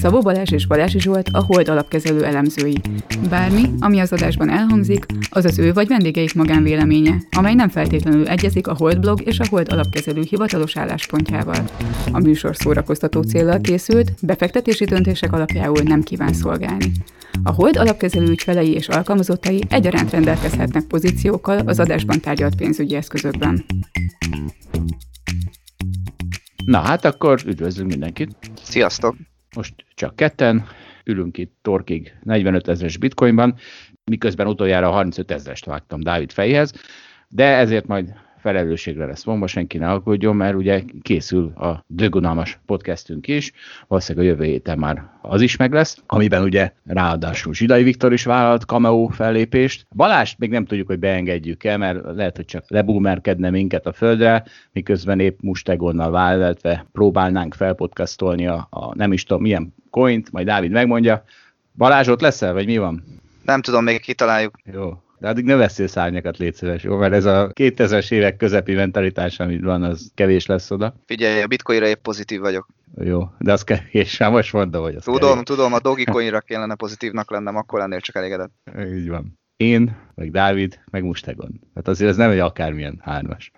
Szabó Balázs és Balási Zsolt a Hold alapkezelő elemzői. Bármi, ami az adásban elhangzik, az az ő vagy vendégeik magánvéleménye, amely nem feltétlenül egyezik a Hold blog és a Hold alapkezelő hivatalos álláspontjával. A műsor szórakoztató célral készült, befektetési döntések alapjául nem kíván szolgálni. A Hold alapkezelő ügyfelei és alkalmazottai egyaránt rendelkezhetnek pozíciókkal az adásban tárgyalt pénzügyi eszközökben. Na hát akkor üdvözlünk mindenkit. Sziasztok! Most csak ketten, ülünk itt torkig 45 ezeres bitcoinban, miközben utoljára 35 ezerest vágtam Dávid fejéhez, de ezért majd felelősségre lesz vonva, senki ne aggódjon, mert ugye készül a dögunalmas podcastünk is, valószínűleg a jövő héten már az is meg lesz, amiben ugye ráadásul Zsidai Viktor is vállalt cameo fellépést. Balást még nem tudjuk, hogy beengedjük el, mert lehet, hogy csak lebúmerkedne minket a földre, miközben épp mustegonnal vállaltve próbálnánk felpodcastolni a, a nem is tudom milyen coint, majd Dávid megmondja. Balázs ott leszel, vagy mi van? Nem tudom, még kitaláljuk. Jó, de addig ne veszél szárnyakat, légy szíves, jó? Mert ez a 2000-es évek közepi mentalitás, amit van, az kevés lesz oda. Figyelj, a bitcoinra épp pozitív vagyok. Jó, de az kevés, már most mondom, hogy az Tudom, kevés. tudom, a Dogecoinra kellene pozitívnak lennem, akkor lennél csak elégedett. Így van. Én, meg Dávid, meg Mustegon. Tehát azért ez nem egy akármilyen hármas.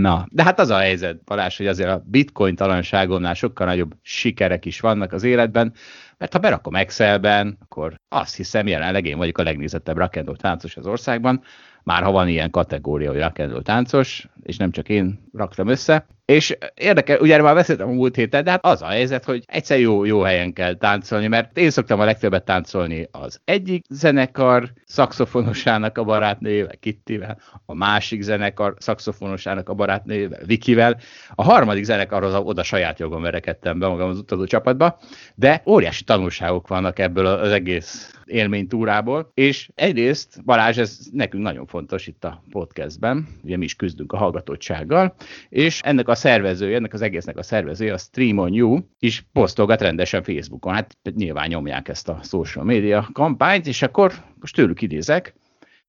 Na, de hát az a helyzet, Balázs, hogy azért a bitcoin talanságomnál sokkal nagyobb sikerek is vannak az életben, mert ha berakom Excelben, akkor azt hiszem jelenleg én vagyok a legnézettebb rock'n'roll táncos az országban, már ha van ilyen kategória, hogy rock'n'roll táncos, és nem csak én raktam össze. És érdekel, ugye már beszéltem a múlt héten, de hát az a helyzet, hogy egyszer jó, jó helyen kell táncolni, mert én szoktam a legtöbbet táncolni az egyik zenekar szakszofonosának a barátnőjével, Kittivel, a másik zenekar szakszofonosának a barátnőjével, Vikivel, a harmadik zenekarhoz oda saját jogon verekedtem be magam az utazó csapatba, de óriási tanulságok vannak ebből az egész élménytúrából, és egyrészt Balázs, ez nekünk nagyon fontos itt a podcastben, ugye mi is küzdünk a hallgatottsággal, és ennek a szervezője, ennek az egésznek a szervezője, a Stream on You is posztolgat rendesen Facebookon, hát nyilván nyomják ezt a social media kampányt, és akkor most tőlük idézek,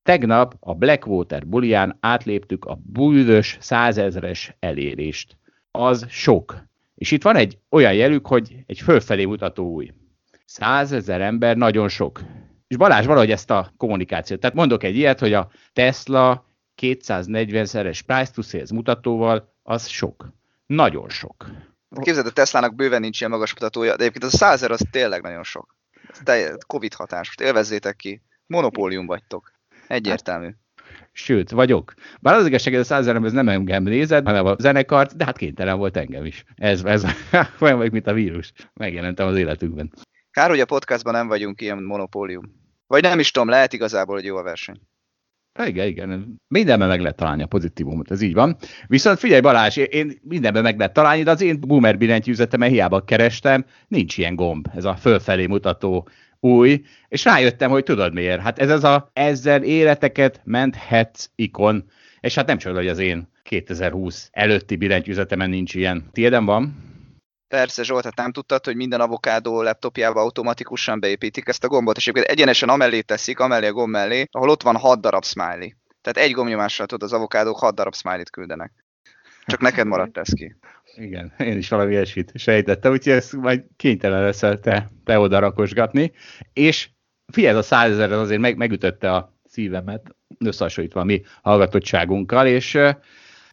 Tegnap a Blackwater bulián átléptük a bújdös százezres elérést. Az sok. És itt van egy olyan jelük, hogy egy fölfelé mutató új. Százezer ember nagyon sok. És Balázs valahogy ezt a kommunikációt. Tehát mondok egy ilyet, hogy a Tesla 240-szeres price to sales mutatóval az sok. Nagyon sok. Képzeld, a Teslának bőven nincs ilyen magas mutatója, de egyébként az a 100 az tényleg nagyon sok. Ez Covid hatás, most élvezzétek ki. Monopólium vagytok. Egyértelmű. Sőt, vagyok. Bár az igazság, hogy a száz ez nem engem nézett, hanem a zenekart, de hát kénytelen volt engem is. Ez, ez olyan vagyok, mint a vírus. Megjelentem az életükben. Kár, hogy a podcastban nem vagyunk ilyen monopólium. Vagy nem is tudom, lehet igazából, hogy jó a verseny. Igen, igen. Mindenben meg lehet találni a pozitívumot, ez így van. Viszont figyelj Balázs, én mindenben meg lehet találni, de az én boomer billentyűzetemen hiába kerestem, nincs ilyen gomb, ez a fölfelé mutató új, és rájöttem, hogy tudod miért. Hát ez az a ezzel életeket menthetsz ikon, és hát nem csak, hogy az én 2020 előtti billentyűzetemen nincs ilyen. Tiéden van? Persze, Zsolt, hát nem tudtad, hogy minden avokádó laptopjába automatikusan beépítik ezt a gombot, és egyébként egyenesen amellé teszik, amellé a gomb mellé, ahol ott van 6 darab smiley. Tehát egy gombnyomással tudod, az avokádók 6 darab smiley-t küldenek. Csak neked maradt ez ki. Igen, én is valami ilyesmit sejtettem, úgyhogy ezt majd kénytelen leszel te, te oda rakosgatni. És figyelj, a százezer azért meg, megütötte a szívemet, összehasonlítva a mi hallgatottságunkkal, és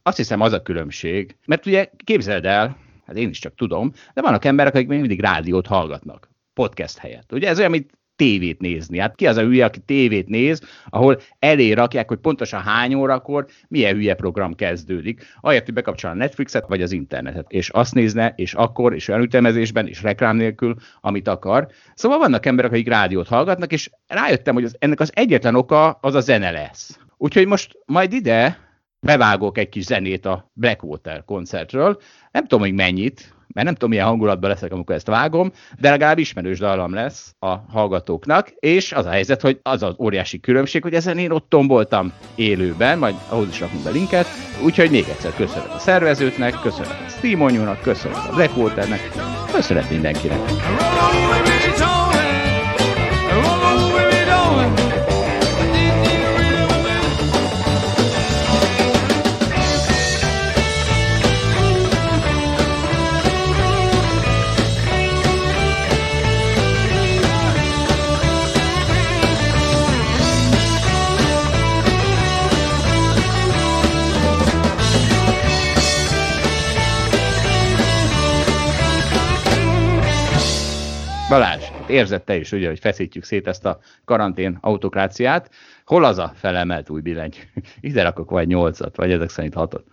azt hiszem az a különbség, mert ugye képzeld el, hát én is csak tudom, de vannak emberek, akik még mindig rádiót hallgatnak, podcast helyett. Ugye ez olyan, mint tévét nézni. Hát ki az a hülye, aki tévét néz, ahol elé rakják, hogy pontosan hány órakor milyen hülye program kezdődik. Ahelyett, hogy bekapcsol a Netflixet vagy az internetet, és azt nézne, és akkor, és olyan ütemezésben, és reklám nélkül, amit akar. Szóval vannak emberek, akik rádiót hallgatnak, és rájöttem, hogy az, ennek az egyetlen oka az a zene lesz. Úgyhogy most majd ide bevágok egy kis zenét a Blackwater koncertről. Nem tudom, hogy mennyit, mert nem tudom, milyen hangulatban leszek, amikor ezt vágom, de legalább ismerős dallam lesz a hallgatóknak, és az a helyzet, hogy az az óriási különbség, hogy ezen én ott tomboltam élőben, majd ahhoz is rakunk be linket, úgyhogy még egyszer köszönet a szervezőknek, köszönet a Steamonyúnak, köszönet a Blackwaternek, köszönet mindenkinek. Balázs, érzed te is, ugye, hogy feszítjük szét ezt a karantén autokráciát. Hol az a felemelt új billenty? Ide rakok vagy nyolcat, vagy ezek szerint hatot.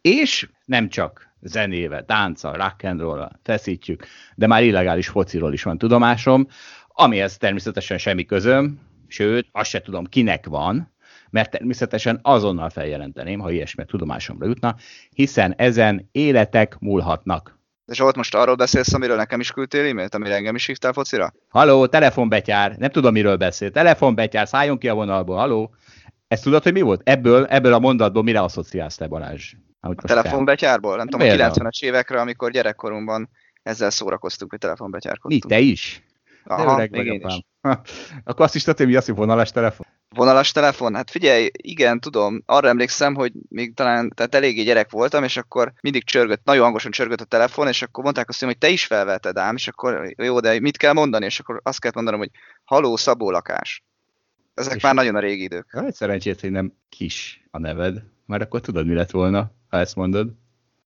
És nem csak zenével, tánccal, rock and feszítjük, de már illegális fociról is van tudomásom, amihez természetesen semmi közöm, sőt, azt se tudom, kinek van, mert természetesen azonnal feljelenteném, ha ilyesmi tudomásomra jutna, hiszen ezen életek múlhatnak. De Zsolt, most arról beszélsz, amiről nekem is küldtél e-mailt, amire engem is hívtál focira? Haló, telefonbetyár, nem tudom, miről beszél. Telefonbetyár, szálljon ki a vonalból, haló. Ezt tudod, hogy mi volt? Ebből, ebből a mondatból mire asszociálsz te, Balázs? a telefonbetyárból? Nem tudom, a 90-es évekre, amikor gyerekkorunkban ezzel szórakoztunk, hogy telefonbetyárkodtunk. Mi, te is? Aha, öreg vagy, apám. Akkor azt is tudod, hogy mi az, hogy vonalas telefon? Vonalas telefon? Hát figyelj, igen, tudom. Arra emlékszem, hogy még talán tehát eléggé gyerek voltam, és akkor mindig csörgött, nagyon hangosan csörgött a telefon, és akkor mondták azt, hogy te is felvetted ám, és akkor jó, de mit kell mondani? És akkor azt kell mondanom, hogy haló, Szabó lakás. Ezek és már nagyon a régi idők. Egy szerencsét, hogy nem kis a neved, mert akkor tudod, mi lett volna, ha ezt mondod.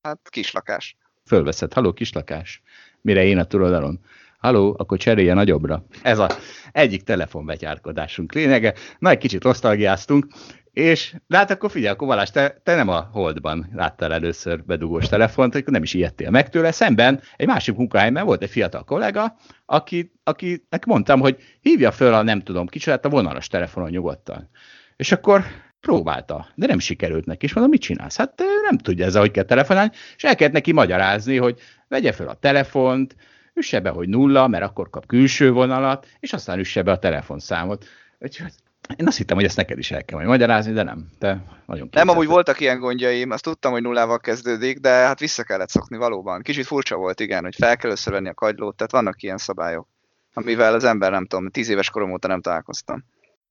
Hát kislakás. Fölveszed, haló, kislakás. Mire én a túloldalon Haló, akkor cserélje nagyobbra. Ez a egyik telefonbetyárkodásunk lényege. Na, egy kicsit osztalgiáztunk, és de hát akkor figyelj, akkor Valás, te, te nem a Holdban láttál először bedugós telefont, akkor nem is ijedtél meg tőle. Szemben egy másik munkahelyben volt egy fiatal kollega, aki, akinek mondtam, hogy hívja föl a nem tudom kicsodát a vonalas telefonon nyugodtan. És akkor próbálta, de nem sikerült neki, és mondom, mit csinálsz? Hát nem tudja ezzel, hogy kell telefonálni, és el kellett neki magyarázni, hogy vegye föl a telefont, üsse be, hogy nulla, mert akkor kap külső vonalat, és aztán üsse be a telefonszámot. Úgyhogy én azt hittem, hogy ezt neked is el kell majd magyarázni, de nem. Te nagyon Nem, amúgy voltak ilyen gondjaim, azt tudtam, hogy nullával kezdődik, de hát vissza kellett szokni valóban. Kicsit furcsa volt, igen, hogy fel kell összevenni a kagylót, tehát vannak ilyen szabályok, amivel az ember nem tudom, tíz éves korom óta nem találkoztam.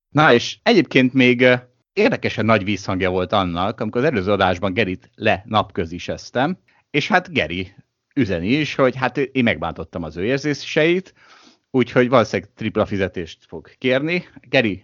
Na és egyébként még érdekesen nagy vízhangja volt annak, amikor az előző adásban Gerit le napköziseztem, és hát Geri üzeni is, hogy hát én megbántottam az ő érzéseit, úgyhogy valószínűleg tripla fizetést fog kérni. Geri,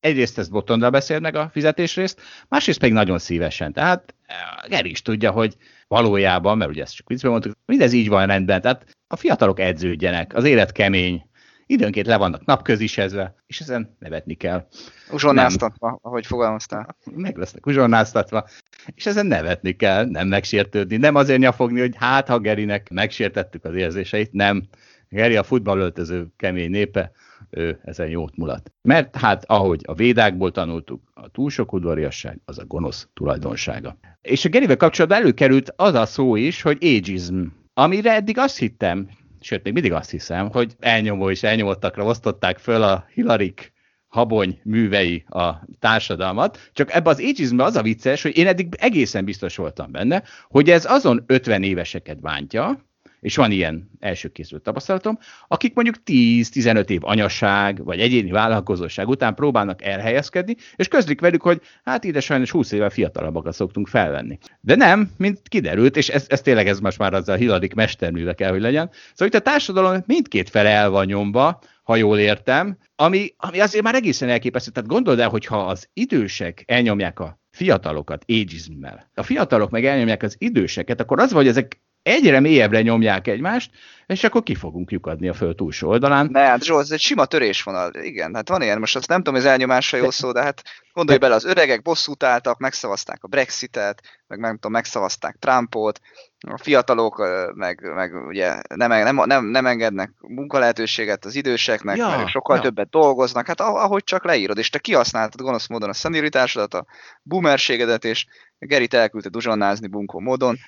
egyrészt ezt botondra beszél meg a fizetésrészt, másrészt pedig nagyon szívesen. Tehát eh, Geri is tudja, hogy valójában, mert ugye ezt csak viccben mondtuk, mindez így van rendben, tehát a fiatalok edződjenek, az élet kemény, időnként le vannak napközisezve, és ezen nevetni kell. Uzsonnáztatva, ahogy fogalmaztál. Meg lesznek uzsonnáztatva, és ezen nevetni kell, nem megsértődni, nem azért nyafogni, hogy hát ha Gerinek megsértettük az érzéseit, nem. Geri a futballöltöző kemény népe, ő ezen jót mulat. Mert hát, ahogy a védákból tanultuk, a túl sok udvariasság az a gonosz tulajdonsága. És a Gerivel kapcsolatban előkerült az a szó is, hogy ageism, amire eddig azt hittem, sőt, még mindig azt hiszem, hogy elnyomó és elnyomottakra osztották föl a Hilarik habony művei a társadalmat, csak ebbe az ageismbe az a vicces, hogy én eddig egészen biztos voltam benne, hogy ez azon 50 éveseket bántja, és van ilyen első készült tapasztalatom, akik mondjuk 10-15 év anyaság, vagy egyéni vállalkozóság után próbálnak elhelyezkedni, és közlik velük, hogy hát ide sajnos 20 évvel fiatalabbakat szoktunk felvenni. De nem, mint kiderült, és ez, ez tényleg ez most már az a Hiladik mesterműve kell, hogy legyen. Szóval itt a társadalom mindkét fele el van nyomva, ha jól értem, ami, ami azért már egészen elképesztő. Tehát gondold el, hogyha az idősek elnyomják a fiatalokat ageismmel, a fiatalok meg elnyomják az időseket, akkor az, hogy ezek egyre mélyebbre nyomják egymást, és akkor ki fogunk lyukadni a föld túlsó oldalán. Ne, hát Zsolt, ez egy sima törésvonal. Igen, hát van ilyen, most azt nem tudom, az elnyomásra jó szó, de hát gondolj bele, az öregek bosszút álltak, megszavazták a Brexitet, meg nem tudom, megszavazták Trumpot, a fiatalok meg, meg ugye nem, nem, nem, nem engednek munkalehetőséget az időseknek, ja, mert sokkal ja. többet dolgoznak, hát ahogy csak leírod, és te kihasználtad gonosz módon a szeniritásodat, a boomerségedet, és Gerit elküldte duzsonnázni bunkó módon,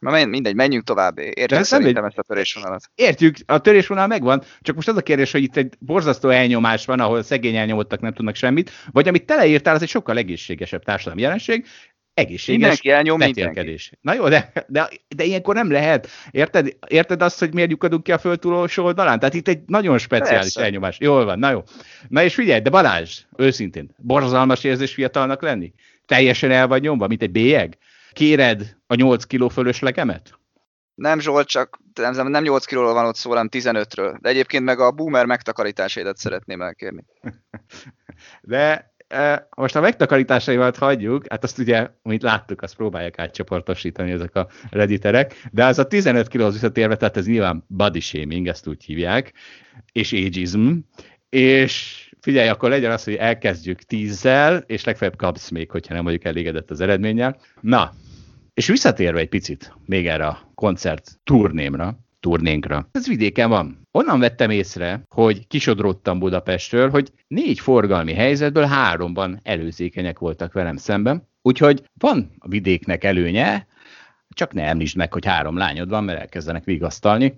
Na mindegy, menjünk tovább. Értjük szerintem ezt a törésvonalat. Értjük, a törésvonal megvan, csak most az a kérdés, hogy itt egy borzasztó elnyomás van, ahol szegény elnyomottak nem tudnak semmit, vagy amit te leírtál, az egy sokkal egészségesebb társadalmi jelenség, egészséges mindenki elnyom vetélkedés. Na jó, de, de, de ilyenkor nem lehet. Érted, érted azt, hogy miért lyukadunk ki a föld túlsó oldalán? Tehát itt egy nagyon speciális Persze. elnyomás. Jól van, na jó. Na és figyelj, de Balázs, őszintén, borzalmas érzés fiatalnak lenni? Teljesen el vagy nyomva, mint egy bélyeg? Kéred a 8 kiló fölöslegemet? Nem Zsolt, csak nem, nem 8 kilóról van ott szó, hanem 15-ről. De egyébként meg a boomer megtakarításaidat szeretném elkérni. De most a megtakarításaimat hagyjuk, hát azt ugye, amit láttuk, azt próbálják átcsoportosítani ezek a rediterek, de az a 15 kilóhoz visszatérve, tehát ez nyilván body shaming, ezt úgy hívják, és ageism, és figyelj, akkor legyen az, hogy elkezdjük tízzel, és legfeljebb kapsz még, hogyha nem vagyok elégedett az eredménnyel. Na, és visszatérve egy picit még erre a koncert turnémra, turnénkra. Ez vidéken van. Onnan vettem észre, hogy kisodródtam Budapestről, hogy négy forgalmi helyzetből háromban előzékenyek voltak velem szemben. Úgyhogy van a vidéknek előnye, csak ne említsd meg, hogy három lányod van, mert elkezdenek vigasztalni.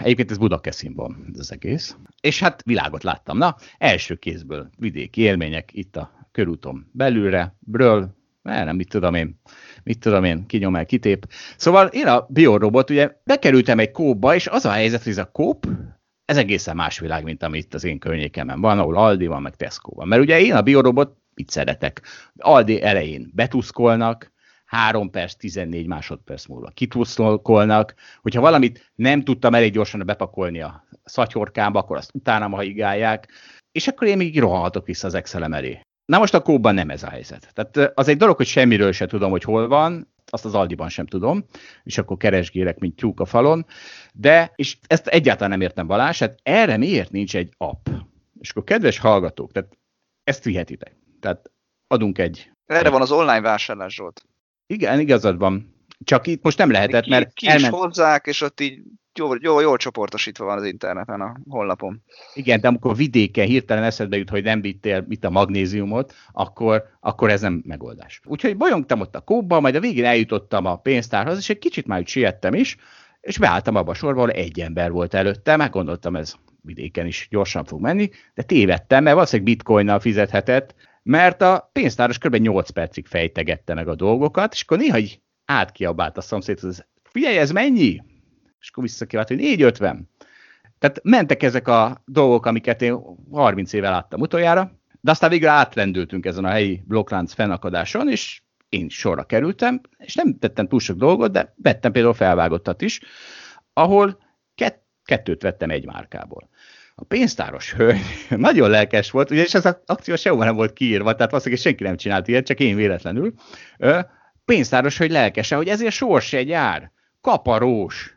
Egyébként ez Budakeszin van az egész. És hát világot láttam. Na, első kézből vidéki élmények itt a körúton belülre, bről, nem, mit tudom én, mit tudom én, kinyom el, kitép. Szóval én a biorobot, ugye bekerültem egy kóba, és az a helyzet, hogy ez a kóp, ez egészen más világ, mint ami itt az én környékemen van, ahol Aldi van, meg Tesco van. Mert ugye én a biorobot mit szeretek. Aldi elején betuszkolnak, 3 perc, 14 másodperc múlva kituszkolnak. Hogyha valamit nem tudtam elég gyorsan bepakolni a szatyorkámba, akkor azt utána haigálják, és akkor én még rohanhatok vissza az Excelem elé. Na most a kóban nem ez a helyzet. Tehát az egy dolog, hogy semmiről se tudom, hogy hol van, azt az Aldiban sem tudom, és akkor keresgélek, mint tyúk a falon, de, és ezt egyáltalán nem értem Balázs, hát erre miért nincs egy app? És akkor kedves hallgatók, tehát ezt vihetitek. Tehát adunk egy... Erre van az online vásárlás, Zsolt. Igen, igazad van. Csak itt most nem lehetett, ki, mert ki elment... is hozzák, és ott így jól, jól, jól csoportosítva van az interneten a honlapon. Igen, de amikor vidéken hirtelen eszedbe jut, hogy nem vittél itt a magnéziumot, akkor, akkor ez nem megoldás. Úgyhogy bolyongtam ott a kóba, majd a végén eljutottam a pénztárhoz, és egy kicsit már úgy siettem is, és beálltam abba a sorba, ahol egy ember volt előtte, meg gondoltam, ez vidéken is gyorsan fog menni, de tévedtem, mert valószínűleg bitcoinnal fizethetett, mert a pénztáros kb. 8 percig fejtegette meg a dolgokat, és akkor néha így átkiabált a szomszéd, hogy figyelj, ez mennyi? És akkor visszakivált, hogy 450. Tehát mentek ezek a dolgok, amiket én 30 éve láttam utoljára, de aztán végül átrendültünk ezen a helyi blokklánc fennakadáson, és én sorra kerültem, és nem tettem túl sok dolgot, de vettem például felvágottat is, ahol kett, kettőt vettem egy márkából. A pénztáros hölgy nagyon lelkes volt, ugyanis ez az akció sehol nem volt kiírva, tehát valószínűleg senki nem csinált ilyet, csak én véletlenül. Pénztáros hölgy lelkese, hogy ezért sors egy jár, kaparós,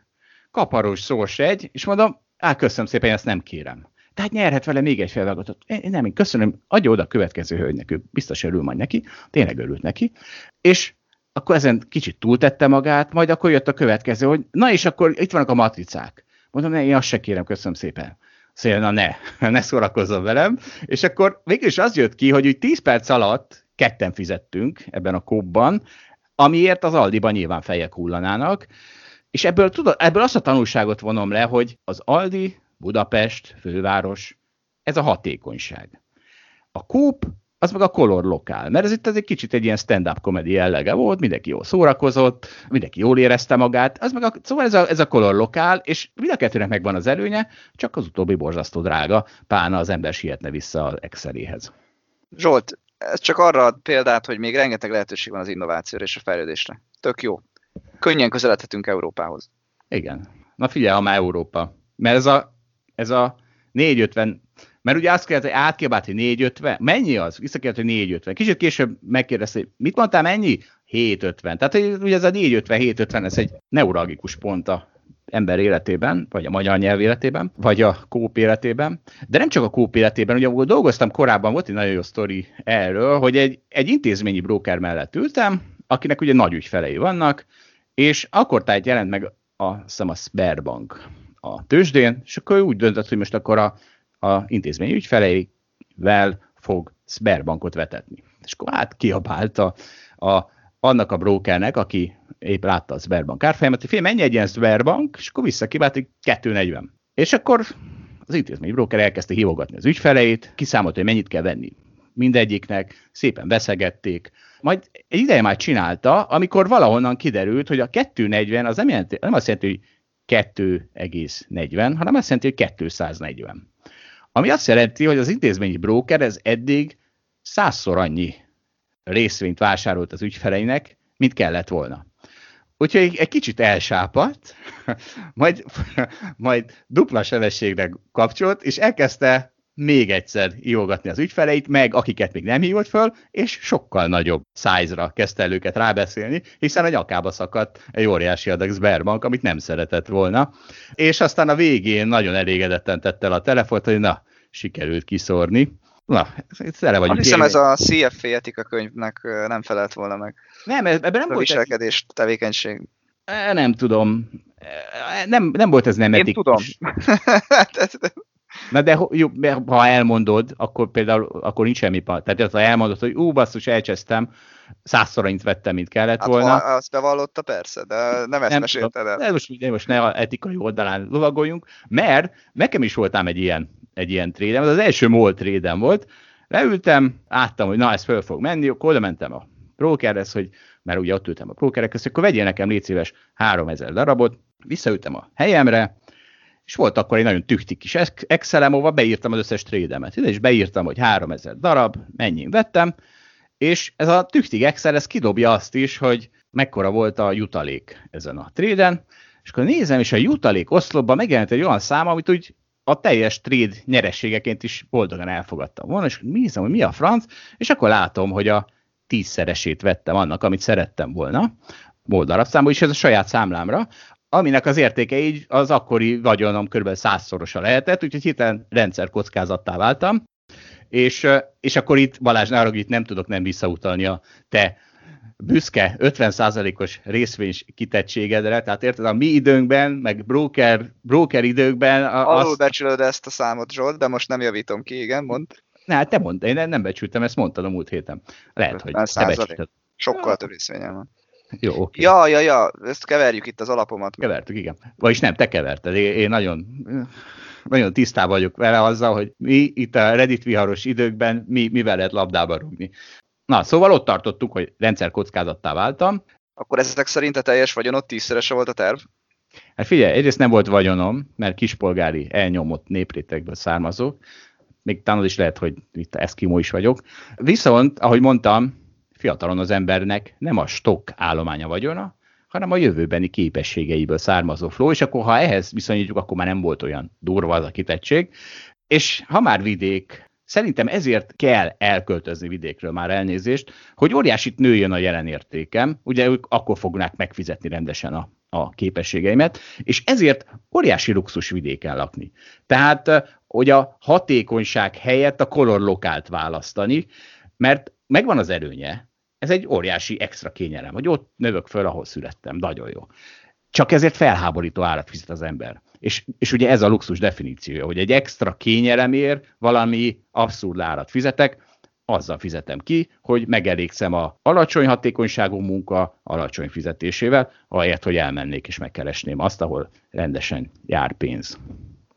kaparós szors egy, és mondom, á, köszönöm szépen, ezt nem kérem. Tehát nyerhet vele még egy felvágatot. Én nem, én köszönöm, adja oda a következő hölgynek, ő biztos örül majd neki, tényleg örült neki. És akkor ezen kicsit túltette magát, majd akkor jött a következő, hogy na és akkor itt vannak a matricák. Mondom, ne, én azt se kérem, köszönöm szépen. Szóval, na ne, ne szórakozzon velem. És akkor végül is az jött ki, hogy úgy 10 perc alatt ketten fizettünk ebben a kóbban, amiért az Aldiban nyilván fejek hullanának, és ebből, tudod, ebből azt a tanulságot vonom le, hogy az Aldi, Budapest, főváros, ez a hatékonyság. A kúp, az meg a color lokál, mert ez itt ez egy kicsit egy ilyen stand-up komedi jellege volt, mindenki jól szórakozott, mindenki jól érezte magát, az meg a, szóval ez a, ez a color lokál, és mind a kettőnek megvan az előnye, csak az utóbbi borzasztó drága, pána az ember sietne vissza az Exceléhez. Zsolt, ez csak arra ad példát, hogy még rengeteg lehetőség van az innovációra és a fejlődésre. Tök jó könnyen közeledhetünk Európához. Igen. Na figyelj, ha már Európa. Mert ez a, ez a 450, mert ugye azt kérdezte, hogy hogy 450, mennyi az? Visszakérdezte, hogy 450. Kicsit később megkérdezte, hogy mit mondtál, mennyi? 750. Tehát hogy ugye ez a 450, 750, ez egy neuralgikus pont a ember életében, vagy a magyar nyelv életében, vagy a kóp életében. De nem csak a kóp életében, ugye ahol dolgoztam korábban, volt egy nagyon jó sztori erről, hogy egy, egy intézményi broker mellett ültem, akinek ugye nagy ügyfelei vannak, és akkor tájt jelent meg a, szem a Sberbank a tőzsdén, és akkor ő úgy döntött, hogy most akkor a, a intézmény ügyfeleivel fog Sberbankot vetetni. És akkor át kiabált a, a, annak a brokernek, aki épp látta a Sberbank árfolyamat, hogy fél, mennyi egy ilyen Sberbank, és akkor visszakibált, hogy 240. És akkor az intézmény broker elkezdte hívogatni az ügyfeleit, kiszámolta, hogy mennyit kell venni mindegyiknek, szépen veszegették. Majd egy ideje már csinálta, amikor valahonnan kiderült, hogy a 240 az nem, jelenti, nem azt jelenti, hogy 2,40, hanem azt jelenti, hogy 240. Ami azt jelenti, hogy az intézményi broker ez eddig százszor annyi részvényt vásárolt az ügyfeleinek, mint kellett volna. Úgyhogy egy kicsit elsápadt, majd, majd dupla sebességre kapcsolt, és elkezdte még egyszer hívogatni az ügyfeleit, meg akiket még nem hívott föl, és sokkal nagyobb size-ra kezdte el őket rábeszélni, hiszen a nyakába szakadt egy óriási adag Sberbank, amit nem szeretett volna. És aztán a végén nagyon elégedetten tette el a telefont, hogy na, sikerült kiszórni. Na, tele vagyunk. Hiszem ez a CFA etika könyvnek nem felelt volna meg. Nem, ebben nem a volt viselkedés, ez... tevékenység. Nem tudom. Nem, nem volt ez nem Én etikus. tudom. Na de jó, ha elmondod, akkor például akkor nincs semmi pa. Tehát ha elmondod, hogy ú, basszus, elcsesztem, százszor annyit vettem, mint kellett hát, volna. Azt bevallotta, persze, de nem ezt Nem mesélted el. De most, de most ne a etikai oldalán lovagoljunk, mert nekem is voltám egy ilyen, egy ilyen trédem, ez az első MOL trédem volt, leültem, láttam, hogy na, ez föl fog menni, akkor oda mentem a brokerhez, hogy mert ugye ott ültem a brokerek között, akkor vegyél nekem légy szíves 3000 darabot, visszaültem a helyemre, és volt akkor egy nagyon tüktik kis Excelem, ahova beírtam az összes trédemet. Ide is beírtam, hogy 3000 darab, mennyi vettem, és ez a tüktig Excel, ez kidobja azt is, hogy mekkora volt a jutalék ezen a tréden, és akkor nézem, és a jutalék oszlopban megjelent egy olyan szám, amit úgy a teljes trade nyerességeként is boldogan elfogadtam volna, és nézem, hogy mi a franc, és akkor látom, hogy a tízszeresét vettem annak, amit szerettem volna, boldarabszámból, és ez a saját számlámra, aminek az értéke így az akkori vagyonom kb. százszorosa lehetett, úgyhogy hirtelen rendszerkockázattá váltam, és, és akkor itt Balázs ne itt nem tudok nem visszautalni a te büszke 50%-os részvény kitettségedre, tehát érted, a mi időnkben, meg broker, broker időkben... A, azt... becsülöd ezt a számot, Zsolt, de most nem javítom ki, igen, mond. Ne, hát te mondd, én nem becsültem, ezt mondtad a múlt héten. Lehet, hogy te becsülted. Sokkal több részvényem van. Jó, oké. Okay. Ja, ja, ja, ezt keverjük itt az alapomat. Kevertük, igen. Vagyis nem, te keverted. Én, én nagyon, nagyon tisztában vagyok vele azzal, hogy mi itt a Reddit viharos időkben mi, mivel lehet labdába rúgni. Na, szóval ott tartottuk, hogy rendszer kockázattá váltam. Akkor ezek szerint a teljes vagyonot tízszerese volt a terv? Hát figyelj, egyrészt nem volt vagyonom, mert kispolgári elnyomott néprétegből származó. Még talán is lehet, hogy itt eszkimó is vagyok. Viszont, ahogy mondtam, fiatalon az embernek nem a stok állománya vagyona, hanem a jövőbeni képességeiből származó flow, és akkor ha ehhez viszonyítjuk, akkor már nem volt olyan durva az a kitettség. És ha már vidék, szerintem ezért kell elköltözni vidékről már elnézést, hogy óriásit nőjön a jelen értékem, ugye ők akkor fognak megfizetni rendesen a, a képességeimet, és ezért óriási luxus vidéken lakni. Tehát, hogy a hatékonyság helyett a color lokált választani, mert megvan az előnye, ez egy óriási extra kényelem, hogy ott növök föl, ahol születtem, nagyon jó. Csak ezért felháborító árat fizet az ember. És, és ugye ez a luxus definíciója, hogy egy extra kényelemért valami abszurd árat fizetek, azzal fizetem ki, hogy megelégszem a alacsony hatékonyságú munka alacsony fizetésével, ahelyett, hogy elmennék és megkeresném azt, ahol rendesen jár pénz.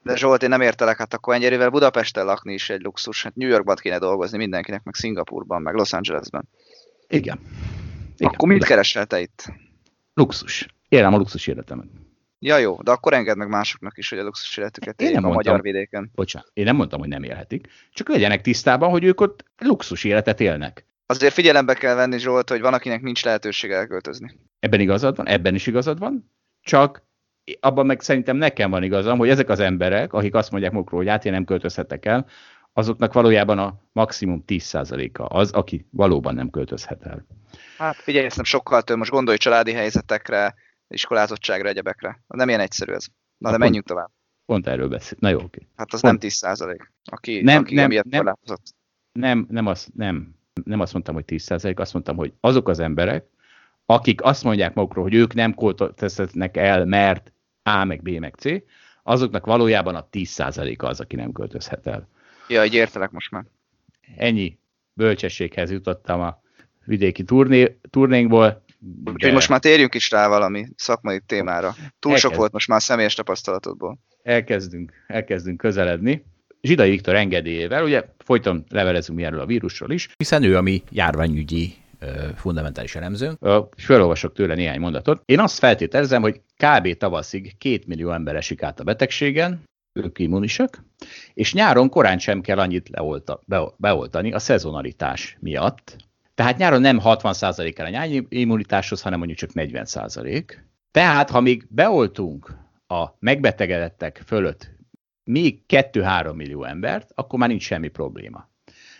De Zsolt, én nem értelek, hát akkor ennyire Budapesten lakni is egy luxus. Hát New Yorkban kéne dolgozni mindenkinek, meg Szingapurban, meg Los Angelesben. Igen. Igen. Akkor mit keresel te itt? Luxus. Élem a luxus életemet. Ja jó, de akkor engedd meg másoknak is, hogy a luxus életüket éljék a mondtam, magyar vidéken. Bocsánat, én nem mondtam, hogy nem élhetik, csak legyenek tisztában, hogy ők ott luxus életet élnek. Azért figyelembe kell venni, Zsolt, hogy van, akinek nincs lehetőség elköltözni. Ebben igazad van, ebben is igazad van, csak abban meg szerintem nekem van igazam, hogy ezek az emberek, akik azt mondják magukról, hogy hát én nem költözhetek el, azoknak valójában a maximum 10%-a az, aki valóban nem költözhet el. Hát figyelj, ezt nem sokkal több, most gondolj családi helyzetekre, iskolázottságra, egyebekre. Nem ilyen egyszerű ez. Na, de menjünk tovább. Pont erről beszél. Na jó, oké. Hát az pont. nem 10%, aki, nem, aki nem, nem, nem, nem, nem, azt, nem, nem azt mondtam, hogy 10%, azt mondtam, hogy azok az emberek, akik azt mondják magukról, hogy ők nem költözhetnek el, mert A, meg B, meg C, azoknak valójában a 10%-a az, aki nem költözhet el. Ja, így értelek most már. Ennyi bölcsességhez jutottam a vidéki turné, turnénkból. Úgyhogy most már térjünk is rá valami szakmai témára. Túl Elkezd. sok volt most már a személyes tapasztalatodból. Elkezdünk, elkezdünk közeledni. Zsidai Viktor engedélyével, ugye folyton levelezünk mi erről a vírusról is, hiszen ő a mi járványügyi fundamentális elemzőnk, és felolvasok tőle néhány mondatot. Én azt feltételezem, hogy kb. tavaszig két millió ember esik át a betegségen, ők immunisak, és nyáron korán sem kell annyit leolta, be, beoltani a szezonalitás miatt. Tehát nyáron nem 60% kell a nyári immunitáshoz, hanem mondjuk csak 40%. Tehát, ha még beoltunk a megbetegedettek fölött még 2-3 millió embert, akkor már nincs semmi probléma.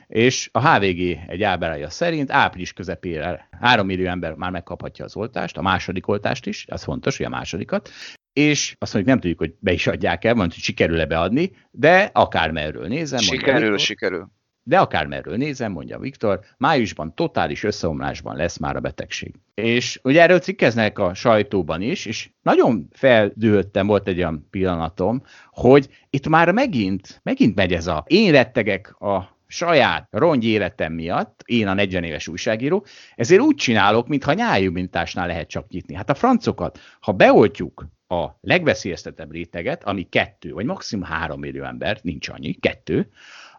És a HVG egy ábrája szerint április közepére 3 millió ember már megkaphatja az oltást, a második oltást is, az fontos, hogy a másodikat, és azt mondjuk nem tudjuk, hogy be is adják el, mondjuk, hogy sikerül-e beadni, de akármerről nézem. Sikerül, Viktor, sikerül. De akármerről nézem, mondja Viktor, májusban totális összeomlásban lesz már a betegség. És ugye erről cikkeznek a sajtóban is, és nagyon feldőltem, volt egy olyan pillanatom, hogy itt már megint, megint megy ez a én rettegek a saját rongy életem miatt, én a 40 éves újságíró, ezért úgy csinálok, mintha nyájúmintásnál lehet csak nyitni. Hát a francokat, ha beoltjuk a legveszélyeztetebb réteget, ami kettő, vagy maximum három millió ember, nincs annyi, kettő,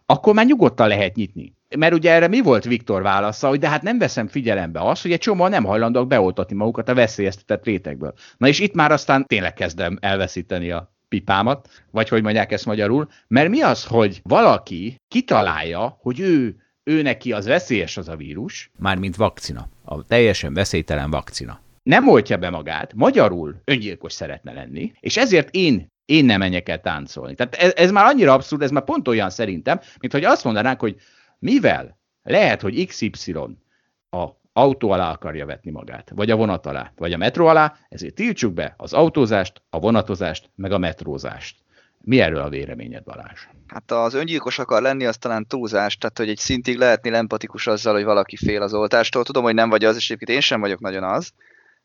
akkor már nyugodtan lehet nyitni. Mert ugye erre mi volt Viktor válasza, hogy de hát nem veszem figyelembe azt, hogy egy csomó nem hajlandóak beoltatni magukat a veszélyeztetett rétegből. Na és itt már aztán tényleg kezdem elveszíteni a pipámat, vagy hogy mondják ezt magyarul, mert mi az, hogy valaki kitalálja, hogy ő, ő neki az veszélyes az a vírus, mármint vakcina, a teljesen veszélytelen vakcina. Nem oltja be magát, magyarul öngyilkos szeretne lenni, és ezért én én nem menjek el táncolni. Tehát ez, ez már annyira abszurd, ez már pont olyan szerintem, mint hogy azt mondanánk, hogy mivel lehet, hogy XY a autó alá akarja vetni magát, vagy a vonat alá, vagy a metró alá, ezért tiltsuk be az autózást, a vonatozást, meg a metrózást. Mi erről a véleményed, Balázs? Hát az öngyilkos akar lenni, az talán túlzás, tehát hogy egy szintig lehetni empatikus azzal, hogy valaki fél az oltástól. Tudom, hogy nem vagy az, és egyébként én sem vagyok nagyon az,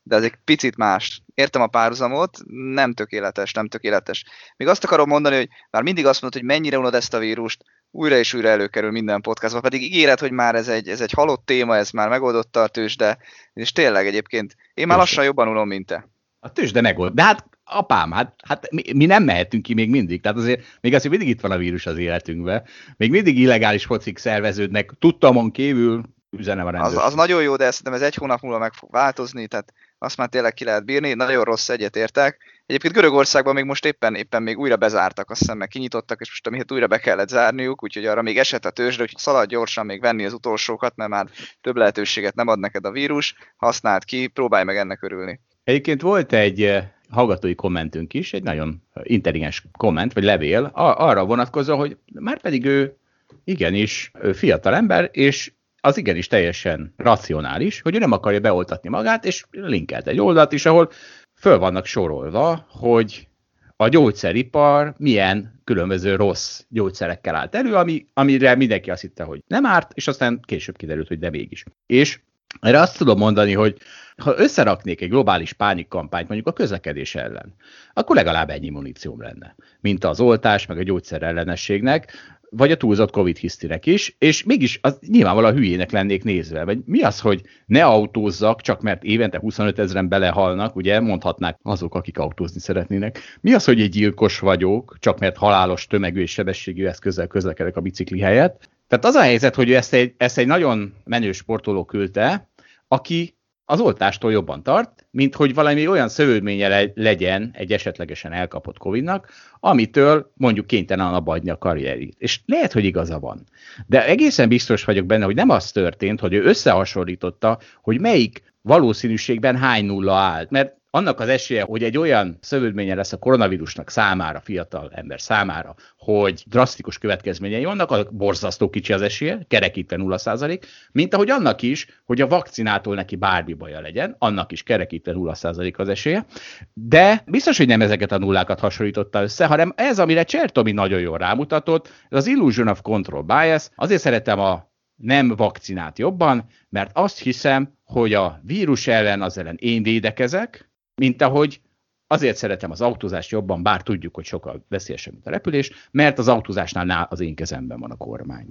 de ez egy picit más. Értem a párhuzamot, nem tökéletes, nem tökéletes. Még azt akarom mondani, hogy már mindig azt mondod, hogy mennyire unod ezt a vírust, újra és újra előkerül minden podcastban, pedig ígéret, hogy már ez egy, ez egy halott téma, ez már megoldotta a tőzsde, és tényleg egyébként én már lassan jobban unom, mint te. A tőzsde megold. De hát apám, hát, hát mi, mi, nem mehetünk ki még mindig. Tehát azért még azért mindig itt van a vírus az életünkben. Még mindig illegális focik szerveződnek, tudtamon kívül üzenem a Az, az nagyon jó, de szerintem ez egy hónap múlva meg fog változni, tehát azt már tényleg ki lehet bírni, nagyon rossz egyetértek. Egyébként Görögországban még most éppen, éppen még újra bezártak, azt hiszem meg kinyitottak, és most amihez újra be kellett zárniuk, úgyhogy arra még esett a tőzsde, úgyhogy szalad gyorsan még venni az utolsókat, mert már több lehetőséget nem ad neked a vírus, használd ki, próbálj meg ennek örülni. Egyébként volt egy eh, hallgatói kommentünk is, egy nagyon intelligens komment, vagy levél, arra vonatkozó, hogy már pedig ő igenis fiatal ember, és az igenis teljesen racionális, hogy ő nem akarja beoltatni magát, és linkelt egy oldalt is, ahol föl vannak sorolva, hogy a gyógyszeripar milyen különböző rossz gyógyszerekkel állt elő, ami, amire mindenki azt hitte, hogy nem árt, és aztán később kiderült, hogy de mégis. És erre azt tudom mondani, hogy ha összeraknék egy globális pánikkampányt mondjuk a közlekedés ellen, akkor legalább ennyi munícióm lenne, mint az oltás, meg a gyógyszer ellenességnek, vagy a túlzott Covid hisztinek is, és mégis az nyilvánvalóan hülyének lennék nézve. Vagy mi az, hogy ne autózzak, csak mert évente 25 ezeren belehalnak, ugye mondhatnák azok, akik autózni szeretnének. Mi az, hogy egy gyilkos vagyok, csak mert halálos tömegű és sebességű eszközzel közlekedek a bicikli helyett? Tehát az a helyzet, hogy ezt egy, ezt egy nagyon menő sportoló küldte, aki az oltástól jobban tart, mint hogy valami olyan szövődménye le- legyen egy esetlegesen elkapott Covid-nak, amitől mondjuk kénytelen abba a karrierét. És lehet, hogy igaza van. De egészen biztos vagyok benne, hogy nem az történt, hogy ő összehasonlította, hogy melyik valószínűségben hány nulla állt. Mert annak az esélye, hogy egy olyan szövődménye lesz a koronavírusnak számára, fiatal ember számára, hogy drasztikus következményei vannak, az borzasztó kicsi az esélye, kerekítve 0%, mint ahogy annak is, hogy a vakcinától neki bármi baja legyen, annak is kerekítve 0% az esélye. De biztos, hogy nem ezeket a nullákat hasonlította össze, hanem ez, amire Csertomi nagyon jól rámutatott, ez az illusion of control bias. Azért szeretem a nem vakcinát jobban, mert azt hiszem, hogy a vírus ellen az ellen én védekezek, mint ahogy azért szeretem az autózást jobban, bár tudjuk, hogy sokkal veszélyesebb, mint a repülés, mert az autózásnál az én kezemben van a kormány.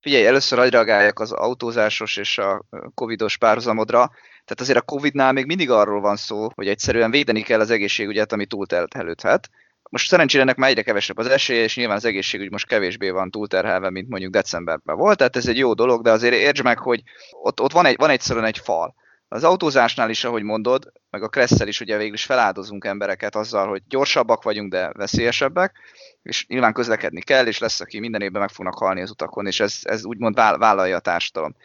Figyelj, először agyreagáljak az autózásos és a covidos párhuzamodra. Tehát azért a covidnál még mindig arról van szó, hogy egyszerűen védeni kell az egészségügyet, ami túlterhelődhet. Most szerencsére ennek már egyre kevesebb az esélye, és nyilván az egészségügy most kevésbé van túlterhelve, mint mondjuk decemberben volt, tehát ez egy jó dolog, de azért értsd meg, hogy ott, ott van, egy, van egyszerűen egy fal. Az autózásnál is, ahogy mondod, meg a Kresszel is ugye végül is feláldozunk embereket azzal, hogy gyorsabbak vagyunk, de veszélyesebbek, és nyilván közlekedni kell, és lesz, aki minden évben meg fognak halni az utakon, és ez, ez úgymond vállalja a társadalom.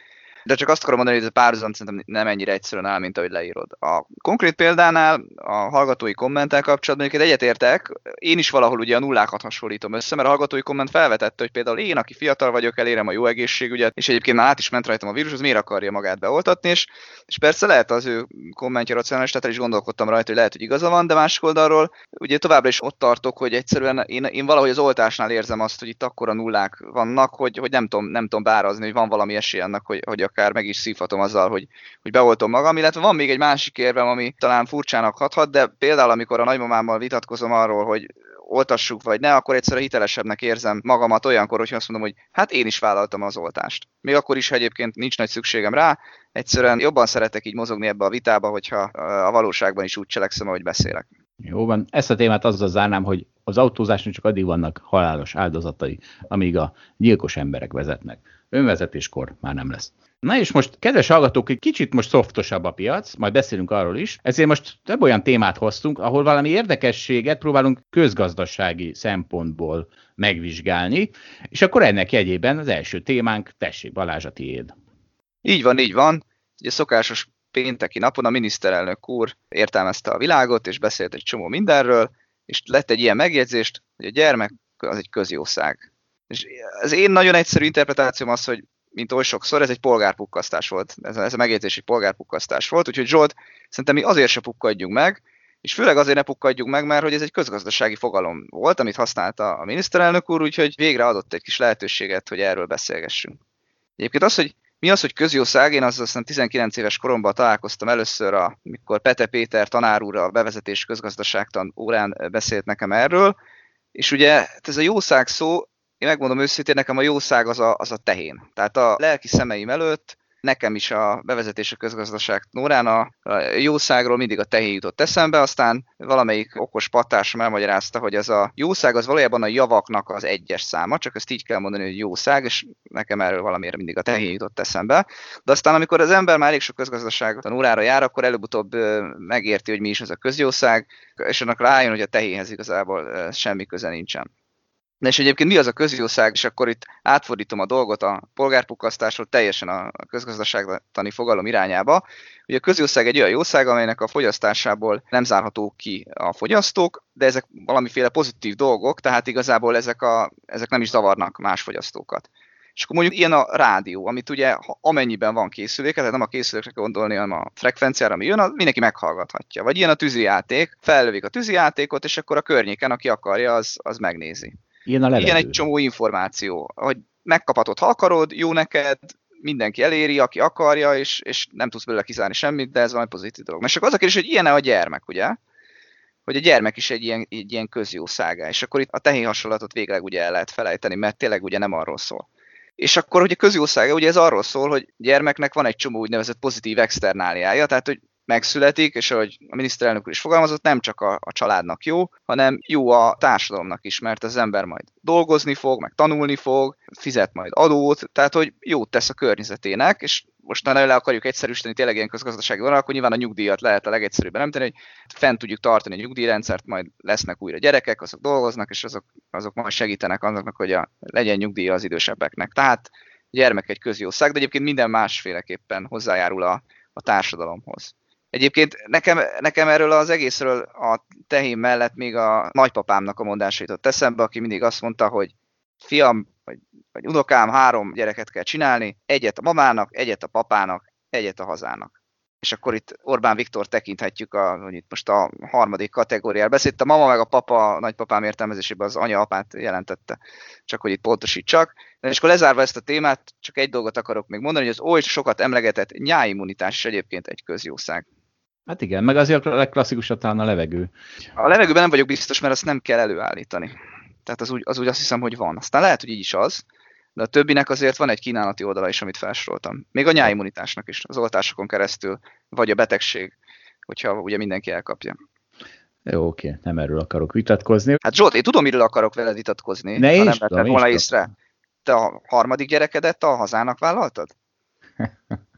De csak azt akarom mondani, hogy ez a párhuzam szerintem nem ennyire egyszerűen áll, mint ahogy leírod. A konkrét példánál, a hallgatói kommentel kapcsolatban egyet egyetértek, én is valahol ugye a nullákat hasonlítom össze, mert a hallgatói komment felvetette, hogy például én, aki fiatal vagyok, elérem a jó egészségügyet, és egyébként már át is ment rajtam a vírus, az miért akarja magát beoltatni, és, és persze lehet az ő kommentje racionális, tehát is gondolkodtam rajta, hogy lehet, hogy igaza van, de másik oldalról ugye továbbra is ott tartok, hogy egyszerűen én, én valahogy az oltásnál érzem azt, hogy itt akkora nullák vannak, hogy, hogy nem, tudom, nem tudom bárazni, hogy van valami esély annak, hogy, hogy akár meg is szívhatom azzal, hogy, hogy beoltom magam, illetve van még egy másik érvem, ami talán furcsának hathat, de például amikor a nagymamámmal vitatkozom arról, hogy oltassuk vagy ne, akkor egyszerűen hitelesebbnek érzem magamat olyankor, hogy azt mondom, hogy hát én is vállaltam az oltást. Még akkor is, ha egyébként nincs nagy szükségem rá, egyszerűen jobban szeretek így mozogni ebbe a vitába, hogyha a valóságban is úgy cselekszem, ahogy beszélek. Jó van, ezt a témát azzal zárnám, hogy az autózásnak csak addig vannak halálos áldozatai, amíg a gyilkos emberek vezetnek. Önvezetéskor már nem lesz. Na és most, kedves hallgatók, egy kicsit most szoftosabb a piac, majd beszélünk arról is, ezért most több olyan témát hoztunk, ahol valami érdekességet próbálunk közgazdasági szempontból megvizsgálni, és akkor ennek jegyében az első témánk, tessék Balázs a tiéd. Így van, így van. Ugye szokásos pénteki napon a miniszterelnök úr értelmezte a világot, és beszélt egy csomó mindenről, és lett egy ilyen megjegyzést, hogy a gyermek az egy közjószág. És az én nagyon egyszerű interpretációm az, hogy mint oly sokszor, ez egy polgárpukkasztás volt. Ez ez a megjegyzés egy polgárpukkasztás volt, úgyhogy Zsolt, szerintem mi azért se pukkadjunk meg, és főleg azért ne pukkadjunk meg, mert hogy ez egy közgazdasági fogalom volt, amit használta a miniszterelnök úr, úgyhogy végre adott egy kis lehetőséget, hogy erről beszélgessünk. Egyébként az, hogy mi az, hogy közjószág? Én azt hiszem 19 éves koromban találkoztam először, amikor Pete Péter tanár úr a bevezetés közgazdaságtan órán beszélt nekem erről, és ugye hát ez a jószág szó, én megmondom őszintén, nekem a jószág az a, az a tehén. Tehát a lelki szemeim előtt nekem is a bevezetés a közgazdaság órán a, a jószágról mindig a tehén jutott eszembe, aztán valamelyik okos patásom elmagyarázta, hogy ez a jószág az valójában a javaknak az egyes száma, csak ezt így kell mondani, hogy jószág, és nekem erről valamiért mindig a tehén jutott eszembe. De aztán, amikor az ember már elég sok közgazdaság órára jár, akkor előbb-utóbb megérti, hogy mi is az a közjószág, és annak rájön, hogy a tehénhez igazából semmi köze nincsen. De és egyébként mi az a közjószág, és akkor itt átfordítom a dolgot a polgárpukasztásról teljesen a közgazdaságtani fogalom irányába. Ugye a közjószág egy olyan jószág, amelynek a fogyasztásából nem zárható ki a fogyasztók, de ezek valamiféle pozitív dolgok, tehát igazából ezek, a, ezek nem is zavarnak más fogyasztókat. És akkor mondjuk ilyen a rádió, amit ugye amennyiben van készüléke, tehát nem a készülékre gondolni, hanem a frekvenciára, ami jön, az mindenki meghallgathatja. Vagy ilyen a tűzijáték, fellövik a tűzijátékot, és akkor a környéken, aki akarja, az, az megnézi. Ilyen a levegő. Igen, egy csomó információ, hogy megkaphatod, ha akarod, jó neked, mindenki eléri, aki akarja, és, és nem tudsz belőle kizárni semmit, de ez valami pozitív dolog. És akkor az a kérdés, hogy ilyen a gyermek, ugye? Hogy a gyermek is egy ilyen, egy ilyen közjószága, és akkor itt a tehén hasonlatot végleg ugye el lehet felejteni, mert tényleg ugye nem arról szól. És akkor ugye közjószága, ugye ez arról szól, hogy gyermeknek van egy csomó úgynevezett pozitív externáliája, tehát hogy megszületik, és ahogy a miniszterelnök úr is fogalmazott, nem csak a, a családnak jó, hanem jó a társadalomnak is, mert az ember majd dolgozni fog, meg tanulni fog, fizet majd adót, tehát hogy jót tesz a környezetének, és most ha le akarjuk egyszerűsíteni tényleg ilyen közgazdasági vonal, akkor nyilván a nyugdíjat lehet a legegyszerűbben nem tenni, hogy fent tudjuk tartani a nyugdíjrendszert, majd lesznek újra gyerekek, azok dolgoznak, és azok, azok majd segítenek azoknak, hogy a, legyen nyugdíja az idősebbeknek. Tehát gyermek egy közjószág, de egyébként minden másféleképpen hozzájárul a, a társadalomhoz. Egyébként nekem, nekem erről az egészről a tehén mellett még a nagypapámnak a mondása jutott eszembe, aki mindig azt mondta, hogy fiam, vagy, vagy unokám, három gyereket kell csinálni, egyet a mamának, egyet a papának, egyet a hazának. És akkor itt Orbán Viktor tekinthetjük, a, hogy itt most a harmadik kategóriára beszélt. A mama meg a papa a nagypapám értelmezésében az anya-apát jelentette, csak hogy itt pontosítsak. De és akkor lezárva ezt a témát, csak egy dolgot akarok még mondani, hogy az oly sokat emlegetett nyáimmunitás is egyébként egy közjószág. Hát igen, meg azért a legklasszikusabb talán a levegő. A levegőben nem vagyok biztos, mert azt nem kell előállítani. Tehát az úgy, az úgy azt hiszem, hogy van. Aztán lehet, hogy így is az, de a többinek azért van egy kínálati oldala is, amit felsoroltam. Még a nyáimmunitásnak is, az oltásokon keresztül, vagy a betegség, hogyha ugye mindenki elkapja. Jó, oké, nem erről akarok vitatkozni. Hát Zsolt, én tudom, miről akarok veled vitatkozni. Ne ha nem is tudom, volna is észre. Te a harmadik gyerekedet a hazának vállaltad?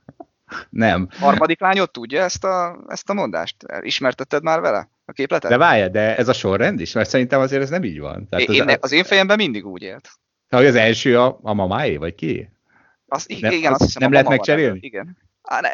Nem. Harmadik lányod tudja ezt a, ezt a mondást? Ismertetted már vele a képletet? De várja, de ez a sorrend is? Mert szerintem azért ez nem így van. Tehát én, az, én, az én fejemben mindig úgy élt. Hogy az első a, a mamáé, vagy ki? Nem- igen, azt azt hiszem, nem lehet megcserélni? Igen.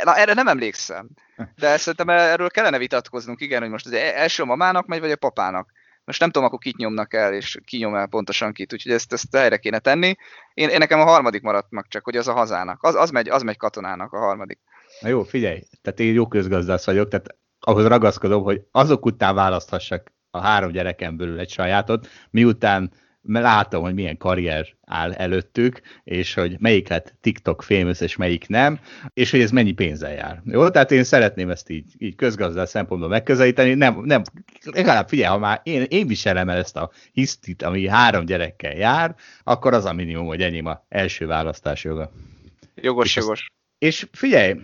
Na, erre nem emlékszem. De szerintem erről kellene vitatkoznunk, igen, hogy most az e- első a mamának megy, vagy a papának. Most nem tudom, akkor kit nyomnak el, és ki nyom el pontosan kit, úgyhogy ezt, ezt helyre kéne tenni. Én, én nekem a harmadik maradt meg csak, hogy az a hazának. Az, az, megy, az megy katonának a harmadik. Na jó, figyelj, tehát én jó közgazdász vagyok, tehát ahhoz ragaszkodom, hogy azok után választhassak a három gyereken belül egy sajátot, miután látom, hogy milyen karrier áll előttük, és hogy melyik lett TikTok famous, és melyik nem, és hogy ez mennyi pénzzel jár. Jó, tehát én szeretném ezt így, így közgazdász szempontból megközelíteni, nem, nem, legalább figyelj, ha már én, én viselem el ezt a hisztit, ami három gyerekkel jár, akkor az a minimum, hogy enyém a első választás joga. Jogos, És azt- jogos. És figyelj,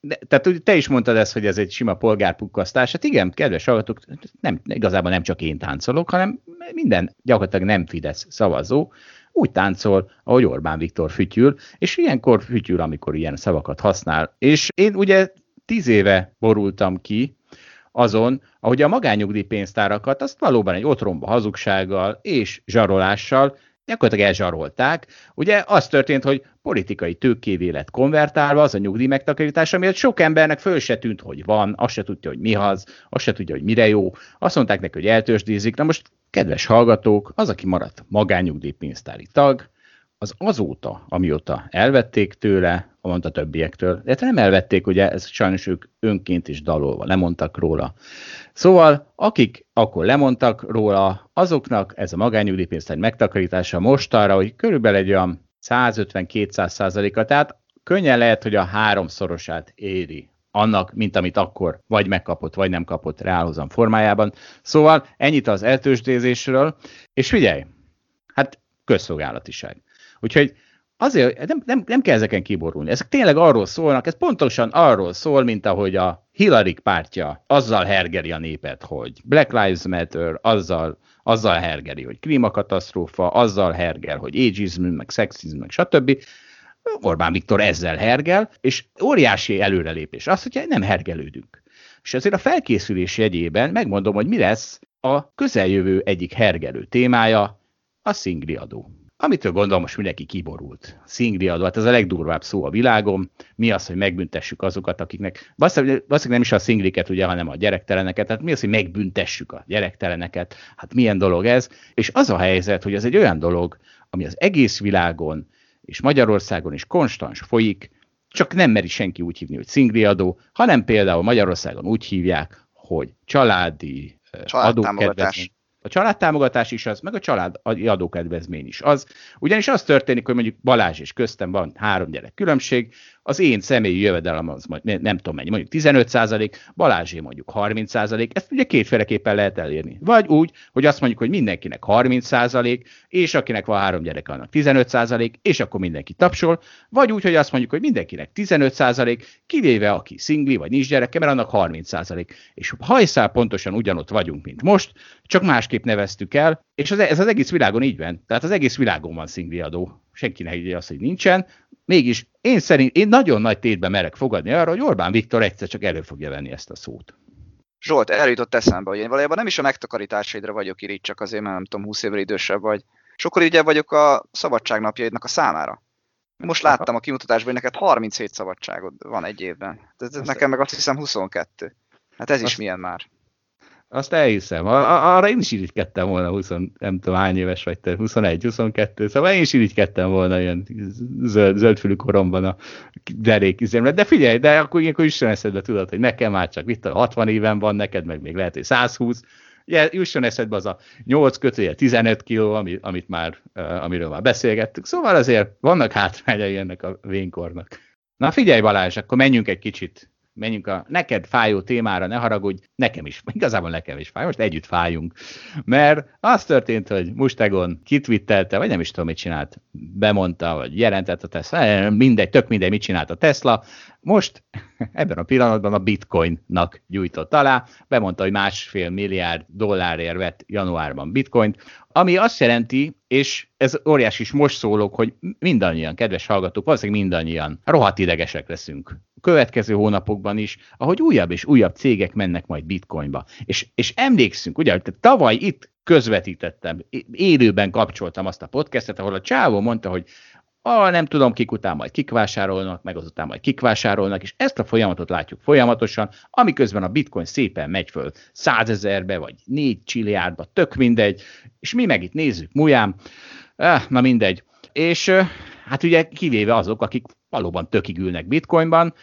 de, tehát te is mondtad ezt, hogy ez egy sima polgárpukkasztás. Hát igen, kedves hallgatók, nem, igazából nem csak én táncolok, hanem minden gyakorlatilag nem Fidesz szavazó úgy táncol, ahogy Orbán Viktor fütyül, és ilyenkor fütyül, amikor ilyen szavakat használ. És én ugye tíz éve borultam ki azon, ahogy a magányugdíjpénztárakat azt valóban egy otromba hazugsággal és zsarolással gyakorlatilag elzsarolták. Ugye az történt, hogy politikai tőkévé lett konvertálva az a nyugdíj megtakarítás, amiért sok embernek föl se tűnt, hogy van, azt se tudja, hogy mi az, azt se tudja, hogy mire jó, azt mondták neki, hogy eltősdízik. Na most, kedves hallgatók, az, aki maradt magányugdíjpénztári tag, az azóta, amióta elvették tőle, mondta többiektől, de nem elvették, ugye, ez sajnos ők önként is dalolva lemondtak róla. Szóval, akik akkor lemondtak róla, azoknak ez a magányugdíjpénztár megtakarítása most arra, hogy körülbelül egy olyan 150-200 százaléka, tehát könnyen lehet, hogy a háromszorosát éri annak, mint amit akkor vagy megkapott, vagy nem kapott reálhozam formájában. Szóval ennyit az eltősdézésről, és figyelj, hát közszolgálatiság. Úgyhogy azért nem, nem, nem kell ezeken kiborulni. Ezek tényleg arról szólnak, ez pontosan arról szól, mint ahogy a Hillary pártja azzal hergeri a népet, hogy Black Lives Matter, azzal, azzal hergeri, hogy klímakatasztrófa, azzal hergel, hogy ageism, meg szexizm, meg stb. Orbán Viktor ezzel hergel, és óriási előrelépés az, hogy nem hergelődünk. És azért a felkészülés jegyében megmondom, hogy mi lesz a közeljövő egyik hergelő témája, a szingli adó. Amitől gondolom, most mindenki kiborult. Szingli adó, hát ez a legdurvább szó a világon. Mi az, hogy megbüntessük azokat, akiknek, valószínűleg nem is a szingliket, ugye, hanem a gyerekteleneket. Tehát mi az, hogy megbüntessük a gyerekteleneket? Hát milyen dolog ez? És az a helyzet, hogy ez egy olyan dolog, ami az egész világon és Magyarországon is konstans folyik, csak nem meri senki úgy hívni, hogy szingli adó, hanem például Magyarországon úgy hívják, hogy családi adókedvezmény. A családtámogatás is az, meg a családi adókedvezmény is az. Ugyanis az történik, hogy mondjuk Balázs és köztem van három gyerek különbség, az én személyi jövedelem az majd nem tudom mennyi, mondjuk 15 százalék, Balázsé mondjuk 30 százalék, ezt ugye kétféleképpen lehet elérni. Vagy úgy, hogy azt mondjuk, hogy mindenkinek 30 százalék, és akinek van három gyerek, annak 15 százalék, és akkor mindenki tapsol, vagy úgy, hogy azt mondjuk, hogy mindenkinek 15 százalék, kivéve aki szingli, vagy nincs gyereke, mert annak 30 százalék. És hajszál pontosan ugyanott vagyunk, mint most, csak másképp neveztük el, és az, ez az egész világon így van. Tehát az egész világon van szingli adó. Senkinek így az, hogy nincsen. Mégis én szerint, én nagyon nagy tétbe merek fogadni arra, hogy Orbán Viktor egyszer csak elő fogja venni ezt a szót. Zsolt, eljutott eszembe, hogy én valójában nem is a megtakarításaidra vagyok irigy, csak azért, mert nem tudom, 20 évre idősebb vagy. Sokkal irigyebb vagyok a szabadságnapjaidnak a számára. Most láttam a kimutatásban, hogy neked 37 szabadságod van egy évben. Ez nekem meg azt hiszem 22. Hát ez is Azt- milyen már. Azt elhiszem. A- Arra én is irigykedtem volna, 20, nem tudom hány éves vagy te, 21, 22, szóval én is irigykedtem volna ilyen zöld, zöldfülű koromban a derék üzemre. De figyelj, de akkor ilyenkor jusson eszedbe, tudod, hogy nekem már csak tudom, 60 éven van, neked meg még lehet, hogy 120. Ugye, jusson eszedbe az a 8 kötője 15 kiló, ami, amit már, amiről már beszélgettük. Szóval azért vannak hátrányai ennek a vénkornak. Na figyelj Balázs, akkor menjünk egy kicsit menjünk a neked fájó témára, ne haragudj, nekem is, igazából nekem is fáj, most együtt fájunk. Mert az történt, hogy Mustegon kitvittelte, vagy nem is tudom, mit csinált, bemondta, vagy jelentett a Tesla, mindegy, tök mindegy, mit csinált a Tesla. Most ebben a pillanatban a bitcoinnak gyújtott alá, bemondta, hogy másfél milliárd dollárért vett januárban bitcoint, ami azt jelenti, és ez óriási is most szólok, hogy mindannyian, kedves hallgatók, valószínűleg mindannyian rohadt idegesek leszünk a következő hónapokban is, ahogy újabb és újabb cégek mennek majd bitcoinba. És, és emlékszünk, ugye, hogy tavaly itt közvetítettem, élőben kapcsoltam azt a podcastet, ahol a csávó mondta, hogy ah, nem tudom, kik után majd kik vásárolnak, meg azután majd kik vásárolnak, és ezt a folyamatot látjuk folyamatosan, amiközben a bitcoin szépen megy föl százezerbe, vagy négy csilliárdba, tök mindegy, és mi meg itt nézzük, mujám, na mindegy. És hát ugye kivéve azok, akik valóban tökig ülnek bitcoinban,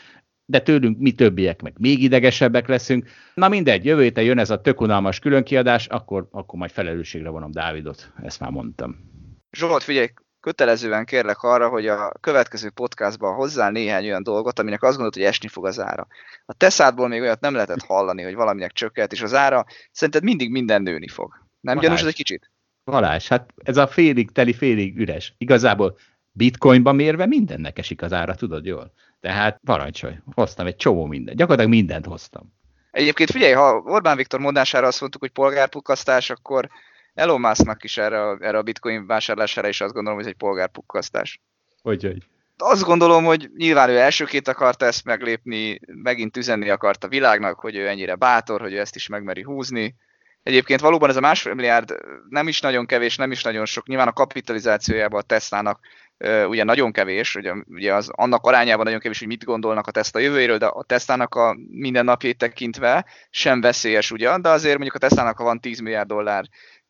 de tőlünk mi többiek meg még idegesebbek leszünk. Na mindegy, jövő héten jön ez a tök unalmas különkiadás, akkor, akkor majd felelősségre vonom Dávidot, ezt már mondtam. Zsolt, figyelj, kötelezően kérlek arra, hogy a következő podcastban hozzá néhány olyan dolgot, aminek azt gondolod, hogy esni fog az ára. A teszádból még olyat nem lehetett hallani, hogy valaminek csökkent, és az ára szerinted mindig minden nőni fog. Nem gyanús ez egy kicsit? Valás, hát ez a félig teli, félig üres. Igazából bitcoinban mérve mindennek esik az ára, tudod jól. Tehát parancsolj, hoztam egy csomó mindent. Gyakorlatilag mindent hoztam. Egyébként figyelj, ha Orbán Viktor mondására azt mondtuk, hogy polgárpukkasztás, akkor Elon Musknak is erre, a, erre a bitcoin vásárlására is azt gondolom, hogy ez egy polgárpukkasztás. Hogy, hogy? Azt gondolom, hogy nyilván ő elsőként akarta ezt meglépni, megint üzenni akart a világnak, hogy ő ennyire bátor, hogy ő ezt is megmeri húzni. Egyébként valóban ez a másfél milliárd nem is nagyon kevés, nem is nagyon sok. Nyilván a kapitalizációjában a Teslának ugye nagyon kevés, ugye, ugye az annak arányában nagyon kevés, hogy mit gondolnak a Tesla jövőjéről, de a Teslának a mindennapjét tekintve sem veszélyes ugyan, de azért mondjuk a Teslának, ha van 10 milliárd dollár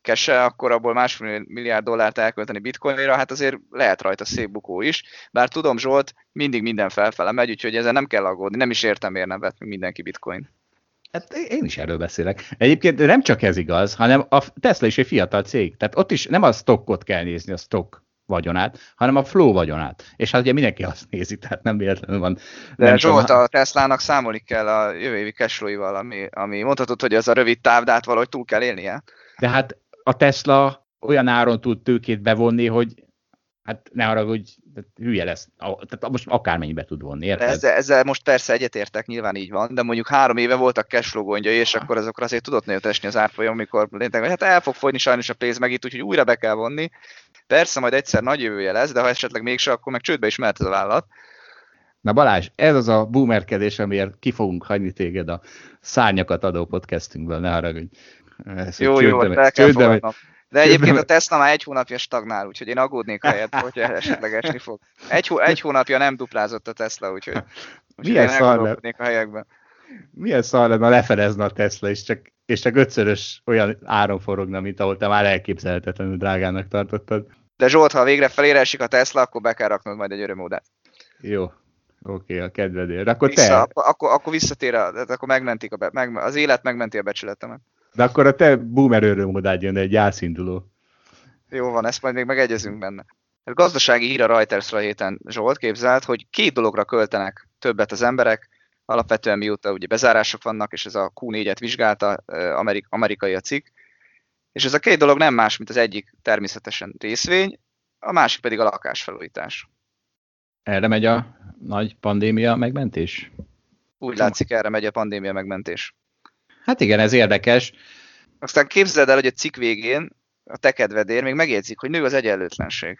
kese, akkor abból másfél milliárd dollárt elkölteni bitcoinra, hát azért lehet rajta szép bukó is. Bár tudom, Zsolt, mindig minden felfele megy, úgyhogy ezzel nem kell aggódni. Nem is értem, miért nem vett mindenki bitcoin. Hát én is erről beszélek. Egyébként nem csak ez igaz, hanem a Tesla is egy fiatal cég. Tehát ott is nem a stockot kell nézni, a stock vagyonát, hanem a flow vagyonát. És hát ugye mindenki azt nézi, tehát nem véletlenül van. De Zsolt, a Teslának számolni kell a jövő évi cashflow ami, ami mondhatod, hogy az a rövid táv, de hát valahogy túl kell élnie. De hát a Tesla olyan áron tud tőkét bevonni, hogy hát ne hogy hülye lesz. Tehát most akármennyibe tud vonni, érted? Ezzel, ezzel most persze egyetértek, nyilván így van, de mondjuk három éve voltak cashflow gondjai, és akkor azokra azért tudott nagyot esni az árfolyam, amikor lényeg, hogy hát el fog fogyni sajnos a pénz meg itt, úgyhogy újra be kell vonni. Persze majd egyszer nagy jövője lesz, de ha esetleg mégse, akkor meg csődbe is mehet ez a vállalat. Na Balázs, ez az a boomerkedés, amiért ki fogunk hagyni téged a szárnyakat adó podcastünkből, ne haragudj. Ezt jó, jó, el kell csődbe, De egyébként a Tesla már egy hónapja stagnál, úgyhogy én aggódnék helyett, hogy esetleg esni fog. Egy, hó, egy hónapja nem duplázott a Tesla, úgyhogy, úgyhogy Milyen én szar a helyekben. Milyen szar lenne, lefedezne a Tesla, és csak, és csak ötszörös olyan áron forogna, mint ahol te már elképzelhetetlenül drágának tartottad. De Zsolt, ha végre felére esik a Tesla, akkor be kell raknod majd egy örömódát. Jó, oké, okay, a kedvedért. Akkor Vissza, te... Akkor, akkor, akkor visszatér, a, akkor megmentik a be, meg, az élet megmenti a becsületemet. De akkor a te boomer örömodád jön, egy gyászinduló. Jó van, ezt majd még megegyezünk benne. A gazdasági hír a Reutersra héten Zsolt képzelt, hogy két dologra költenek többet az emberek, alapvetően mióta ugye bezárások vannak, és ez a Q4-et vizsgálta, amerik- amerikai a cikk, és ez a két dolog nem más, mint az egyik természetesen részvény, a másik pedig a lakásfelújítás. Erre megy a nagy pandémia megmentés? Úgy látszik, erre megy a pandémia megmentés. Hát igen, ez érdekes. Aztán képzeld el, hogy a cikk végén a te kedvedér még megjegyzik, hogy nő az egyenlőtlenség.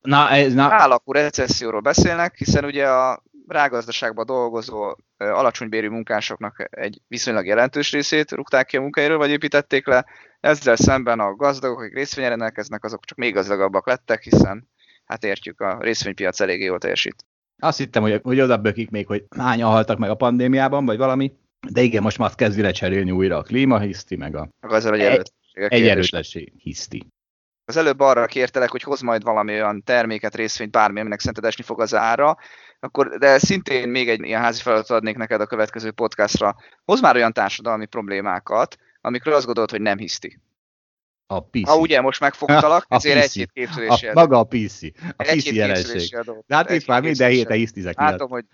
Na, ez, na... Állakú recesszióról beszélnek, hiszen ugye a rágazdaságban dolgozó alacsonybérű munkásoknak egy viszonylag jelentős részét rúgták ki a munkahelyről, vagy építették le. Ezzel szemben a gazdagok, akik részvényen rendelkeznek, azok csak még gazdagabbak lettek, hiszen hát értjük, a részvénypiac eléggé jól teljesít. Azt hittem, hogy, hogy oda bökik még, hogy hányan haltak meg a pandémiában, vagy valami. De igen, most már kezdi lecserélni újra a klímahiszti, meg a... Meg hogy egy, egyenlőtlenség hiszti. Az előbb arra kértelek, hogy hoz majd valami olyan terméket, részvényt, bármi, aminek szerinted esni fog az ára, akkor, de szintén még egy ilyen házi feladatot adnék neked a következő podcastra. Hoz már olyan társadalmi problémákat, amikről azt gondolod, hogy nem hiszti. A PC. Ha ugye most megfogtalak, a ezért egy-két képződési Maga a PC. A PC jelenség. De hát itt már minden héten hisztizek. Látom, hogy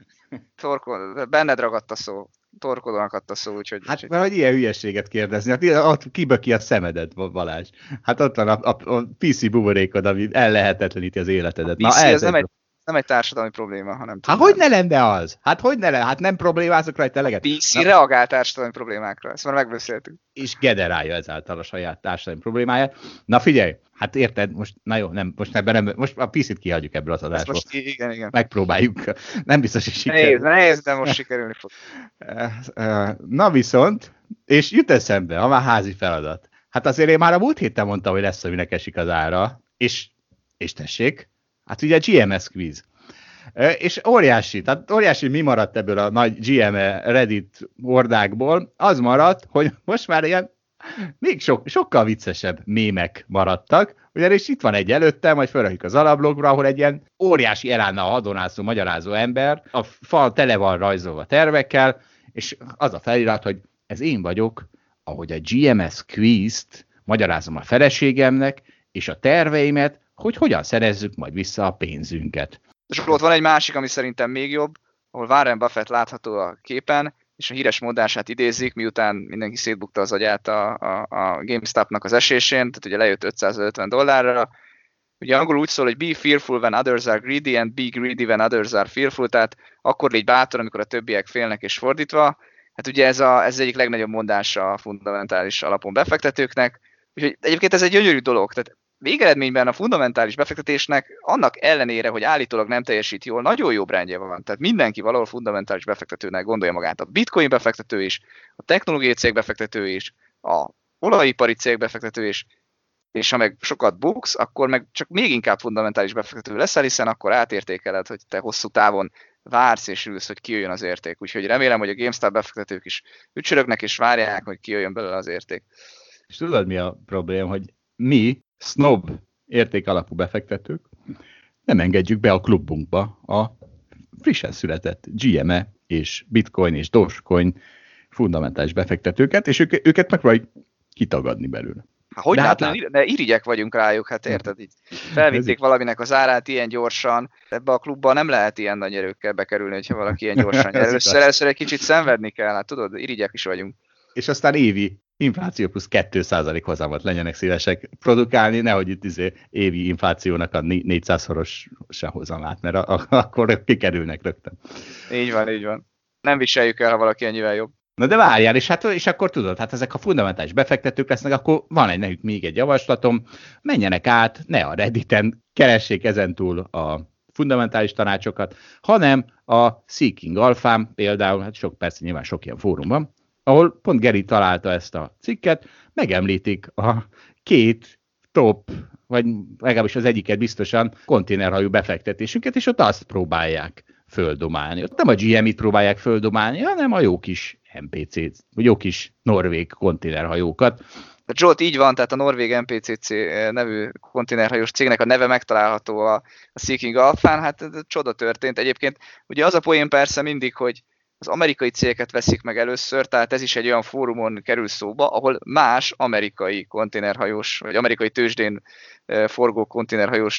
torkol, benned ragadt a szó torkodónak adta szó, úgyhogy... Hát mert hogy ilyen hülyeséget kérdezni, hát ott kiböki a szemedet, Balázs. Hát ott van a, a, a PC buborékod, ami ellehetetleníti az életedet. A PC Na, ez nem egy, nem egy társadalmi probléma, hanem... Hát hogy ne lenne az? Hát hogy ne lenne? Hát nem problémázok rajta eleget? PC Na, reagál társadalmi problémákra, ezt már megbeszéltük. És generálja ezáltal a saját társadalmi problémáját. Na figyelj, hát érted, most, na jó, nem, most ebben nem, most a PC-t kihagyjuk ebből az adásból. Most, igen, igen. Megpróbáljuk. Nem biztos, hogy sikerül. Nehéz, nehéz, de most sikerülni fog. Na viszont, és jut eszembe, ha már házi feladat. Hát azért én már a múlt héten mondtam, hogy lesz, aminek esik az ára, és, és tessék, Hát ugye GMS quiz. És óriási, tehát óriási mi maradt ebből a nagy GM Reddit hordákból? Az maradt, hogy most már ilyen még sok, sokkal viccesebb mémek maradtak, ugyanis itt van egy előtte, majd felrakjuk az alablogra, ahol egy ilyen óriási elánnal hadonászó, magyarázó ember, a fal tele van rajzolva tervekkel, és az a felirat, hogy ez én vagyok, ahogy a GMS quiz-t magyarázom a feleségemnek, és a terveimet, hogy hogyan szerezzük majd vissza a pénzünket. És ott van egy másik, ami szerintem még jobb, ahol Warren Buffett látható a képen, és a híres mondását idézik, miután mindenki szétbukta az agyát a, a, a GameStop-nak az esésén, tehát ugye lejött 550 dollárra. Ugye angol úgy szól, hogy be fearful when others are greedy, and be greedy when others are fearful, tehát akkor légy bátor, amikor a többiek félnek, és fordítva. Hát ugye ez, a, ez egyik legnagyobb mondása a fundamentális alapon befektetőknek, úgyhogy egyébként ez egy gyönyörű dolog, tehát végeredményben a fundamentális befektetésnek annak ellenére, hogy állítólag nem teljesít jól, nagyon jó brandje van. Tehát mindenki valahol fundamentális befektetőnek gondolja magát. A bitcoin befektető is, a technológiai cég befektető is, a olajipari cég befektető is, és ha meg sokat buksz, akkor meg csak még inkább fundamentális befektető leszel, hiszen akkor átértékeled, hogy te hosszú távon vársz és ülsz, hogy kijöjjön az érték. Úgyhogy remélem, hogy a GameStop befektetők is ücsörögnek és várják, hogy kijöjjön belőle az érték. És tudod mi a probléma, hogy mi snob értékalapú befektetők nem engedjük be a klubunkba a frissen született GME és Bitcoin és Dogecoin fundamentális befektetőket, és ők, őket megpróbáljuk kitagadni belőle. Hát hogy de, hát, de irigyek vagyunk rájuk, hát érted, így felvitték valaminek az árát ilyen gyorsan, ebbe a klubba nem lehet ilyen nagy erőkkel bekerülni, hogyha valaki ilyen gyorsan nyer. Először, először egy kicsit szenvedni kell, hát tudod, irigyek is vagyunk. És aztán évi infláció plusz 2% hozamot legyenek szívesek produkálni, nehogy itt izé évi inflációnak a 400-szoros se hozamát, mert a, a, akkor kikerülnek rögtön. Így van, így van. Nem viseljük el, ha valaki ennyivel jobb. Na de várjál, és, hát, és akkor tudod, hát ezek a fundamentális befektetők lesznek, akkor van egy nekük még egy javaslatom, menjenek át, ne a Redditen, keressék ezentúl a fundamentális tanácsokat, hanem a Seeking Alpha például, hát sok persze nyilván sok ilyen fórum van, ahol pont Geri találta ezt a cikket, megemlítik a két top, vagy legalábbis az egyiket biztosan konténerhajú befektetésünket, és ott azt próbálják földomálni. Ott nem a GM-it próbálják földomálni, hanem a jó kis MPC-t, vagy jó kis norvég konténerhajókat. Zsolt, így van, tehát a Norvég MPCC nevű konténerhajós cégnek a neve megtalálható a, a Seeking Alpha-n, hát csoda történt. Egyébként ugye az a poén persze mindig, hogy az amerikai cégeket veszik meg először, tehát ez is egy olyan fórumon kerül szóba, ahol más amerikai konténerhajós, vagy amerikai tőzsdén forgó konténerhajós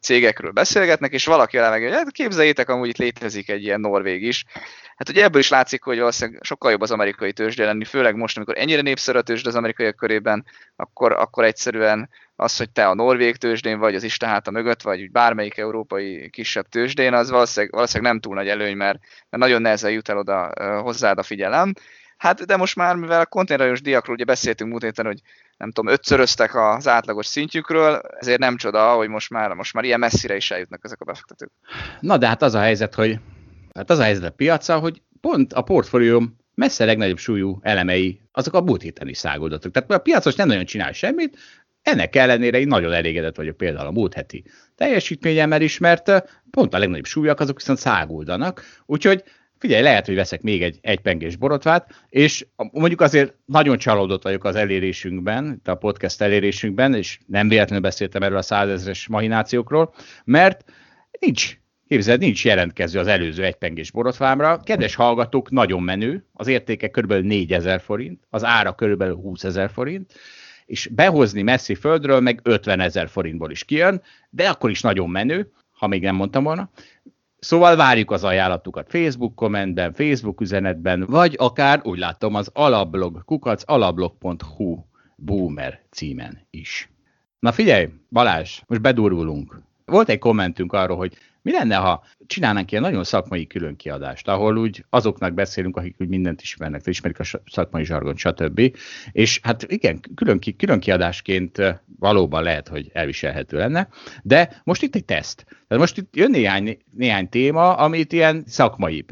cégekről beszélgetnek, és valaki alá meg, hogy hát képzeljétek, amúgy itt létezik egy ilyen norvég is. Hát ugye ebből is látszik, hogy valószínűleg sokkal jobb az amerikai tőzsde lenni, főleg most, amikor ennyire népszerű a tőzsde az amerikaiak körében, akkor, akkor egyszerűen az, hogy te a norvég tőzsdén vagy, az Isten a mögött, vagy bármelyik európai kisebb tőzsdén, az valószínűleg, valószínűleg nem túl nagy előny, mert, mert nagyon nehezen jut el oda hozzád a figyelem. Hát de most már, mivel a konténerajos diakról ugye beszéltünk múlt héten, hogy nem tudom, ötszöröztek az átlagos szintjükről, ezért nem csoda, hogy most már, most már ilyen messzire is eljutnak ezek a befektetők. Na de hát az a helyzet, hogy hát az a helyzet a piaca, hogy pont a portfólióm messze legnagyobb súlyú elemei, azok a múlt héten is száguldatok. Tehát a piacos nem nagyon csinál semmit, ennek ellenére én nagyon elégedett vagyok például a múlt heti teljesítményemmel is, mert pont a legnagyobb súlyak azok viszont száguldanak, úgyhogy figyelj, lehet, hogy veszek még egy egypengés borotvát, és mondjuk azért nagyon csalódott vagyok az elérésünkben, a podcast elérésünkben, és nem véletlenül beszéltem erről a százezres mahinációkról, mert nincs Képzeld, nincs jelentkező az előző egypengés borotvámra. Kedves hallgatók, nagyon menő, az értéke kb. 4000 forint, az ára kb. 20 ezer forint, és behozni messzi földről meg 50 ezer forintból is kijön, de akkor is nagyon menő, ha még nem mondtam volna. Szóval várjuk az ajánlatukat Facebook kommentben, Facebook üzenetben, vagy akár úgy látom az alablog, kukac alablog.hu boomer címen is. Na figyelj, Balázs, most bedurulunk. Volt egy kommentünk arról, hogy mi lenne, ha csinálnánk ilyen nagyon szakmai különkiadást, ahol úgy azoknak beszélünk, akik úgy mindent ismernek, ismerik a szakmai zsargon, stb. És hát igen, külön, külön kiadásként valóban lehet, hogy elviselhető lenne, de most itt egy teszt. Tehát most itt jön néhány, néhány téma, amit ilyen szakmaibb.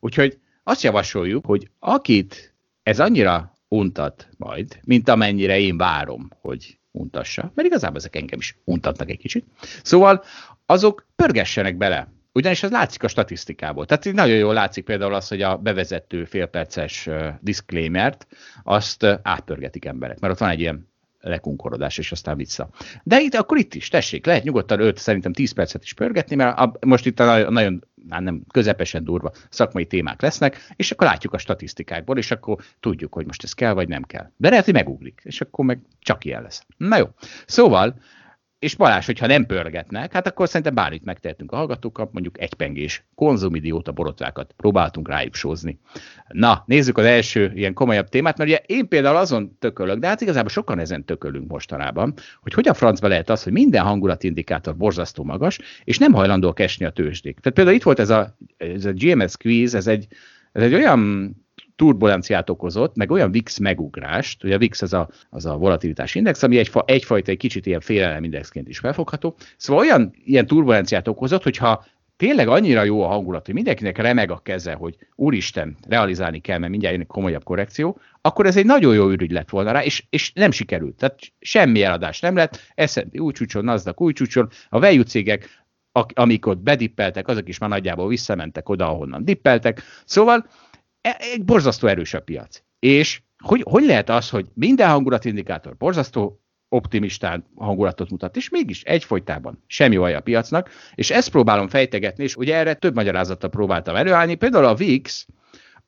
Úgyhogy azt javasoljuk, hogy akit ez annyira untat majd, mint amennyire én várom, hogy untassa, mert igazából ezek engem is untatnak egy kicsit. Szóval azok pörgessenek bele. Ugyanis az látszik a statisztikából. Tehát nagyon jól látszik például az, hogy a bevezető félperces disclaimert, azt átpörgetik emberek, mert ott van egy ilyen lekunkorodás, és aztán vissza. De itt, akkor itt is, tessék, lehet nyugodtan 5, szerintem 10 percet is pörgetni, mert a, most itt a nagyon, hát nem közepesen durva szakmai témák lesznek, és akkor látjuk a statisztikákból, és akkor tudjuk, hogy most ez kell, vagy nem kell. De lehet, hogy megugrik, és akkor meg csak ilyen lesz. Na jó. Szóval, és Balázs, hogyha nem pörgetnek, hát akkor szerintem bármit megtehetünk a hallgatókkal, mondjuk egy pengés konzumidióta borotvákat próbáltunk rájuk sózni. Na, nézzük az első ilyen komolyabb témát, mert ugye én például azon tökölök, de hát igazából sokan ezen tökölünk mostanában, hogy hogyan francba lehet az, hogy minden hangulatindikátor borzasztó magas, és nem hajlandóak esni a tőzsdék. Tehát például itt volt ez a, ez a GMS quiz, ez egy, ez egy olyan turbulenciát okozott, meg olyan VIX megugrást, ugye a VIX az a, az a volatilitás index, ami egy, egyfajta egy kicsit ilyen indexként is felfogható. Szóval olyan ilyen turbulenciát okozott, hogyha tényleg annyira jó a hangulat, hogy mindenkinek remeg a keze, hogy úristen, realizálni kell, mert mindjárt jön egy komolyabb korrekció, akkor ez egy nagyon jó ürügy lett volna rá, és, és nem sikerült. Tehát semmi eladás nem lett, S&P új csúcson, NASDAQ új csúcson, a value cégek, amik ott bedippeltek, azok is már nagyjából visszamentek oda, ahonnan dippeltek. Szóval egy borzasztó erős a piac. És hogy, hogy lehet az, hogy minden hangulatindikátor borzasztó optimistán hangulatot mutat, és mégis egyfolytában semmi olyan a piacnak, és ezt próbálom fejtegetni, és ugye erre több magyarázattal próbáltam előállni. Például a VIX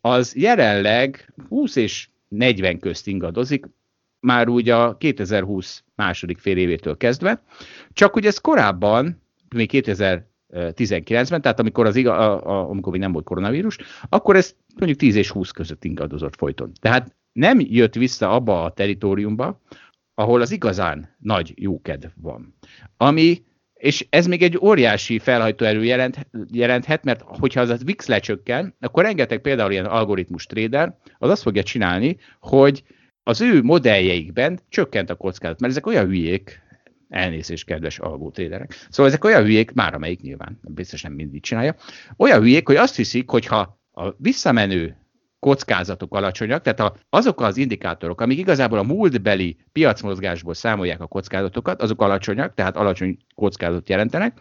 az jelenleg 20 és 40 közt ingadozik, már úgy a 2020 második fél évétől kezdve, csak hogy ez korábban, még 2000 19-ben, tehát amikor, az, a, a, amikor még nem volt koronavírus, akkor ez mondjuk 10 és 20 között ingadozott folyton. Tehát nem jött vissza abba a teritoriumba, ahol az igazán nagy jókedv van. Ami, és ez még egy óriási felhajtóerő jelent, jelenthet, mert hogyha az a VIX lecsökken, akkor rengeteg például ilyen algoritmus trader, az azt fogja csinálni, hogy az ő modelljeikben csökkent a kockázat, mert ezek olyan hülyék, Elnézést, kedves algótréderek. Szóval ezek olyan hülyék, már amelyik nyilván, biztos nem mindig csinálja, olyan hülyék, hogy azt hiszik, hogy ha a visszamenő kockázatok alacsonyak, tehát azok az indikátorok, amik igazából a múltbeli piacmozgásból számolják a kockázatokat, azok alacsonyak, tehát alacsony kockázatot jelentenek,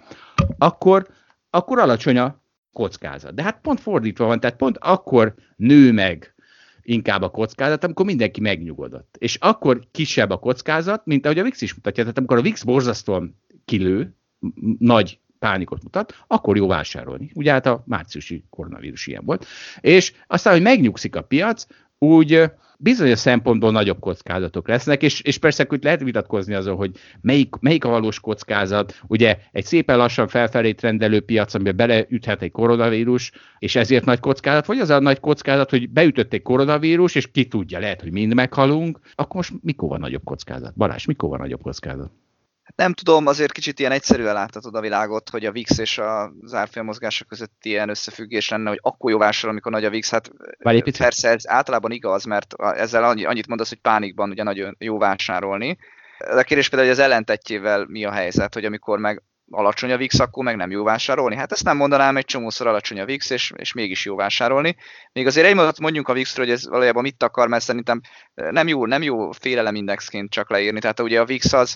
akkor, akkor alacsony a kockázat. De hát pont fordítva van, tehát pont akkor nő meg inkább a kockázat, amikor mindenki megnyugodott. És akkor kisebb a kockázat, mint ahogy a VIX is mutatja. Tehát amikor a VIX borzasztóan kilő, nagy pánikot mutat, akkor jó vásárolni. Ugye hát a márciusi koronavírus ilyen volt. És aztán, hogy megnyugszik a piac, úgy bizonyos szempontból nagyobb kockázatok lesznek, és, és persze hogy lehet vitatkozni azon, hogy melyik, melyik a valós kockázat. Ugye egy szépen lassan felfelé trendelő piac, amiben beleüthet egy koronavírus, és ezért nagy kockázat, vagy az a nagy kockázat, hogy beütött egy koronavírus, és ki tudja, lehet, hogy mind meghalunk, akkor most mikor van nagyobb kockázat? Balázs, mikor van nagyobb kockázat? Nem tudom, azért kicsit ilyen egyszerűen láthatod a világot, hogy a VIX és az árfolyam mozgása között ilyen összefüggés lenne, hogy akkor jó vásárol, amikor nagy a VIX. Hát persze ez általában igaz, mert ezzel annyit mondasz, hogy pánikban ugye nagyon jó vásárolni. A kérdés például, hogy az ellentetjével mi a helyzet, hogy amikor meg alacsony a VIX, akkor meg nem jó vásárolni. Hát ezt nem mondanám, egy csomószor alacsony a VIX, és, és mégis jó vásárolni. Még azért egy mondat mondjunk a VIX-ről, hogy ez valójában mit akar, mert szerintem nem jó, nem jó félelemindexként csak leírni. Tehát ugye a VIX az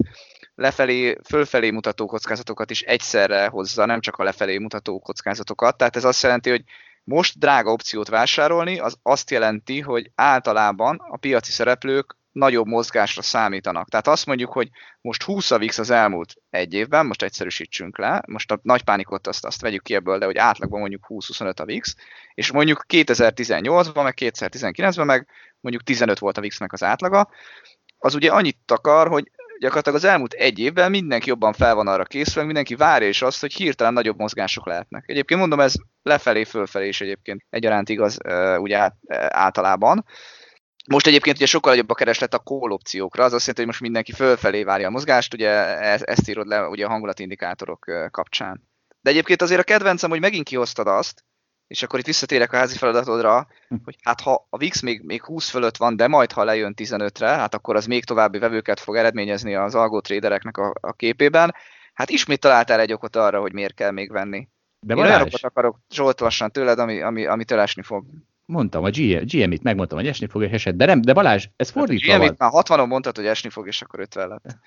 lefelé, fölfelé mutató kockázatokat is egyszerre hozza, nem csak a lefelé mutató kockázatokat. Tehát ez azt jelenti, hogy most drága opciót vásárolni, az azt jelenti, hogy általában a piaci szereplők nagyobb mozgásra számítanak. Tehát azt mondjuk, hogy most 20 a VIX az elmúlt egy évben, most egyszerűsítsünk le, most a nagy pánikot azt, azt vegyük ki ebből, de hogy átlagban mondjuk 20-25 a VIX, és mondjuk 2018-ban, meg 2019-ben meg mondjuk 15 volt a VIX-nek az átlaga, az ugye annyit akar, hogy gyakorlatilag az elmúlt egy évben mindenki jobban fel van arra készülve, mindenki várja is azt, hogy hirtelen nagyobb mozgások lehetnek. Egyébként mondom, ez lefelé, fölfelé is egyébként egyaránt igaz, ugye általában. Most egyébként ugye sokkal nagyobb a kereslet a call opciókra, az azt jelenti, hogy most mindenki fölfelé várja a mozgást, ugye ezt írod le ugye a hangulatindikátorok kapcsán. De egyébként azért a kedvencem, hogy megint kihoztad azt, és akkor itt visszatérek a házi feladatodra, hm. hogy hát ha a VIX még, még 20 fölött van, de majd ha lejön 15-re, hát akkor az még további vevőket fog eredményezni az algó tradereknek a, a képében. Hát ismét találtál egy okot arra, hogy miért kell még venni. De Én olyanokat akarok Zsolt lassan tőled, ami, ami, ami esni fog. Mondtam, a GM-it megmondtam, hogy esni fog, és esett, de nem, de Balázs, ez hát fordítva hát van. már 60-on mondtad, hogy esni fog, és akkor 50 lett.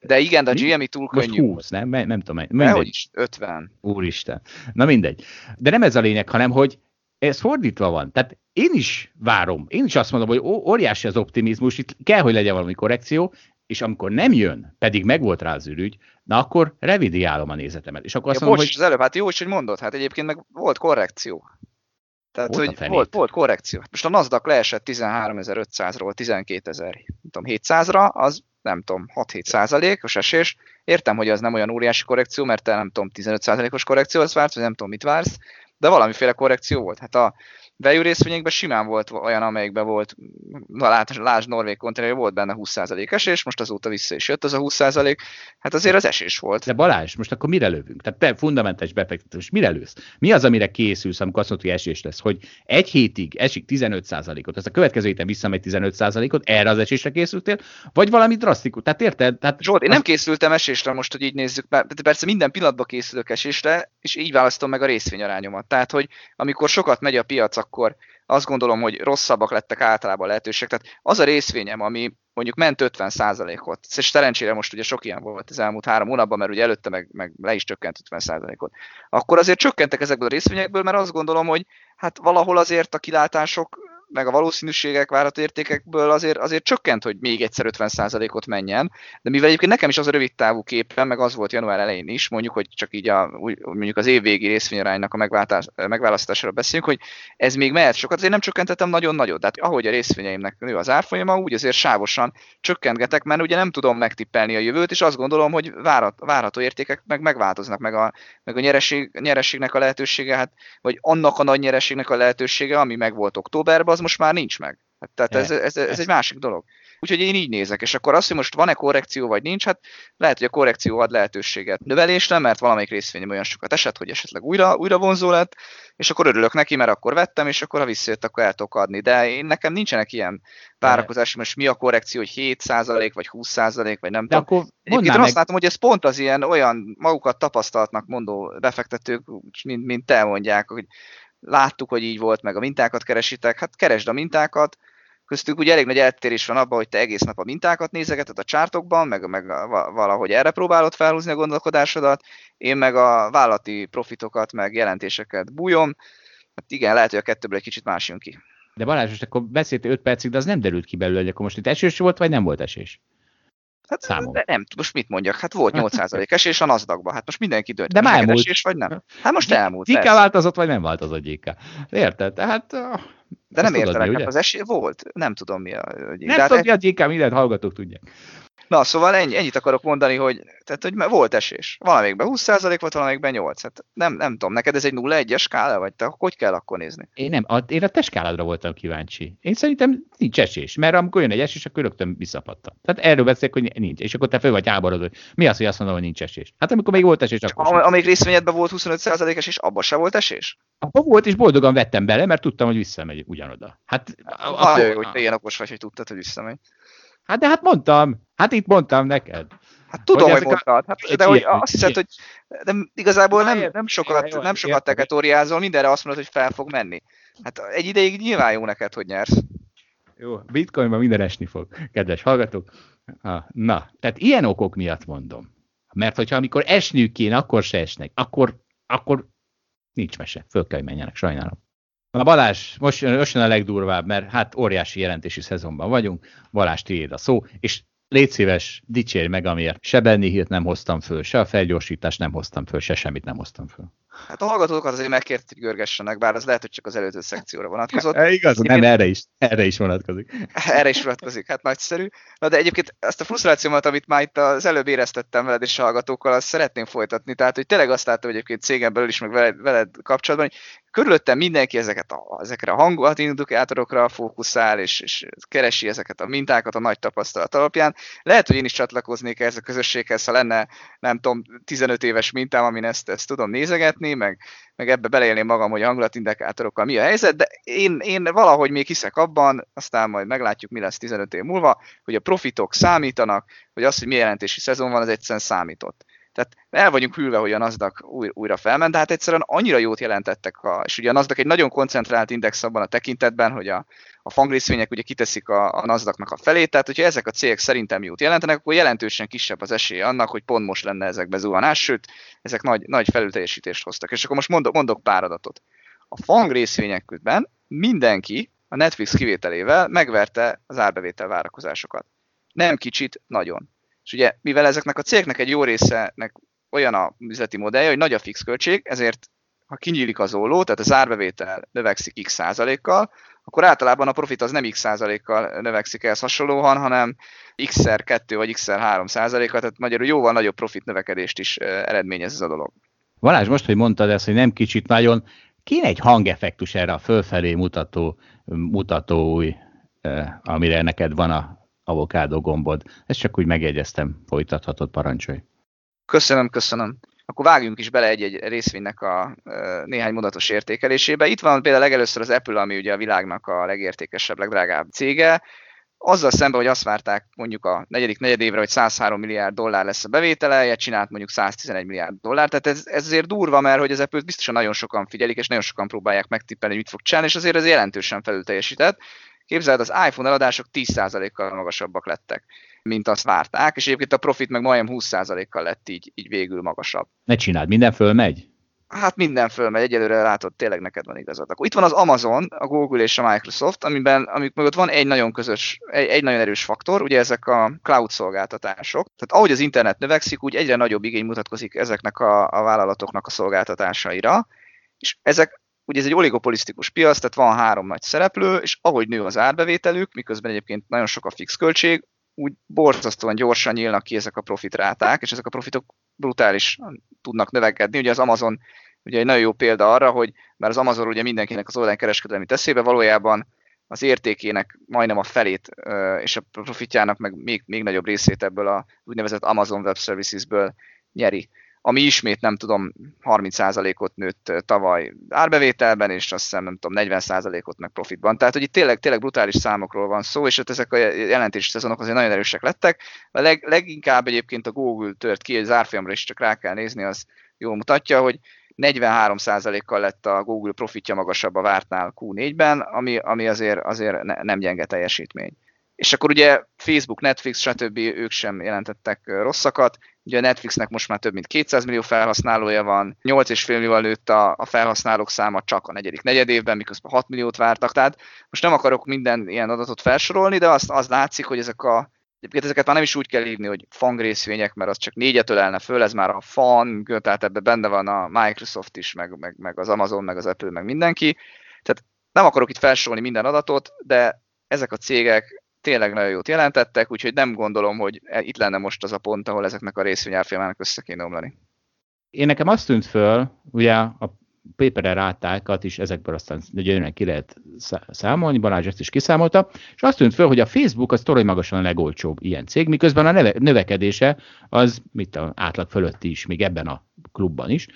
De igen, de a GM túl Most könnyű. 20, nem? Nem tudom. Mindegy. is, 50. Úristen. Na mindegy. De nem ez a lényeg, hanem hogy ez fordítva van. Tehát én is várom. Én is azt mondom, hogy óriási az optimizmus, itt kell, hogy legyen valami korrekció, és amikor nem jön, pedig megvolt rá az ürügy, na akkor revidiálom a nézetemet. És akkor azt ja, mondom, bocs, hogy... az előbb, hát jó is, hogy mondod, hát egyébként meg volt korrekció. Tehát, volt hogy volt, volt korrekció. Most a NASDAQ leesett 13.500-ról 12.700-ra, az nem tudom, 6-7 százalékos esés. Értem, hogy az nem olyan óriási korrekció, mert te nem tudom, 15 százalékos korrekciót vársz, vagy nem tudom, mit vársz, de valamiféle korrekció volt. Hát a value részvényekben simán volt olyan, amelyikben volt, lát, lásd Norvég konténer, volt benne 20% esés, most azóta vissza is jött az a 20%, hát azért az esés volt. De Balázs, most akkor mire lövünk? Tehát te fundamentális befektetés, mire lősz? Mi az, amire készülsz, amikor azt mondod, hogy esés lesz? Hogy egy hétig esik 15%-ot, ezt a következő héten visszamegy 15%-ot, erre az esésre készültél, vagy valami drasztikus? Tehát érted? Tehát Zsolt, én nem készültem esésre most, hogy így nézzük, mert persze minden pillanatban készülök esésre, és így választom meg a részvényarányomat. Tehát, hogy amikor sokat megy a piac, akkor azt gondolom, hogy rosszabbak lettek általában a lehetőségek. Tehát az a részvényem, ami mondjuk ment 50%-ot, és szerencsére most ugye sok ilyen volt az elmúlt három hónapban, mert ugye előtte meg, meg le is csökkent 50%-ot, akkor azért csökkentek ezekből a részvényekből, mert azt gondolom, hogy hát valahol azért a kilátások meg a valószínűségek, várható értékekből azért, azért csökkent, hogy még egyszer 50%-ot menjen, de mivel egyébként nekem is az a rövid távú képen, meg az volt január elején is, mondjuk, hogy csak így a, mondjuk az évvégi részvényaránynak a megválasztására beszélünk, hogy ez még mehet sokat, azért nem csökkentettem nagyon nagyot, de hát ahogy a részvényeimnek nő az árfolyama, úgy azért sávosan csökkentgetek, mert ugye nem tudom megtippelni a jövőt, és azt gondolom, hogy várat, várható értékek meg megváltoznak, meg a, meg a nyereség, nyereségnek a lehetősége, hát, vagy annak a nagy nyereségnek a lehetősége, ami meg volt októberben, az most már nincs meg. Hát, tehát ez, ez, ez egy másik dolog. Úgyhogy én így nézek, és akkor azt, hogy most van-e korrekció vagy nincs, hát lehet, hogy a korrekció ad lehetőséget növelésre, mert valamelyik részvény olyan sokat esett, hogy esetleg újra, újra vonzó lett, és akkor örülök neki, mert akkor vettem, és akkor ha visszajött, akkor el tudok adni. De én nekem nincsenek ilyen várakozási, most mi a korrekció, hogy 7% vagy 20% vagy nem De tudom. Akkor Egyébként meg... azt látom, hogy ez pont az ilyen olyan magukat tapasztalatnak mondó befektetők, mint, mint te mondják, hogy láttuk, hogy így volt, meg a mintákat keresitek, hát keresd a mintákat, köztük ugye elég nagy eltérés van abban, hogy te egész nap a mintákat nézegeted a csártokban, meg, meg valahogy erre próbálod felhúzni a gondolkodásodat, én meg a vállalati profitokat, meg jelentéseket bújom, hát igen, lehet, hogy a kettőből egy kicsit más jön ki. De Balázs, most akkor beszéltél 5 percig, de az nem derült ki belőle, hogy akkor most itt esés volt, vagy nem volt esés? Hát Számom. De nem, most mit mondjak? Hát volt 8% esés a nasdaq Hát most mindenki dönt. De már elmúlt. Esés, vagy nem? Hát most elmúlt. GK változott, vagy nem változott GK? Érted? Tehát... De nem értelek, hát az esés volt. Nem tudom mi a... Nem hát tudom mi a GK, mindent hallgatók tudják. Na, szóval ennyi, ennyit akarok mondani, hogy, tehát, hogy volt esés. Valamelyikben 20% volt, valamelyikben 8. Hát nem, nem tudom, neked ez egy 0-1-es skála, vagy te hogy kell akkor nézni? Én nem, a, én a te skáládra voltam kíváncsi. Én szerintem nincs esés, mert amikor jön egy esés, akkor rögtön visszapattan. Tehát erről beszélek, hogy nincs, és akkor te föl vagy háborodva, hogy mi az, hogy azt mondom, hogy nincs esés. Hát amikor még volt esés, akkor. Am- amíg részvényedben volt 25% esés, abban se volt esés? Abban volt, és boldogan vettem bele, mert tudtam, hogy visszamegy ugyanoda. Hát, akkor, jó, hogy te ilyen okos vagy, hogy tudtad, hogy visszamegy. Hát de hát mondtam, hát itt mondtam neked. Hát tudom, hogy, hogy mondtad, hát, de hogy azt hiszed, hogy de igazából nem, nem sokat, nem sokat teketóriázol, mindenre azt mondod, hogy fel fog menni. Hát egy ideig nyilván jó neked, hogy nyersz. Jó, bitcoinban minden esni fog, kedves hallgatók. Na, tehát ilyen okok miatt mondom. Mert hogyha amikor esniük kéne, akkor se esnek. Akkor, akkor nincs mese. Föl kell, menjenek, sajnálom. Na Balázs, most most jön a legdurvább, mert hát óriási jelentési szezonban vagyunk. Balázs, tiéd a szó, és légy szíves, dicsérj meg, amiért se Benny Hilt nem hoztam föl, se a felgyorsítást nem hoztam föl, se semmit nem hoztam föl. Hát a hallgatókat azért megkért, hogy görgessenek, bár az lehet, hogy csak az előző szekcióra vonatkozott. E, igaz, nem, erre is, erre is vonatkozik. Erre is vonatkozik, hát nagyszerű. Na de egyébként ezt a frusztrációmat, amit már itt az előbb éreztettem veled és a hallgatókkal, azt szeretném folytatni. Tehát, hogy tényleg azt láttam egyébként cégen belül is, meg veled, veled kapcsolatban, hogy körülöttem mindenki ezeket a, ezekre a hangulatinindikátorokra fókuszál, és, és keresi ezeket a mintákat a nagy tapasztalat alapján. Lehet, hogy én is csatlakoznék ehhez a közösséghez, ha lenne, nem tudom, 15 éves mintám, amin ezt, ezt tudom nézegetni, meg, meg ebbe beleélném magam, hogy a hangulatindikátorokkal mi a helyzet, de én, én valahogy még hiszek abban, aztán majd meglátjuk, mi lesz 15 év múlva, hogy a profitok számítanak, hogy az, hogy mi jelentési szezon van, az egyszerűen számított. Tehát el vagyunk hűlve, hogy a NASDAQ új, újra felment, de hát egyszerűen annyira jót jelentettek, a, és ugye a NASDAQ egy nagyon koncentrált index abban a tekintetben, hogy a, a fangrészvények ugye kiteszik a, a NASDAQ-nak a felét, tehát hogyha ezek a cégek szerintem jót jelentenek, akkor jelentősen kisebb az esélye annak, hogy pont most lenne ezekbe zuhanás, sőt, ezek nagy, nagy felülteljesítést hoztak. És akkor most mondok, mondok pár adatot. A fang részvények közben mindenki, a Netflix kivételével megverte az árbevétel várakozásokat. Nem kicsit, nagyon. És ugye, mivel ezeknek a cégeknek egy jó részenek olyan a üzleti modellje, hogy nagy a fix költség, ezért ha kinyílik az olló, tehát az árbevétel növekszik x százalékkal, akkor általában a profit az nem x százalékkal növekszik ehhez hasonlóan, hanem x-szer 2 vagy x-szer 3 százalékkal, tehát magyarul jóval nagyobb profit növekedést is eredményez ez a dolog. Balázs, most, hogy mondtad ezt, hogy nem kicsit nagyon, kéne egy hangeffektus erre a fölfelé mutató, mutató új, amire neked van a avokádó gombod. Ezt csak úgy megjegyeztem, folytathatod, parancsolj. Köszönöm, köszönöm. Akkor vágjunk is bele egy-egy részvénynek a néhány mondatos értékelésébe. Itt van például legelőször az Apple, ami ugye a világnak a legértékesebb, legdrágább cége. Azzal szemben, hogy azt várták mondjuk a negyedik negyedévre, hogy 103 milliárd dollár lesz a bevétele, csinált mondjuk 111 milliárd dollár. Tehát ez, ez azért durva, mert hogy az Apple-t biztosan nagyon sokan figyelik, és nagyon sokan próbálják megtippelni, hogy mit fog csinálni, és azért ez jelentősen felül teljesített. Képzeld, az iPhone eladások 10%-kal magasabbak lettek, mint azt várták, és egyébként a profit meg majdnem 20%-kal lett így, így végül magasabb. Ne csináld, minden fölmegy? Hát minden fölmegy, egyelőre látod, tényleg neked van igazad. Akkor itt van az Amazon, a Google és a Microsoft, amiben, amik mögött van egy nagyon közös, egy, egy nagyon erős faktor, ugye ezek a cloud szolgáltatások. Tehát ahogy az internet növekszik, úgy egyre nagyobb igény mutatkozik ezeknek a, a vállalatoknak a szolgáltatásaira, és ezek ugye ez egy oligopolisztikus piac, tehát van három nagy szereplő, és ahogy nő az árbevételük, miközben egyébként nagyon sok a fix költség, úgy borzasztóan gyorsan nyílnak ki ezek a profitráták, és ezek a profitok brutális tudnak növekedni. Ugye az Amazon ugye egy nagyon jó példa arra, hogy már az Amazon ugye mindenkinek az online kereskedelmi teszébe valójában az értékének majdnem a felét, és a profitjának meg még, még nagyobb részét ebből a úgynevezett Amazon Web Services-ből nyeri ami ismét nem tudom 30%-ot nőtt tavaly árbevételben, és azt hiszem nem tudom 40%-ot meg profitban. Tehát, hogy itt tényleg, tényleg brutális számokról van szó, és ott ezek a jelentési szezonok azért nagyon erősek lettek. A leg, leginkább egyébként a Google tört ki, egy árfolyamra is csak rá kell nézni, az jól mutatja, hogy 43%-kal lett a Google profitja magasabb a vártnál Q4-ben, ami, ami azért, azért ne, nem gyenge teljesítmény. És akkor ugye Facebook, Netflix, stb. ők sem jelentettek rosszakat. Ugye a Netflixnek most már több mint 200 millió felhasználója van, 8,5 millióval nőtt a, a felhasználók száma csak a negyedik negyed évben, miközben 6 milliót vártak. Tehát most nem akarok minden ilyen adatot felsorolni, de az, az látszik, hogy ezek a Egyébként ezeket már nem is úgy kell írni, hogy fang részvények, mert az csak négyet ölelne föl, ez már a fan, tehát ebben benne van a Microsoft is, meg, meg, meg az Amazon, meg az Apple, meg mindenki. Tehát nem akarok itt felsorolni minden adatot, de ezek a cégek tényleg nagyon jót jelentettek, úgyhogy nem gondolom, hogy itt lenne most az a pont, ahol ezeknek a részvényárfolyamának össze kéne omlani. Én nekem azt tűnt föl, ugye a paper rátákat is ezekből aztán gyönyörűen ki lehet számolni, Balázs ezt is kiszámolta, és azt tűnt föl, hogy a Facebook az torony magasan a legolcsóbb ilyen cég, miközben a neve, növekedése az mit a átlag fölötti is, még ebben a klubban is.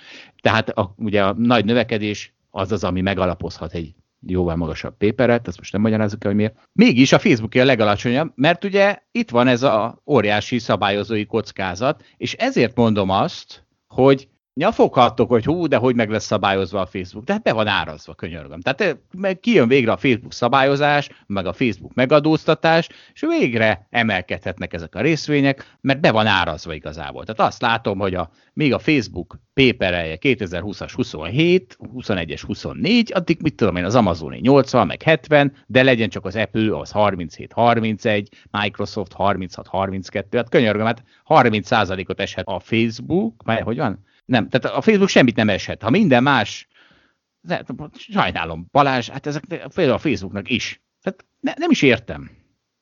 Tehát a, ugye a nagy növekedés az az, ami megalapozhat egy jóval magasabb péperet, ezt most nem magyarázzuk el, hogy miért. Mégis a Facebook a legalacsonyabb, mert ugye itt van ez a óriási szabályozói kockázat, és ezért mondom azt, hogy nyafoghattok, hogy hú, de hogy meg lesz szabályozva a Facebook. Tehát be van árazva, könyörgöm. Tehát meg kijön végre a Facebook szabályozás, meg a Facebook megadóztatás, és végre emelkedhetnek ezek a részvények, mert be van árazva igazából. Tehát azt látom, hogy a, még a Facebook péperelje 2020-as 27, 21-es 24, addig mit tudom én, az Amazon 80, meg 70, de legyen csak az Apple, az 37, 31, Microsoft 36, 32, hát könyörgöm, hát 30%-ot eshet a Facebook, mert hogy van? Nem, tehát a Facebook semmit nem eshet. Ha minden más, sajnálom, Balázs, hát ezek például a Facebooknak is. Tehát ne, nem is értem.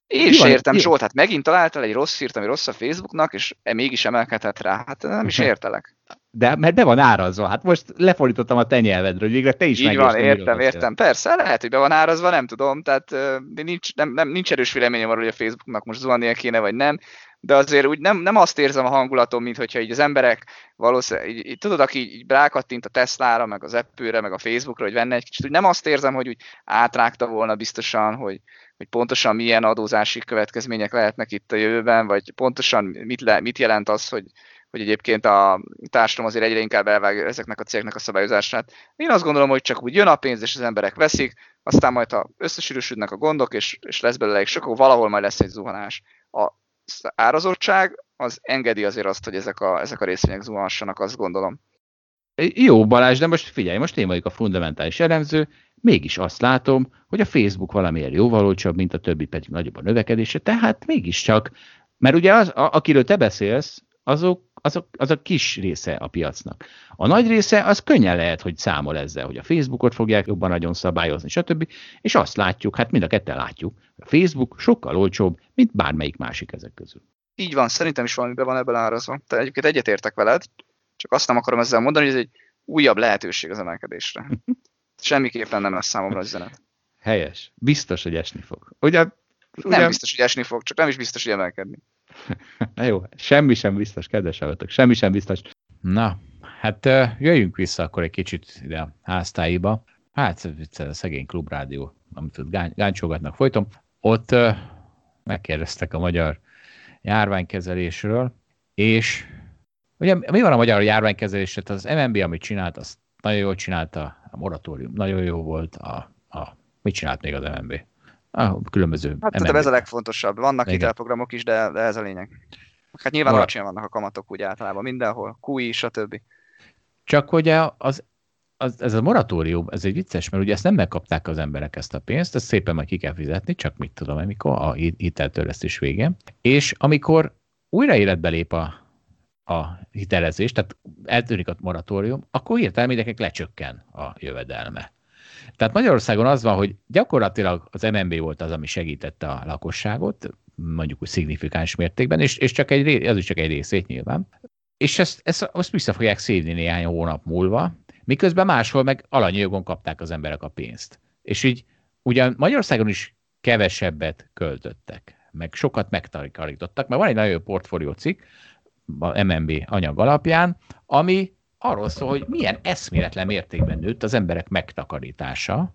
Én is értem, Zsolt, hát megint találtál egy rossz írt, ami rossz a Facebooknak, és mégis emelkedhet rá. Hát nem is értelek. De mert be van árazva, hát most lefordítottam a te nyelvedről, hogy végre te is Így van, értem, értem. Persze, lehet, hogy be van árazva, nem tudom, tehát nincs, nem, nem, nincs erős véleményem arról, hogy a Facebooknak most zuhannia kéne, vagy nem. De azért úgy nem, nem azt érzem a hangulatom, mint hogyha így az emberek valószínűleg, így, így, tudod, aki így, így rákattint a Tesla-ra, meg az Apple-re, meg a Facebookra, hogy venne egy kicsit, úgy nem azt érzem, hogy úgy átrágta volna biztosan, hogy, hogy pontosan milyen adózási következmények lehetnek itt a jövőben, vagy pontosan mit, le, mit jelent az, hogy, hogy egyébként a társadalom azért egyre inkább elvágja ezeknek a cégeknek a szabályozását. Én azt gondolom, hogy csak úgy jön a pénz, és az emberek veszik, aztán majd ha összesűrűsödnek a gondok, és, és lesz belőle sok, akkor valahol majd lesz egy zuhanás. A árazottság az engedi azért azt, hogy ezek a, ezek a részvények zuhanassanak, azt gondolom. Jó, Balázs, de most figyelj, most én vagyok a fundamentális elemző, mégis azt látom, hogy a Facebook valamiért jóval olcsóbb, mint a többi pedig nagyobb a növekedése, tehát mégiscsak, mert ugye az, a, akiről te beszélsz, azok, azok, az a kis része a piacnak. A nagy része az könnyen lehet, hogy számol ezzel, hogy a Facebookot fogják jobban nagyon szabályozni, stb. És azt látjuk, hát mind a ketten látjuk, a Facebook sokkal olcsóbb, mint bármelyik másik ezek közül. Így van, szerintem is valamiben van ebben árazva. Te egyébként egyetértek veled, csak azt nem akarom ezzel mondani, hogy ez egy újabb lehetőség az emelkedésre. Semmiképpen nem lesz számomra az üzenet. Helyes. Biztos, hogy esni fog. Ugye, ugye... Nem biztos, hogy esni fog, csak nem is biztos, hogy emelkedni. Na jó, semmi sem biztos, kedves hallgatók, semmi sem biztos. Na, hát jöjjünk vissza akkor egy kicsit ide a háztáiba. Hát a szegény klubrádió, amit ott gány, gáncsógatnak folyton. Ott megkérdeztek a magyar járványkezelésről, és ugye mi van a magyar járványkezelés? Az MNB, amit csinált, azt nagyon jól csinálta, a moratórium nagyon jó volt, a, a mit csinált még az MNB? A különböző Hát MNB. ez a legfontosabb. Vannak hitelprogramok is, de, de ez a lényeg. Hát nyilván Mar- alacsonyan vannak a kamatok úgy általában, mindenhol, QI, stb. Csak ugye az, az, ez a moratórium, ez egy vicces, mert ugye ezt nem megkapták az emberek ezt a pénzt, ezt szépen majd ki kell fizetni, csak mit tudom, amikor a hiteltörlesztés vége. És amikor újra életbe lép a, a hitelezés, tehát eltűnik a moratórium, akkor hirtelen mindenkinek lecsökken a jövedelme. Tehát Magyarországon az van, hogy gyakorlatilag az MNB volt az, ami segítette a lakosságot, mondjuk úgy szignifikáns mértékben, és, és csak egy, az is csak egy részét nyilván. És ezt, ezt, azt vissza fogják szédni néhány hónap múlva, miközben máshol meg alanyjogon kapták az emberek a pénzt. És így ugyan Magyarországon is kevesebbet költöttek, meg sokat megtakarítottak, mert van egy nagyon jó portfólió cikk, a MNB anyag alapján, ami arról szól, hogy milyen eszméletlen mértékben nőtt az emberek megtakarítása,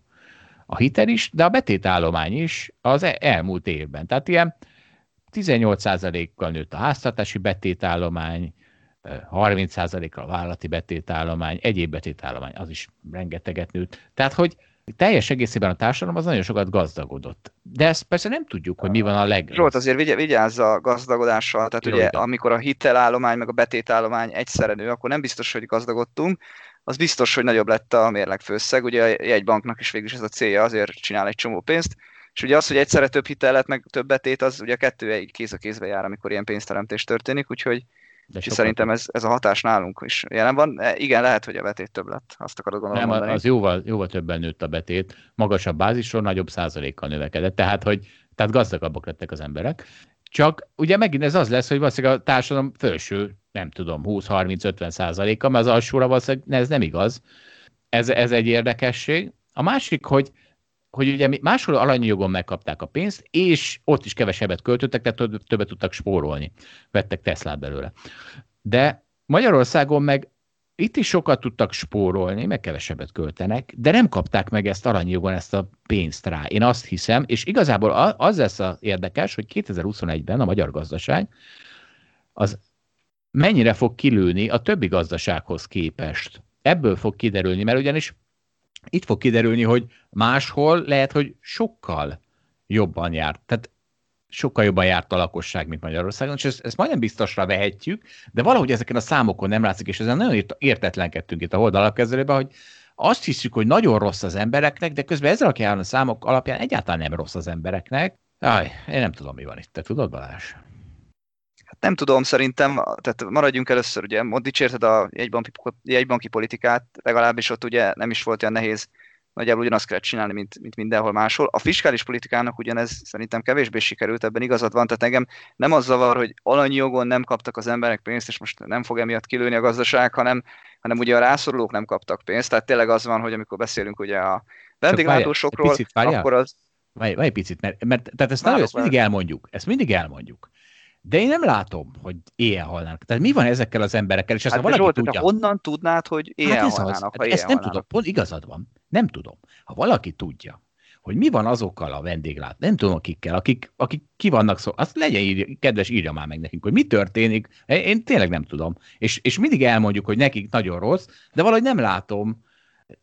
a hitel is, de a betétállomány is az e- elmúlt évben. Tehát ilyen 18%-kal nőtt a háztartási betétállomány, 30%-kal a vállalati betétállomány, egyéb betétállomány, az is rengeteget nőtt. Tehát, hogy teljes egészében a társadalom az nagyon sokat gazdagodott. De ezt persze nem tudjuk, hogy mi van a leg... Zsolt, azért vigy- vigyázz a gazdagodással, tehát Jó, ugye de. amikor a hitelállomány meg a betétállomány egyszerre nő, akkor nem biztos, hogy gazdagodtunk, az biztos, hogy nagyobb lett a mérlegfőszeg, ugye egy banknak is végül is ez a célja, azért csinál egy csomó pénzt, és ugye az, hogy egyszerre több hitelet, meg több betét, az ugye a kettő egy kéz a kézbe jár, amikor ilyen pénzteremtés történik, úgyhogy de és szerintem ez, ez a hatás nálunk is jelen van. E, igen, lehet, hogy a betét több lett, azt akarod gondolom Nem, mondani. az jóval, jóval többen nőtt a betét, magasabb bázisról, nagyobb százalékkal növekedett, tehát, hogy tehát gazdagabbak lettek az emberek. Csak ugye megint ez az lesz, hogy valószínűleg a társadalom felső, nem tudom, 20-30-50 százaléka, mert az alsóra valószínűleg ez nem igaz. Ez, ez egy érdekesség. A másik, hogy hogy ugye máshol alanyi jogon megkapták a pénzt, és ott is kevesebbet költöttek, tehát többet tudtak spórolni. Vettek Teslát belőle. De Magyarországon meg itt is sokat tudtak spórolni, meg kevesebbet költenek, de nem kapták meg ezt jogon ezt a pénzt rá. Én azt hiszem, és igazából az lesz az érdekes, hogy 2021-ben a magyar gazdaság az mennyire fog kilőni a többi gazdasághoz képest. Ebből fog kiderülni, mert ugyanis itt fog kiderülni, hogy máshol lehet, hogy sokkal jobban járt. Tehát sokkal jobban járt a lakosság, mint Magyarországon, és ezt, ezt majdnem biztosra vehetjük, de valahogy ezeken a számokon nem látszik, és ezen nagyon értetlenkedtünk itt a Hold alapkezelőben, hogy azt hiszük, hogy nagyon rossz az embereknek, de közben ezzel a számok alapján egyáltalán nem rossz az embereknek. Aj, én nem tudom, mi van itt. Te tudod, Balázs? Hát nem tudom, szerintem, tehát maradjunk először, ugye, dicsérted a jegybanki, jegybanki politikát, legalábbis ott ugye nem is volt olyan nehéz nagyjából ugyanazt kellett csinálni, mint, mint mindenhol máshol. A fiskális politikának ugyanez szerintem kevésbé sikerült, ebben igazad van, tehát engem nem az zavar, hogy alanyi jogon nem kaptak az emberek pénzt, és most nem fog emiatt kilőni a gazdaság, hanem, hanem ugye a rászorulók nem kaptak pénzt, tehát tényleg az van, hogy amikor beszélünk ugye a vendéglátósokról, akkor az... Várj, várj picit, mert, mert tehát ezt, nagyon, ezt mindig elmondjuk, ezt mindig elmondjuk. De én nem látom, hogy éjjel halnának. Tehát mi van ezekkel az emberekkel, és hát valaki Zsolt, tudja. honnan tudnád, hogy éjjel hát ez halnának, az. ha Ezt nem tudom, pont igazad van. Nem tudom. Ha valaki tudja, hogy mi van azokkal a vendéglát, nem tudom akikkel, akik, akik ki vannak szó, azt legyen írja, kedves, írja már meg nekünk, hogy mi történik, én tényleg nem tudom. És, és mindig elmondjuk, hogy nekik nagyon rossz, de valahogy nem látom,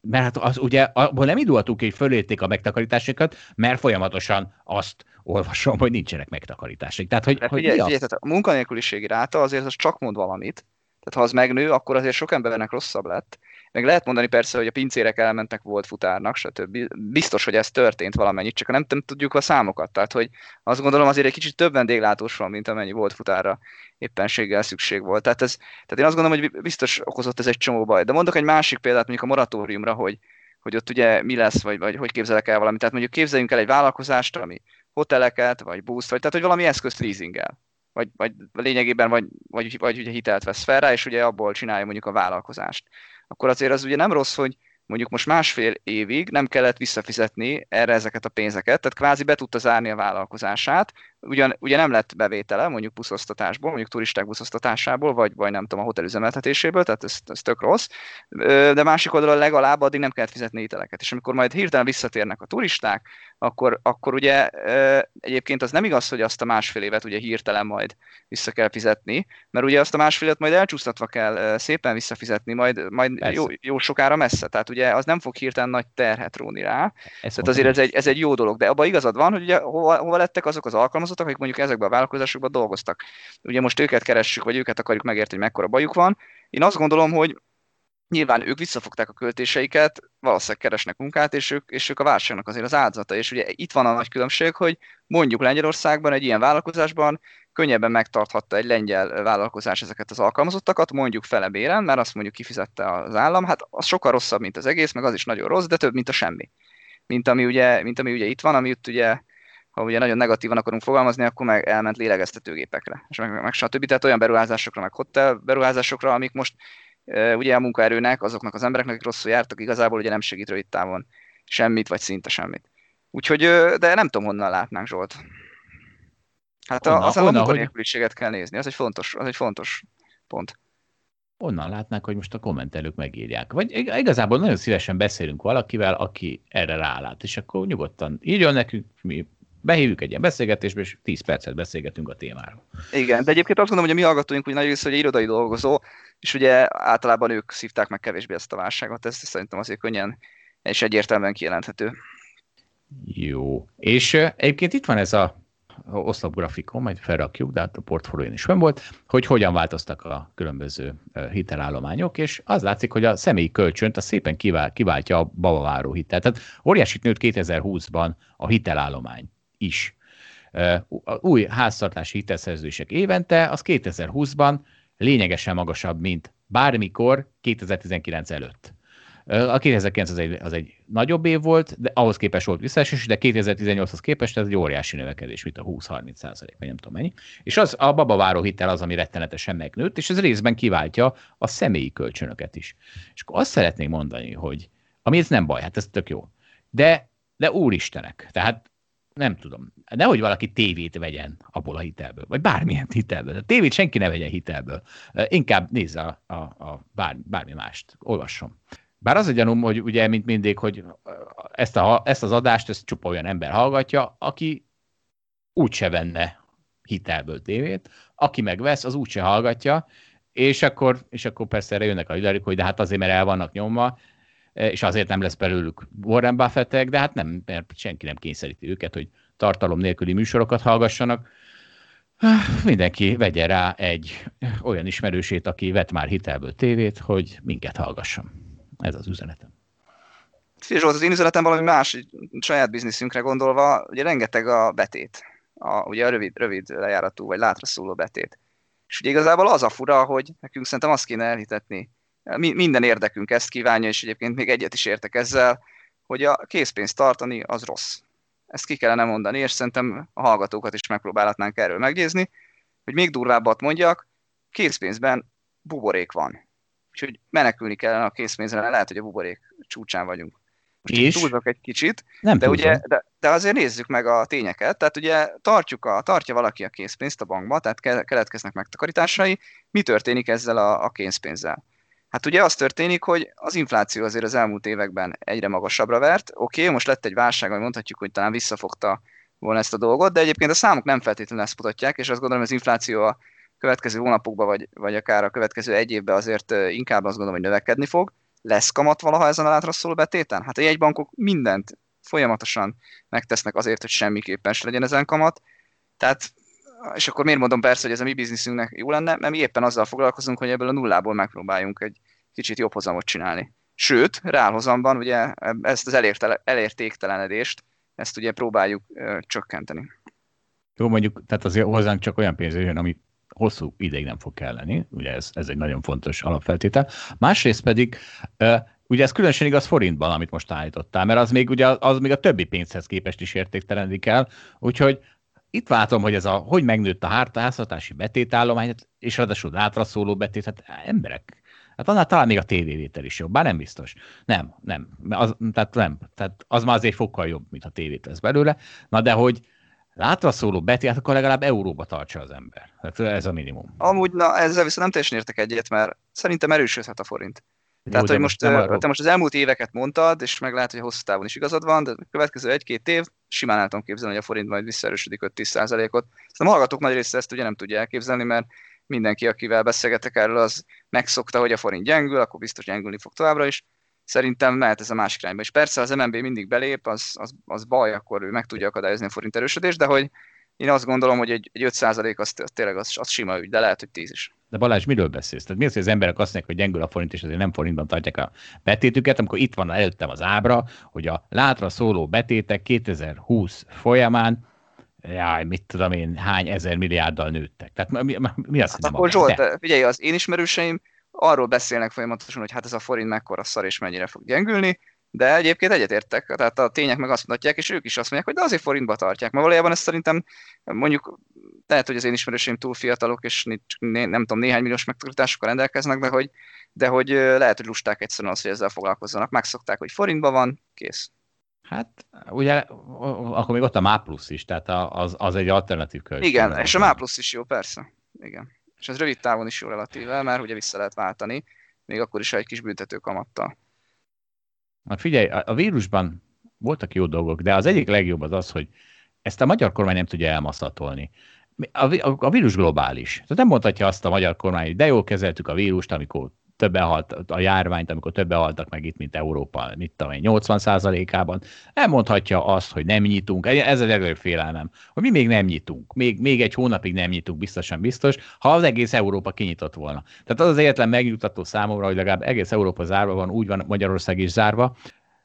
mert hát az ugye, abból nem indultunk, hogy fölérték a megtakarításokat, mert folyamatosan azt olvasom, hogy nincsenek megtakarítások. Tehát, hogy, hogy figyelj, figyelj, tehát a munkanélküliségi ráta azért az csak mond valamit. Tehát ha az megnő, akkor azért sok embernek rosszabb lett. Meg lehet mondani persze, hogy a pincérek elmentek volt futárnak, stb. Biztos, hogy ez történt valamennyit, csak nem, nem tudjuk a számokat. Tehát, hogy azt gondolom azért egy kicsit több vendéglátós van, mint amennyi volt futárra éppenséggel szükség volt. Tehát, ez, tehát én azt gondolom, hogy biztos okozott ez egy csomó baj. De mondok egy másik példát, mondjuk a moratóriumra, hogy, hogy ott ugye mi lesz, vagy, vagy hogy képzelek el valamit. Tehát mondjuk képzeljünk el egy vállalkozást, ami hoteleket, vagy buszt, vagy tehát hogy valami eszközt leasingel. Vagy, vagy lényegében vagy, vagy, vagy ugye hitelt vesz fel rá, és ugye abból csinálja mondjuk a vállalkozást. Akkor azért az ugye nem rossz, hogy mondjuk most másfél évig nem kellett visszafizetni erre ezeket a pénzeket, tehát kvázi be tudta zárni a vállalkozását, ugyan, ugye nem lett bevétele mondjuk buszosztatásból, mondjuk turisták buszosztatásából, vagy, vagy nem tudom, a hotel üzemeltetéséből, tehát ez, ez tök rossz, de másik oldalon legalább addig nem kellett fizetni hiteleket. És amikor majd hirtelen visszatérnek a turisták, akkor, akkor ugye egyébként az nem igaz, hogy azt a másfél évet ugye hirtelen majd vissza kell fizetni, mert ugye azt a másfél évet majd elcsúsztatva kell szépen visszafizetni, majd, majd Persze. jó, jó sokára messze. Tehát ugye az nem fog hirtelen nagy terhet róni rá, ezt tehát azért ez egy, ez egy jó dolog, de abban igazad van, hogy ugye hova, hova lettek azok az alkalmazottak, akik mondjuk ezekben a vállalkozásokban dolgoztak. Ugye most őket keressük, vagy őket akarjuk megérteni, hogy mekkora bajuk van. Én azt gondolom, hogy nyilván ők visszafogták a költéseiket, valószínűleg keresnek munkát, és ők, és ők a válságnak azért az áldozata. És ugye itt van a nagy különbség, hogy mondjuk Lengyelországban egy ilyen vállalkozásban könnyebben megtarthatta egy lengyel vállalkozás ezeket az alkalmazottakat, mondjuk fele béren, mert azt mondjuk kifizette az állam, hát az sokkal rosszabb, mint az egész, meg az is nagyon rossz, de több, mint a semmi. Mint ami ugye, mint ami ugye itt van, ami itt ugye ha ugye nagyon negatívan akarunk fogalmazni, akkor meg elment lélegeztetőgépekre, és meg, meg stb. Tehát olyan beruházásokra, meg hotel beruházásokra, amik most ugye a munkaerőnek, azoknak az embereknek, akik rosszul jártak, igazából ugye nem segít rövid távon semmit, vagy szinte semmit. Úgyhogy, de nem tudom, honnan látnánk Zsolt. Hát a, Honnan- azon a honnan, hogy- munkanélküliséget kell nézni, az egy fontos, az egy fontos pont. onnan látnák, hogy most a kommentelők megírják. Vagy ig- igazából nagyon szívesen beszélünk valakivel, aki erre rálát, és akkor nyugodtan írjon nekünk, mi behívjuk egy ilyen beszélgetésbe, és 10 percet beszélgetünk a témáról. Igen, de egyébként azt gondolom, hogy a mi hallgatóink úgy nagy része, hogy irodai dolgozó, és ugye általában ők szívták meg kevésbé ezt a válságot, ez szerintem azért könnyen és egyértelműen kijelenthető. Jó. És egyébként itt van ez a oszlopgrafikon, majd felrakjuk, de hát a portfólión is fönn volt, hogy hogyan változtak a különböző hitelállományok, és az látszik, hogy a személyi kölcsönt a szépen kivál, kiváltja a babaváró hitel. Tehát óriásit nőtt 2020-ban a hitelállomány is. Új háztartási hitelszerződések évente, az 2020-ban lényegesen magasabb, mint bármikor 2019 előtt. A 2009 az egy, az egy nagyobb év volt, de ahhoz képest volt visszaesés, de 2018-hoz képest ez egy óriási növekedés, mint a 20-30 százalék, vagy nem tudom mennyi. És az a babaváró hitel az, ami rettenetesen megnőtt, és ez részben kiváltja a személyi kölcsönöket is. És akkor azt szeretnék mondani, hogy ami ez nem baj, hát ez tök jó. De, de úristenek, tehát nem tudom, nehogy valaki tévét vegyen abból a hitelből, vagy bármilyen hitelből. A tévét senki ne vegyen hitelből. Inkább nézze a, a, a bár, bármi mást, olvasson. Bár az a gyanúm, hogy ugye, mint mindig, hogy ezt, a, ezt az adást ezt csupa olyan ember hallgatja, aki úgyse venne hitelből tévét, aki megvesz, az úgyse hallgatja, és akkor, és akkor persze erre jönnek a hülerik, hogy de hát azért, mert el vannak nyomva, és azért nem lesz belőlük Warren Buffettek, de hát nem, mert senki nem kényszeríti őket, hogy tartalom nélküli műsorokat hallgassanak. Mindenki vegye rá egy olyan ismerősét, aki vett már hitelből tévét, hogy minket hallgasson. Ez az üzenetem. Figyelj az én üzenetem valami más, saját bizniszünkre gondolva, ugye rengeteg a betét, a, ugye a rövid, rövid lejáratú vagy látra szóló betét. És ugye igazából az a fura, hogy nekünk szerintem azt kéne elhitetni, mi, minden érdekünk ezt kívánja, és egyébként még egyet is értek ezzel, hogy a készpénzt tartani az rossz. Ezt ki kellene mondani, és szerintem a hallgatókat is megpróbálhatnánk erről meggyőzni, hogy még durvábbat mondjak, készpénzben buborék van. Úgyhogy menekülni kellene a készpénzre, lehet, hogy a buborék csúcsán vagyunk. Most És? túlzok egy kicsit, Nem de, túlzom. ugye, de, de azért nézzük meg a tényeket. Tehát ugye tartjuk a, tartja valaki a készpénzt a bankba, tehát ke- keletkeznek megtakarításai. Mi történik ezzel a, a készpénzzel? Hát ugye az történik, hogy az infláció azért az elmúlt években egyre magasabbra vert. Oké, most lett egy válság, ami mondhatjuk, hogy talán visszafogta volna ezt a dolgot, de egyébként a számok nem feltétlenül ezt mutatják, és azt gondolom, hogy az infláció a következő hónapokban, vagy, vagy akár a következő egy évben azért inkább azt gondolom, hogy növekedni fog. Lesz kamat valaha ezen a látraszóló betéten? Hát a jegybankok mindent folyamatosan megtesznek azért, hogy semmiképpen se legyen ezen kamat. Tehát, és akkor miért mondom persze, hogy ez a mi bizniszünknek jó lenne, mert mi éppen azzal foglalkozunk, hogy ebből a nullából megpróbáljunk egy kicsit jobb hozamot csinálni. Sőt, reálhozamban ugye ezt az elértéktelenedést, ezt ugye próbáljuk ö, csökkenteni. Jó, mondjuk, tehát azért hozzánk csak olyan pénz jön, ami hosszú ideig nem fog kelleni, ugye ez, ez egy nagyon fontos alapfeltétel. Másrészt pedig, uh, ugye ez különösen igaz forintban, amit most állítottál, mert az még, ugye, az még a többi pénzhez képest is értéktelenik el, úgyhogy itt látom, hogy ez a, hogy megnőtt a háztartási betétállomány, és ráadásul átra szóló betét, hát emberek, Hát annál talán még a tévévétel is jobb, bár nem biztos. Nem, nem. Az, tehát nem. Tehát az már azért fokkal jobb, mint a tévét lesz belőle. Na de hogy látra szóló beti, hát akkor legalább euróba tartsa az ember. Tehát ez a minimum. Amúgy, na ezzel viszont nem teljesen értek egyet, mert szerintem erősödhet a forint. Tehát, Jó, hogy most, most te most az elmúlt éveket mondtad, és meg lehet, hogy hosszú távon is igazad van, de a következő egy-két év simán el tudom képzelni, hogy a forint majd visszaerősödik 5-10%-ot. Szerintem a hallgatók nagy része ezt ugye nem tudja elképzelni, mert mindenki, akivel beszélgetek erről, az megszokta, hogy a forint gyengül, akkor biztos gyengülni fog továbbra is. Szerintem mehet ez a másik irányba. És persze az MNB mindig belép, az, az, az baj, akkor ő meg tudja akadályozni a forint erősödést, de hogy én azt gondolom, hogy egy, egy 5% az, az tényleg az, az sima ügy, de lehet, hogy 10 is. De Balázs, miről beszélsz? Tehát mi az, hogy az emberek azt mondják, hogy gyengül a forint, és azért nem forintban tartják a betétüket, amikor itt van előttem az ábra, hogy a látra szóló betétek 2020 folyamán jaj, mit tudom én, hány ezer milliárddal nőttek. Tehát mi, mi az, hát akkor Zsolt, de... figyelj, az én ismerőseim arról beszélnek folyamatosan, hogy hát ez a forint mekkora szar és mennyire fog gyengülni, de egyébként egyetértek, tehát a tények meg azt mutatják, és ők is azt mondják, hogy de azért forintba tartják. Mert valójában ezt szerintem mondjuk lehet, hogy az én ismerőseim túl fiatalok, és nem tudom, néhány milliós megtakarításokkal rendelkeznek, de hogy, de hogy lehet, hogy lusták egyszerűen az, hogy ezzel foglalkozzanak. Megszokták, hogy forintba van, kész. Hát ugye akkor még ott a MÁ plusz is, tehát az, az egy alternatív költség. Igen, és a MÁ plusz is jó, persze. Igen. És ez rövid távon is jó relatíve, mert ugye vissza lehet váltani, még akkor is egy kis büntető kamattal. Hát figyelj, a vírusban voltak jó dolgok, de az egyik legjobb az az, hogy ezt a magyar kormány nem tudja elmaszatolni. A, a, a vírus globális. Tehát nem mondhatja azt a magyar kormány, hogy de jól kezeltük a vírust, amikor többen halt a járványt, amikor többen haltak meg itt, mint Európa, mit tudom én, 80%-ában, elmondhatja azt, hogy nem nyitunk. Ez a legnagyobb félelmem, hogy mi még nem nyitunk. Még, még egy hónapig nem nyitunk, biztosan biztos, ha az egész Európa kinyitott volna. Tehát az az egyetlen megnyugtató számomra, hogy legalább egész Európa zárva van, úgy van Magyarország is zárva.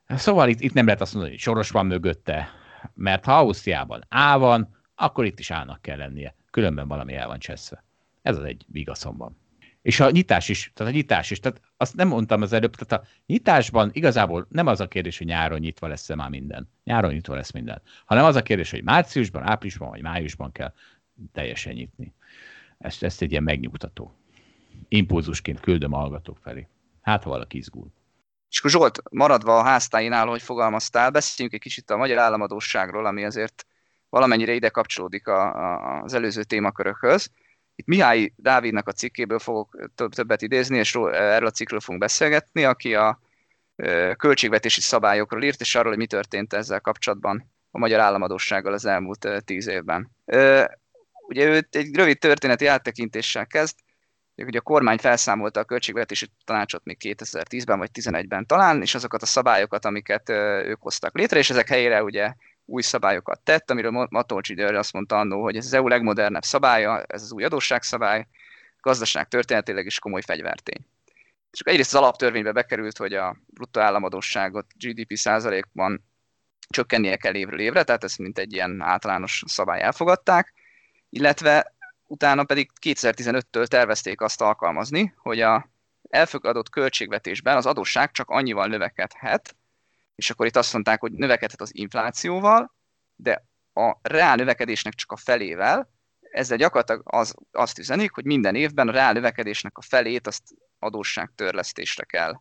Szóval itt, itt nem lehet azt mondani, hogy soros van mögötte, mert ha Ausztriában A van, akkor itt is állnak kell lennie. Különben valami el van cseszve. Ez az egy vigaszomban. És a nyitás is, tehát a nyitás is, tehát azt nem mondtam az előbb, tehát a nyitásban igazából nem az a kérdés, hogy nyáron nyitva lesz-e már minden. Nyáron nyitva lesz minden. Hanem az a kérdés, hogy márciusban, áprilisban vagy májusban kell teljesen nyitni. Ezt, ezt egy ilyen megnyugtató impulzusként küldöm a hallgatók felé. Hát, ha valaki izgul. És akkor Zsolt, maradva a háztáinál, hogy fogalmaztál, beszéljünk egy kicsit a magyar államadóságról, ami azért valamennyire ide kapcsolódik a, a, az előző témakörökhöz. Itt Mihály Dávidnak a cikkéből fogok többet idézni, és erről a cikkről fogunk beszélgetni, aki a költségvetési szabályokról írt, és arról, hogy mi történt ezzel kapcsolatban a magyar államadósággal az elmúlt tíz évben. Ugye ő egy rövid történeti áttekintéssel kezd, hogy a kormány felszámolta a költségvetési tanácsot még 2010-ben vagy 2011-ben talán, és azokat a szabályokat, amiket ők hoztak létre, és ezek helyére ugye új szabályokat tett, amiről Matolcsi György azt mondta annó, hogy ez az EU legmodernebb szabálya, ez az új adósságszabály, gazdaság történetileg is komoly fegyvertény. És egyrészt az alaptörvénybe bekerült, hogy a bruttó államadóságot GDP százalékban csökkennie kell évről évre, tehát ezt mint egy ilyen általános szabály elfogadták, illetve utána pedig 2015-től tervezték azt alkalmazni, hogy a elfogadott költségvetésben az adósság csak annyival növekedhet, és akkor itt azt mondták, hogy növekedhet az inflációval, de a reál növekedésnek csak a felével, ezzel gyakorlatilag az, azt üzenik, hogy minden évben a reál növekedésnek a felét azt adósságtörlesztésre kell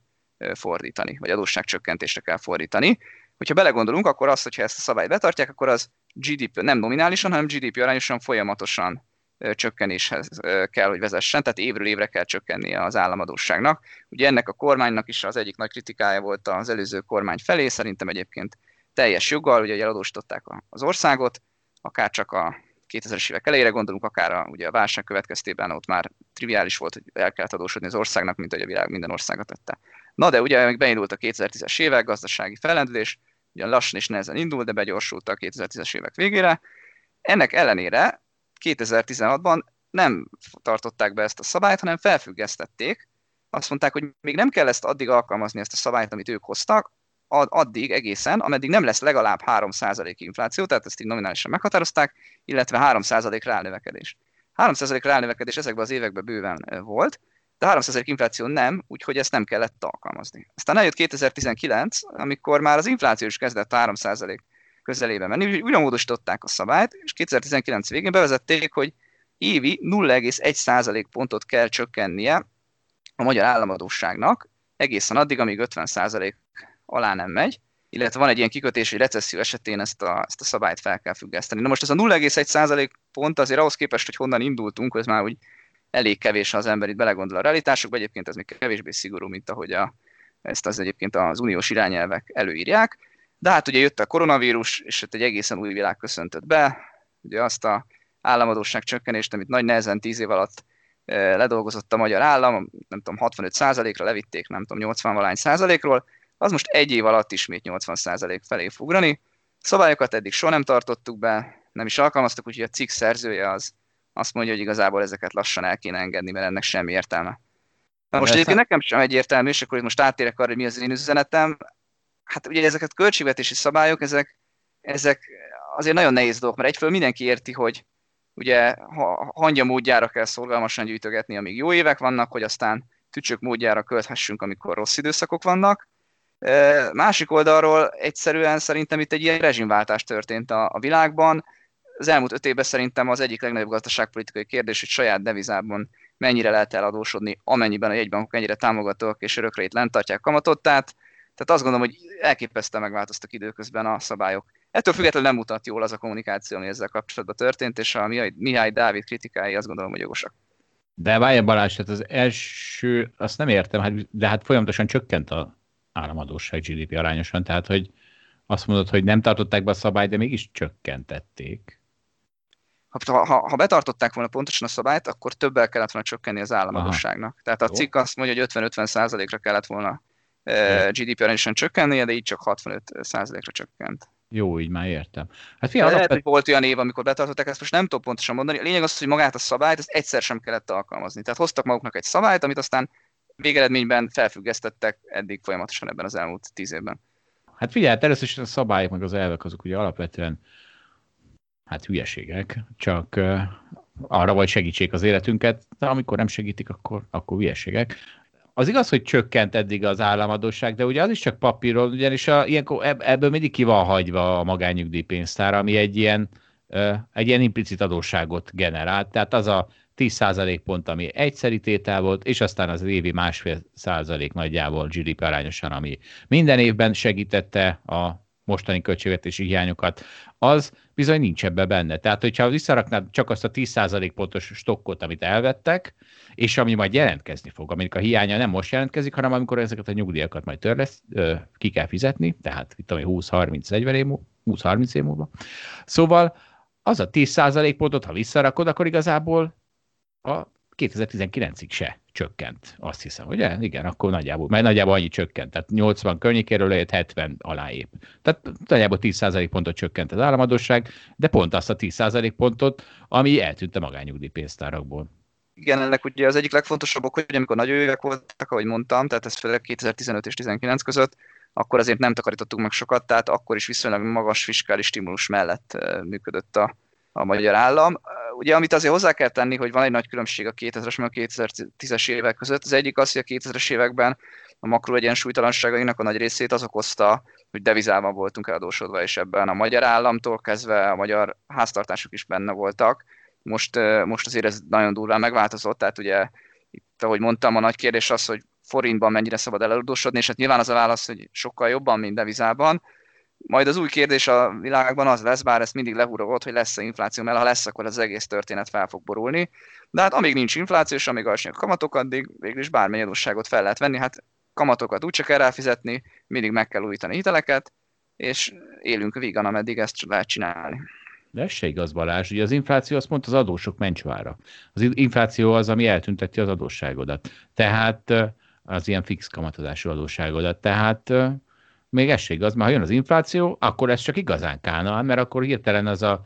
fordítani, vagy adósságcsökkentésre kell fordítani. Hogyha belegondolunk, akkor azt, hogyha ezt a szabályt betartják, akkor az GDP nem nominálisan, hanem GDP arányosan folyamatosan csökkenéshez kell, hogy vezessen, tehát évről évre kell csökkennie az államadóságnak. Ugye ennek a kormánynak is az egyik nagy kritikája volt az előző kormány felé, szerintem egyébként teljes joggal, ugye eladósították az országot, akár csak a 2000-es évek elejére gondolunk, akár a, ugye a válság következtében ott már triviális volt, hogy el kellett adósodni az országnak, mint hogy a világ minden országa tette. Na de ugye még beindult a 2010-es évek, gazdasági fellendülés, ugye lassan és nehezen indul, de begyorsult a 2010-es évek végére. Ennek ellenére 2016-ban nem tartották be ezt a szabályt, hanem felfüggesztették. Azt mondták, hogy még nem kell ezt addig alkalmazni, ezt a szabályt, amit ők hoztak, addig egészen, ameddig nem lesz legalább 3% infláció, tehát ezt így nominálisan meghatározták, illetve 3% reálnövekedés. 3% reálnövekedés ezekben az években bőven volt, de 3% infláció nem, úgyhogy ezt nem kellett alkalmazni. Aztán eljött 2019, amikor már az infláció is kezdett 3% közelébe menni, újra módosították a szabályt, és 2019 végén bevezették, hogy évi 0,1% pontot kell csökkennie a magyar államadóságnak, egészen addig, amíg 50% alá nem megy, illetve van egy ilyen kikötés, hogy recesszió esetén ezt a, ezt a szabályt fel kell függeszteni. Na most ez a 0,1% pont azért ahhoz képest, hogy honnan indultunk, az már úgy elég kevés, ha az ember itt belegondol a realitásokba, egyébként ez még kevésbé szigorú, mint ahogy a, ezt az egyébként az uniós irányelvek előírják. De hát ugye jött a koronavírus, és ott egy egészen új világ köszöntött be, ugye azt a államadóság csökkenést, amit nagy nehezen tíz év alatt eh, ledolgozott a magyar állam, nem tudom, 65 százalékra levitték, nem tudom, 80 valány százalékról, az most egy év alatt ismét 80% felé fog ugrani. Szabályokat eddig soha nem tartottuk be, nem is alkalmaztuk, úgyhogy a cikk szerzője az azt mondja, hogy igazából ezeket lassan el kéne engedni, mert ennek semmi értelme. Na most egyébként nekem sem egyértelmű, és akkor itt most átérek arra, hogy mi az én üzenetem. Hát ugye ezeket költségvetési szabályok, ezek, ezek azért nagyon nehéz dolgok, mert egyfelől mindenki érti, hogy ugye ha, hangya módjára kell szorgalmasan gyűjtögetni, amíg jó évek vannak, hogy aztán tücsök módjára költhessünk, amikor rossz időszakok vannak. Másik oldalról egyszerűen szerintem itt egy ilyen rezsimváltás történt a, a világban. Az elmúlt öt évben szerintem az egyik legnagyobb gazdaságpolitikai kérdés, hogy saját devizában mennyire lehet eladósodni, amennyiben a jegybankok ennyire támogatók és örökre itt lent tartják kamatot. Tehát, tehát azt gondolom, hogy elképesztően megváltoztak időközben a szabályok. Ettől függetlenül nem mutat jól az a kommunikáció, ami ezzel kapcsolatban történt, és a Mihály Dávid kritikái azt gondolom, hogy jogosak. De várj Balázs, tehát az első, azt nem értem, hát, de hát folyamatosan csökkent a államadóság GDP arányosan, tehát hogy azt mondod, hogy nem tartották be a szabályt, de mégis csökkentették. Ha, ha, ha betartották volna pontosan a szabályt, akkor többel kellett volna csökkenni az államadóságnak. Aha. Tehát a cikk azt mondja, hogy 50-50 százalékra kellett volna GDP arányosan csökkennie, de így csak 65 százalékra csökkent. Jó, így már értem. Hát fia, lehet, hogy volt olyan év, amikor betartották, ezt most nem tudom pontosan mondani. A lényeg az, hogy magát a szabályt ezt egyszer sem kellett alkalmazni. Tehát hoztak maguknak egy szabályt, amit aztán végeredményben felfüggesztettek eddig folyamatosan ebben az elmúlt tíz évben. Hát figyelj, hát először is a szabályok meg az elvek azok ugye alapvetően hát hülyeségek, csak arra vagy segítsék az életünket, de amikor nem segítik, akkor, akkor hülyeségek. Az igaz, hogy csökkent eddig az államadóság, de ugye az is csak papíron, ugyanis a, ilyenkor ebből mindig ki van hagyva a magányugdíjpénztár, ami egy ilyen, egy ilyen implicit adósságot generált. Tehát az a 10% pont, ami egyszeri tétel volt, és aztán az évi másfél százalék nagyjából GDP arányosan, ami minden évben segítette a mostani költségvetési hiányokat, az bizony nincs ebbe benne. Tehát, hogyha visszaraknád csak azt a 10% pontos stokkot, amit elvettek, és ami majd jelentkezni fog, amikor a hiánya nem most jelentkezik, hanem amikor ezeket a nyugdíjakat majd törlesz, ki kell fizetni, tehát itt ami 20-30-40 év, 20-30 év múlva. Szóval az a 10% pontot, ha visszarakod, akkor igazából a 2019-ig se csökkent, azt hiszem, ugye? Igen, akkor nagyjából, mert nagyjából annyi csökkent, tehát 80 környékéről lehet 70 alá épp. Tehát nagyjából 10% pontot csökkent az államadóság, de pont azt a 10% pontot, ami eltűnt a magányugdíj pénztárakból. Igen, ennek ugye az egyik legfontosabb ok, hogy amikor nagy évek voltak, ahogy mondtam, tehát ez főleg 2015 és 2019 között, akkor azért nem takarítottuk meg sokat, tehát akkor is viszonylag magas fiskális stimulus mellett működött a, a magyar állam. Ugye, amit azért hozzá kell tenni, hogy van egy nagy különbség a 2000-es meg a 2010-es évek között. Az egyik az, hogy a 2000-es években a makro egyensúlytalanságainak a nagy részét az okozta, hogy devizában voltunk eladósodva, és ebben a magyar államtól kezdve a magyar háztartások is benne voltak. Most, most azért ez nagyon durván megváltozott, tehát ugye itt, ahogy mondtam, a nagy kérdés az, hogy forintban mennyire szabad eladósodni, és hát nyilván az a válasz, hogy sokkal jobban, mint devizában, Majd az új kérdés a világban az lesz, bár ezt mindig lehúrogott, hogy lesz-e infláció, mert ha lesz, akkor az egész történet fel fog borulni. De hát amíg nincs infláció, és amíg alacsonyak kamatok, addig végül is bármely adósságot fel lehet venni. Hát kamatokat úgyse kell ráfizetni, mindig meg kell újítani hiteleket, és élünk vígan, ameddig ezt lehet csinálni. De ez se igaz, Balázs. Ugye az infláció az pont az adósok mencsvára. Az infláció az, ami eltünteti az adósságodat. Tehát az ilyen fix kamatozású adósságodat. Tehát még ez igaz, mert ha jön az infláció, akkor ez csak igazán kánál, mert akkor hirtelen az a,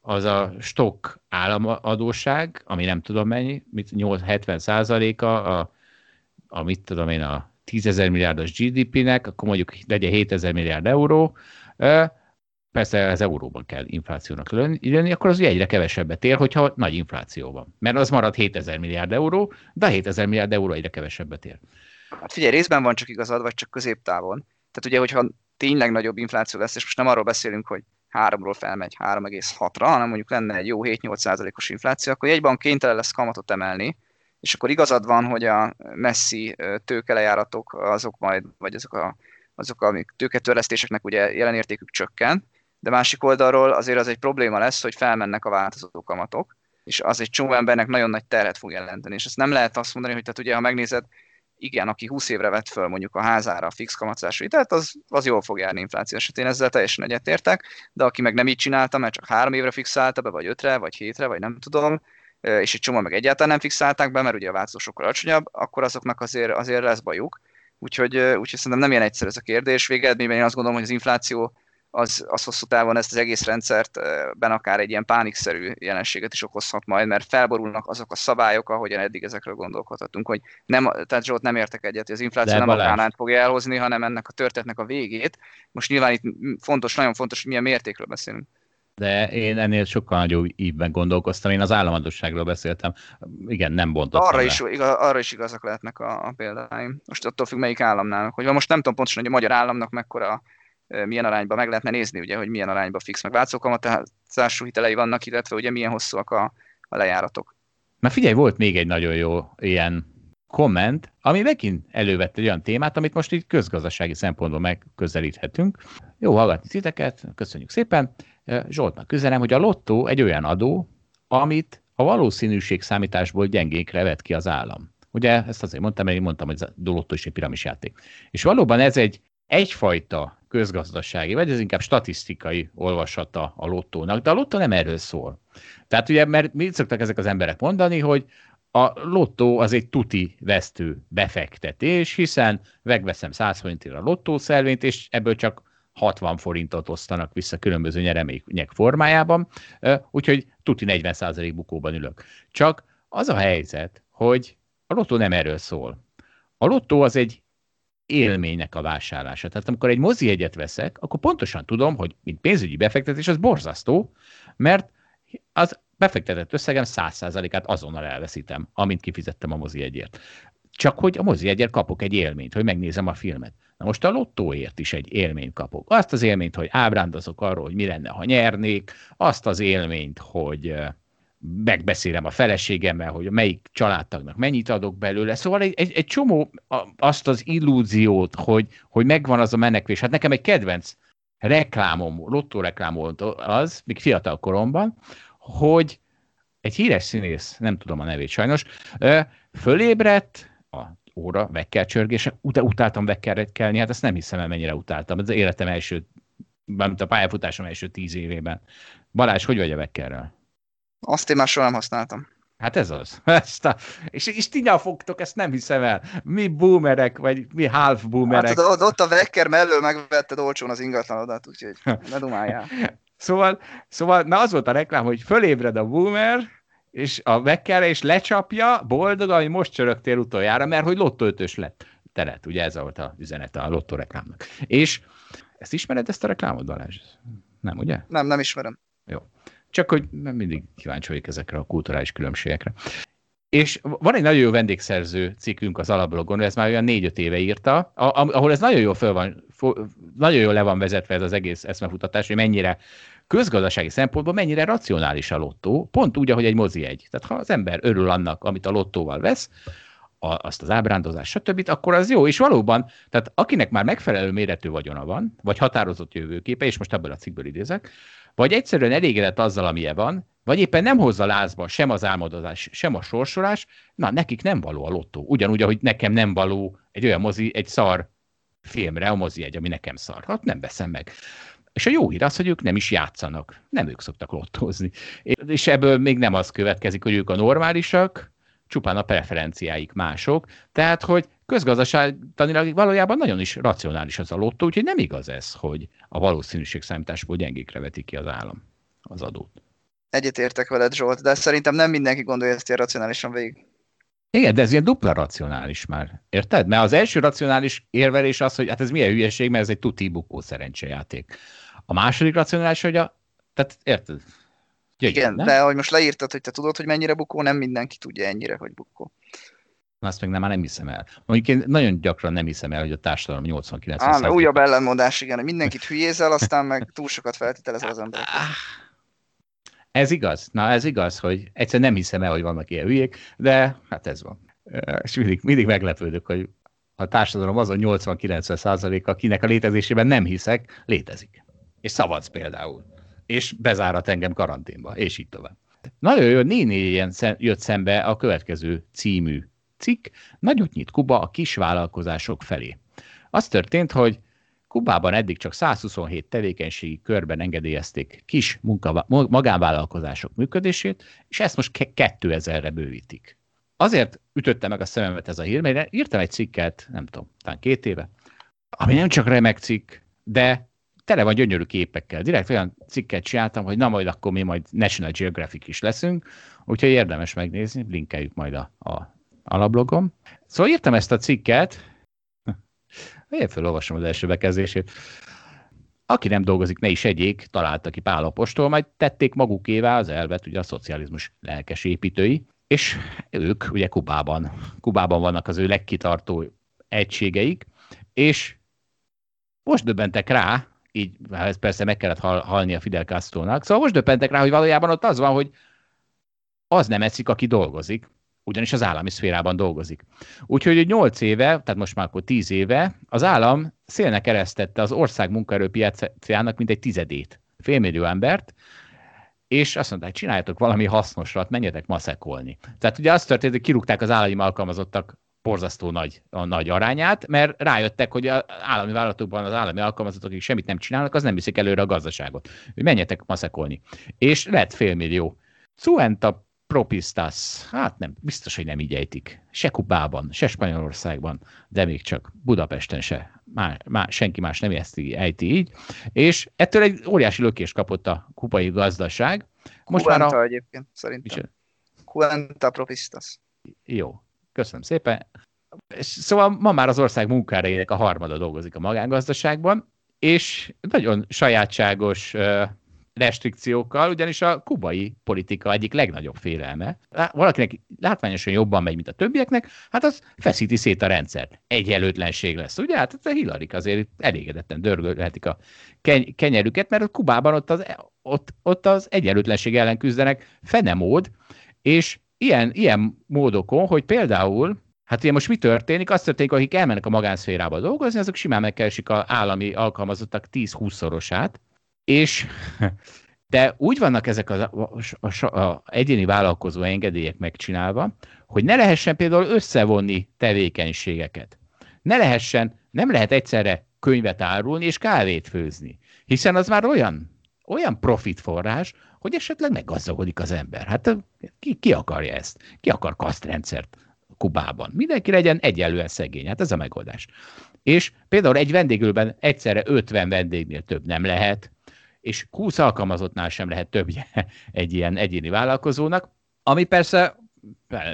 az a stok államadóság, ami nem tudom mennyi, 70 százaléka, a, a mit tudom én, a 10 ezer milliárdos GDP-nek, akkor mondjuk legyen 7 ezer milliárd euró, persze ez euróban kell inflációnak lenni, akkor az ugye egyre kevesebbet ér, hogyha nagy infláció van. Mert az marad 7000 milliárd euró, de a 7000 milliárd euró egyre kevesebbet ér. Hát figyelj, részben van csak igazad, vagy csak középtávon. Tehát ugye, hogyha tényleg nagyobb infláció lesz, és most nem arról beszélünk, hogy 3-ról felmegy 3,6-ra, hanem mondjuk lenne egy jó 7-8 százalékos infláció, akkor jegyban kénytelen lesz kamatot emelni, és akkor igazad van, hogy a messzi tőkelejáratok azok majd, vagy azok a, azok a tőketörlesztéseknek ugye jelenértékük csökken, de másik oldalról azért az egy probléma lesz, hogy felmennek a változó kamatok, és az egy csomó embernek nagyon nagy terhet fog jelenteni. És ezt nem lehet azt mondani, hogy tehát ugye, ha megnézed, igen, aki 20 évre vett föl mondjuk a házára a fix kamatozású hitelt, az, az jól fog járni infláció esetén, ezzel teljesen egyetértek, de aki meg nem így csinálta, mert csak három évre fixálta be, vagy ötre, vagy hétre, vagy nem tudom, és egy csomó meg egyáltalán nem fixálták be, mert ugye a változó sokkal alacsonyabb, akkor azoknak azért, azért lesz bajuk. Úgyhogy, úgyhogy szerintem nem ilyen egyszerű ez a kérdés. Végeredményben én azt gondolom, hogy az infláció az, az hosszú távon ezt az egész rendszert ben akár egy ilyen pánikszerű jelenséget is okozhat majd, mert felborulnak azok a szabályok, ahogyan eddig ezekről gondolkodhatunk, hogy nem, tehát Zsolt nem értek egyet, hogy az infláció De nem a kánánt fogja elhozni, hanem ennek a történetnek a végét. Most nyilván itt fontos, nagyon fontos, hogy milyen mértékről beszélünk. De én ennél sokkal nagyobb ívben gondolkoztam, én az államadosságról beszéltem. Igen, nem bontottam arra is, igaz, arra is igazak lehetnek a, a példáim. Most attól függ, melyik államnál. Hogy most nem tudom pontosan, hogy a magyar államnak mekkora milyen arányban meg lehetne nézni, ugye, hogy milyen arányban fix meg változókamatozású hitelei vannak, illetve ugye milyen hosszúak a, a lejáratok. Na figyelj, volt még egy nagyon jó ilyen komment, ami megint elővette egy olyan témát, amit most így közgazdasági szempontból megközelíthetünk. Jó hallgatni titeket, köszönjük szépen. Zsoltnak üzenem, hogy a lottó egy olyan adó, amit a valószínűség számításból gyengékre vet ki az állam. Ugye ezt azért mondtam, mert én mondtam, hogy a lottó is egy piramisjáték. És valóban ez egy egyfajta közgazdasági, vagy ez inkább statisztikai olvasata a lottónak, de a lottó nem erről szól. Tehát ugye, mert mit szoktak ezek az emberek mondani, hogy a lottó az egy tuti vesztő befektetés, hiszen megveszem 100 forintért a lottószelvényt, és ebből csak 60 forintot osztanak vissza különböző nyeremények formájában, úgyhogy tuti 40% bukóban ülök. Csak az a helyzet, hogy a lottó nem erről szól. A lottó az egy élménynek a vásárlása. Tehát amikor egy mozi egyet veszek, akkor pontosan tudom, hogy mint pénzügyi befektetés az borzasztó, mert az befektetett összegem 100%-át azonnal elveszítem, amint kifizettem a mozi egyért. Csak hogy a mozi egyért kapok egy élményt, hogy megnézem a filmet. Na most a lottóért is egy élményt kapok. Azt az élményt, hogy ábrándozok arról, hogy mi lenne, ha nyernék, azt az élményt, hogy megbeszélem a feleségemmel, hogy melyik családtagnak mennyit adok belőle. Szóval egy, egy, egy csomó azt az illúziót, hogy, hogy megvan az a menekvés. Hát nekem egy kedvenc reklámom, lottó volt az, még fiatal koromban, hogy egy híres színész, nem tudom a nevét sajnos, fölébredt a óra vekkel csörgése, ut- utáltam kelni, hát ezt nem hiszem el, mennyire utáltam. Ez az életem első, mint a pályafutásom első tíz évében. Balázs, hogy vagy a vekkerrel? Azt én már soha nem használtam. Hát ez az. Ezt a, és, és ti fogtok, ezt nem hiszem el. Mi boomerek, vagy mi half boomerek. Hát ott, a Wecker mellől megvetted olcsón az ingatlanodat, úgyhogy ne dumáljál. szóval, szóval, na az volt a reklám, hogy fölébred a boomer, és a Wecker és lecsapja, boldog, hogy most csörögtél utoljára, mert hogy lottó ötös lett. Teret, ugye ez volt a üzenete a lottó reklámnak. És ezt ismered, ezt a reklámot, Balázs? Nem, ugye? Nem, nem ismerem. Jó. Csak hogy mindig kíváncsi vagyok ezekre a kulturális különbségekre. És van egy nagyon jó vendégszerző cikkünk az alablogon, ez már olyan négy-öt éve írta, ahol ez nagyon jól, föl van, nagyon jól le van vezetve ez az egész eszmefutatás, hogy mennyire közgazdasági szempontból mennyire racionális a lottó, pont úgy, ahogy egy mozi egy. Tehát ha az ember örül annak, amit a lottóval vesz, a, azt az ábrándozást, stb., akkor az jó, és valóban, tehát akinek már megfelelő méretű vagyona van, vagy határozott jövőképe, és most ebből a cikkből idézek, vagy egyszerűen elégedett azzal, amilyen van, vagy éppen nem hozza lázba sem az álmodozás, sem a sorsolás, na, nekik nem való a lottó. Ugyanúgy, ahogy nekem nem való egy olyan mozi, egy szar filmre a mozi egy, ami nekem szar. Hát nem veszem meg. És a jó hír az, hogy ők nem is játszanak. Nem ők szoktak lottózni. És ebből még nem az következik, hogy ők a normálisak, csupán a preferenciáik mások. Tehát, hogy közgazdaságtanilag valójában nagyon is racionális az a lottó, úgyhogy nem igaz ez, hogy a valószínűség számításból gyengékre veti ki az állam az adót. Egyetértek veled, Zsolt, de szerintem nem mindenki gondolja ezt ilyen racionálisan végig. Igen, de ez ilyen dupla racionális már. Érted? Mert az első racionális érvelés az, hogy hát ez milyen hülyeség, mert ez egy tuti bukó szerencsejáték. A második racionális, hogy a... Tehát érted? Gyönyör, Igen, nem? de hogy most leírtad, hogy te tudod, hogy mennyire bukó, nem mindenki tudja ennyire, hogy bukó. Azt meg nem, már nem hiszem el. Mondjuk én nagyon gyakran nem hiszem el, hogy a társadalom 89% Á, újabb ellenmondás, igen, hogy mindenkit hülyézel, aztán meg túl sokat feltételezel az ember. Ez igaz. Na, ez igaz, hogy egyszer nem hiszem el, hogy vannak ilyen hülyék, de hát ez van. És mindig, mindig meglepődök, hogy a társadalom azon 80-90 százalék, akinek a létezésében nem hiszek, létezik. És szavaz például. És bezárat engem karanténba, és így tovább. Nagyon jó, néni ilyen jött szembe a következő című cikk, nagyot nyit Kuba a kisvállalkozások felé. Az történt, hogy Kubában eddig csak 127 tevékenységi körben engedélyezték kis munka, magánvállalkozások működését, és ezt most 2000-re bővítik. Azért ütötte meg a szememet ez a hír, mert írtam egy cikket, nem tudom, talán két éve, ami nem csak remek cikk, de tele van gyönyörű képekkel. Direkt olyan cikket csináltam, hogy na majd akkor mi majd National Geographic is leszünk, úgyhogy érdemes megnézni, linkeljük majd a, a alablogom. Szóval írtam ezt a cikket, én felolvasom az első bekezdését. Aki nem dolgozik, ne is egyék, találta ki Pálapostól, majd tették magukévá az elvet, ugye a szocializmus lelkes építői, és ők ugye Kubában, Kubában vannak az ő legkitartó egységeik, és most döbbentek rá, így hát ez persze meg kellett hal, halni a Fidel Castro-nak, szóval most döbbentek rá, hogy valójában ott az van, hogy az nem eszik, aki dolgozik, ugyanis az állami szférában dolgozik. Úgyhogy 8 éve, tehát most már akkor 10 éve, az állam szélnek eresztette az ország munkaerőpiacának mint egy tizedét, félmillió embert, és azt mondták, csináljatok valami hasznosat, menjetek maszekolni. Tehát ugye azt történt, hogy kirúgták az állami alkalmazottak borzasztó nagy, a nagy arányát, mert rájöttek, hogy az állami vállalatokban az állami alkalmazottak, akik semmit nem csinálnak, az nem viszik előre a gazdaságot. Hogy menjetek maszekolni. És lett félmillió. Suenta Propistas, hát nem, biztos, hogy nem így ejtik. Se Kubában, se Spanyolországban, de még csak Budapesten se. Má, má, senki más nem ezt ejti így. És ettől egy óriási lökést kapott a kubai gazdaság. Most Cuenta már a... egyébként, szerintem. Cuenta Propistas. Jó, köszönöm szépen. Szóval ma már az ország munkára a harmada dolgozik a magángazdaságban, és nagyon sajátságos restrikciókkal, ugyanis a kubai politika egyik legnagyobb félelme. Valakinek látványosan jobban megy, mint a többieknek, hát az feszíti szét a rendszert. Egyenlőtlenség lesz, ugye? Hát a Hillary azért elégedetten dörgölhetik a keny- kenyerüket, mert a Kubában ott az, ott, ott az egyenlőtlenség ellen küzdenek fenemód, és ilyen, ilyen módokon, hogy például Hát ugye most mi történik? Az történik, akik elmennek a magánszférába dolgozni, azok simán megkeresik az állami alkalmazottak 10-20-szorosát, és de úgy vannak ezek az a, a, a, a egyéni vállalkozó engedélyek megcsinálva, hogy ne lehessen például összevonni tevékenységeket. Ne lehessen, nem lehet egyszerre könyvet árulni és kávét főzni, hiszen az már olyan, olyan profitforrás, hogy esetleg meggazdagodik az ember. Hát ki, ki akarja ezt? Ki akar kasztrendszert Kubában? Mindenki legyen egyenlően szegény. Hát ez a megoldás. És például egy vendéglőben egyszerre 50 vendégnél több nem lehet, és 20 alkalmazottnál sem lehet többje egy ilyen egyéni vállalkozónak, ami persze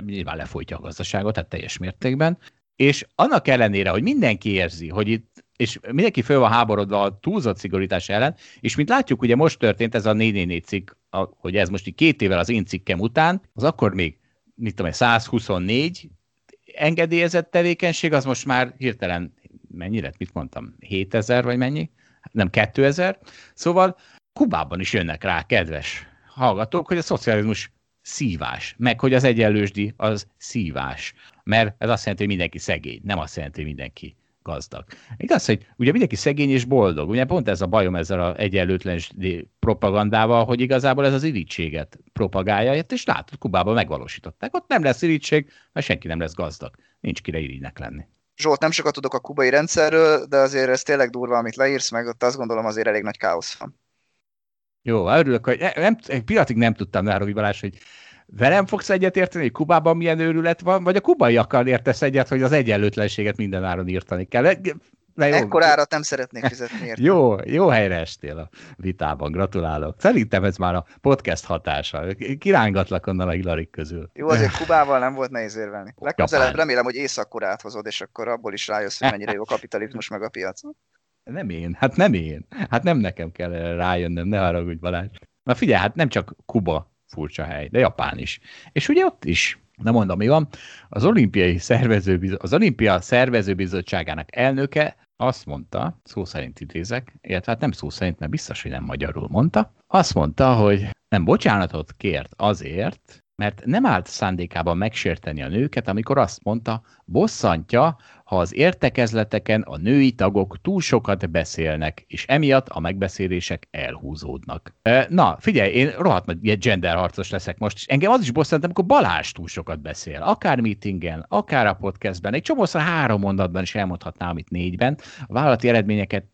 nyilván lefolytja a gazdaságot, tehát teljes mértékben, és annak ellenére, hogy mindenki érzi, hogy itt, és mindenki föl van háborodva a túlzott szigorítás ellen, és mint látjuk, ugye most történt ez a 444 cikk, hogy ez most így két évvel az én cikkem után, az akkor még, mit tudom, 124 engedélyezett tevékenység, az most már hirtelen mennyire, mit mondtam, 7000 vagy mennyi? nem 2000. Szóval Kubában is jönnek rá, kedves hallgatók, hogy a szocializmus szívás, meg hogy az egyenlősdi az szívás. mert ez azt jelenti, hogy mindenki szegény, nem azt jelenti, hogy mindenki gazdag. Igaz, hogy ugye mindenki szegény és boldog. Ugye pont ez a bajom ezzel az egyenlőtlen propagandával, hogy igazából ez az irítséget propagálja, és látod, Kubában megvalósították. Ott nem lesz irítség, mert senki nem lesz gazdag. Nincs kire irigynek lenni. Zsolt, nem sokat tudok a kubai rendszerről, de azért ez tényleg durva, amit leírsz, meg ott azt gondolom azért elég nagy káosz van. Jó, örülök, hogy nem, egy pillanatig nem tudtam, Nárogi Balázs, hogy velem fogsz egyetérteni, hogy Kubában milyen őrület van, vagy a kubaiakkal értesz egyet, hogy az egyenlőtlenséget minden áron írtani kell. Na jó. Ekkorárat nem szeretnék fizetni érte. jó, jó helyre estél a vitában, gratulálok. Szerintem ez már a podcast hatása. Kirángatlak onnan a Hilarik közül. Jó, azért Kubával nem volt nehéz érvelni. Legközelebb remélem, hogy észak hozod, és akkor abból is rájössz, hogy mennyire jó a kapitalizmus meg a piac. Nem én, hát nem én. Hát nem nekem kell rájönnöm, ne haragudj Balázs. Na figyelj, hát nem csak Kuba furcsa hely, de Japán is. És ugye ott is, nem mondom, mi van, az olimpiai szervező, az olimpia szervezőbizottságának elnöke azt mondta, szó szerint idézek, illetve hát nem szó szerint, mert biztos, hogy nem magyarul mondta, azt mondta, hogy nem bocsánatot kért azért, mert nem állt szándékában megsérteni a nőket, amikor azt mondta, bosszantja, ha az értekezleteken a női tagok túl sokat beszélnek, és emiatt a megbeszélések elhúzódnak. Na, figyelj, én rohadt nagy genderharcos leszek most, és engem az is bosszant, amikor Balázs túl sokat beszél. Akár meetingen, akár a podcastben, egy csomószor három mondatban is elmondhatnám, amit négyben. A vállalati eredményeket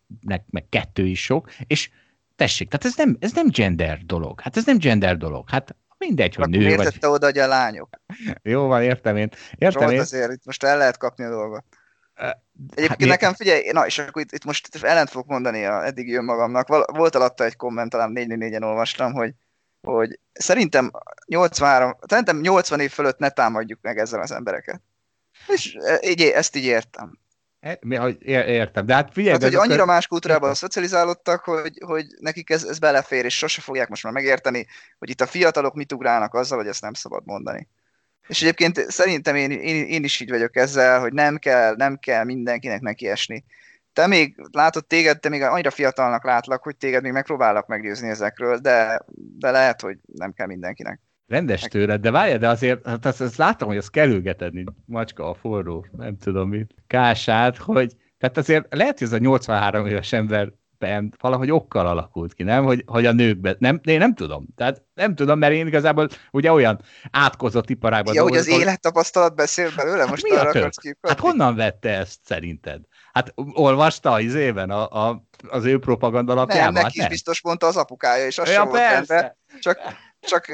meg kettő is sok, és tessék, tehát ez nem, ez nem gender dolog. Hát ez nem gender dolog. Hát Mindegy, hogy nő vagy. oda, hogy a lányok? Jó van, értem én. Értem én. azért itt most el lehet kapni a dolgot. Egyébként hát, nekem figyelj, na és akkor itt, itt most ellent fogok mondani a eddigi önmagamnak. Volt alatta egy komment, talán 4 en olvastam, hogy, hogy szerintem 83, szerintem 80 év fölött ne támadjuk meg ezzel az embereket. És így, ezt így értem. E, értem, de hát figyelj... Hát, hogy annyira akkor... más kultúrában szocializálódtak, hogy, hogy nekik ez, ez belefér, és sose fogják most már megérteni, hogy itt a fiatalok mit ugrálnak azzal, hogy ezt nem szabad mondani. És egyébként szerintem én, én, én is így vagyok ezzel, hogy nem kell, nem kell mindenkinek nekiesni. Te még látod téged, te még annyira fiatalnak látlak, hogy téged még megpróbálok meggyőzni ezekről, de, de lehet, hogy nem kell mindenkinek. Rendes tőled, de várj, de azért, hát azt, azt látom, hogy az kerülgeted, mint macska a forró, nem tudom mit, kását, hogy, tehát azért lehet, hogy ez a 83 éves ember ben valahogy okkal alakult ki, nem? Hogy, hogy a nőkbe, nem, én nem tudom. Tehát nem tudom, mert én igazából ugye olyan átkozott iparágban Ja, hogy az élettapasztalat beszél belőle? Hát most mi arra akarsz Hát honnan vette ezt szerinted? Hát olvasta az izében a, a, az ő propaganda alapjában? Nem, neki is biztos mondta az apukája, és az ja, sem volt rendben, csak, csak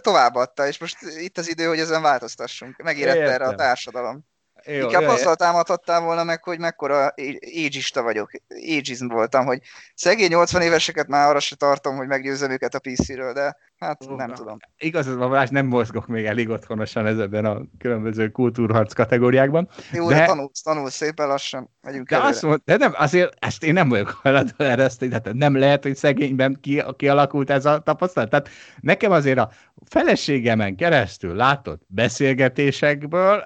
továbbadta, és most itt az idő, hogy ezen változtassunk. Megérette erre a társadalom. Jó, Inkább jó, azzal támadhattál volna meg, hogy mekkora ageista vagyok, ageism voltam, hogy szegény 80 éveseket már arra se tartom, hogy meggyőzzem őket a PC-ről, de hát Ó, nem tudom. Igaz, Balázs, nem mozgok még elég otthonosan ezekben a különböző kultúrharc kategóriákban. Jó, de, de tanulsz, tanulsz szépen lassan, megyünk de, azt mond, de nem, azért ezt én nem vagyok hajlandó ereszteni, tehát nem lehet, hogy szegényben ki, kialakult ez a tapasztalat. Tehát nekem azért a feleségemen keresztül látott beszélgetésekből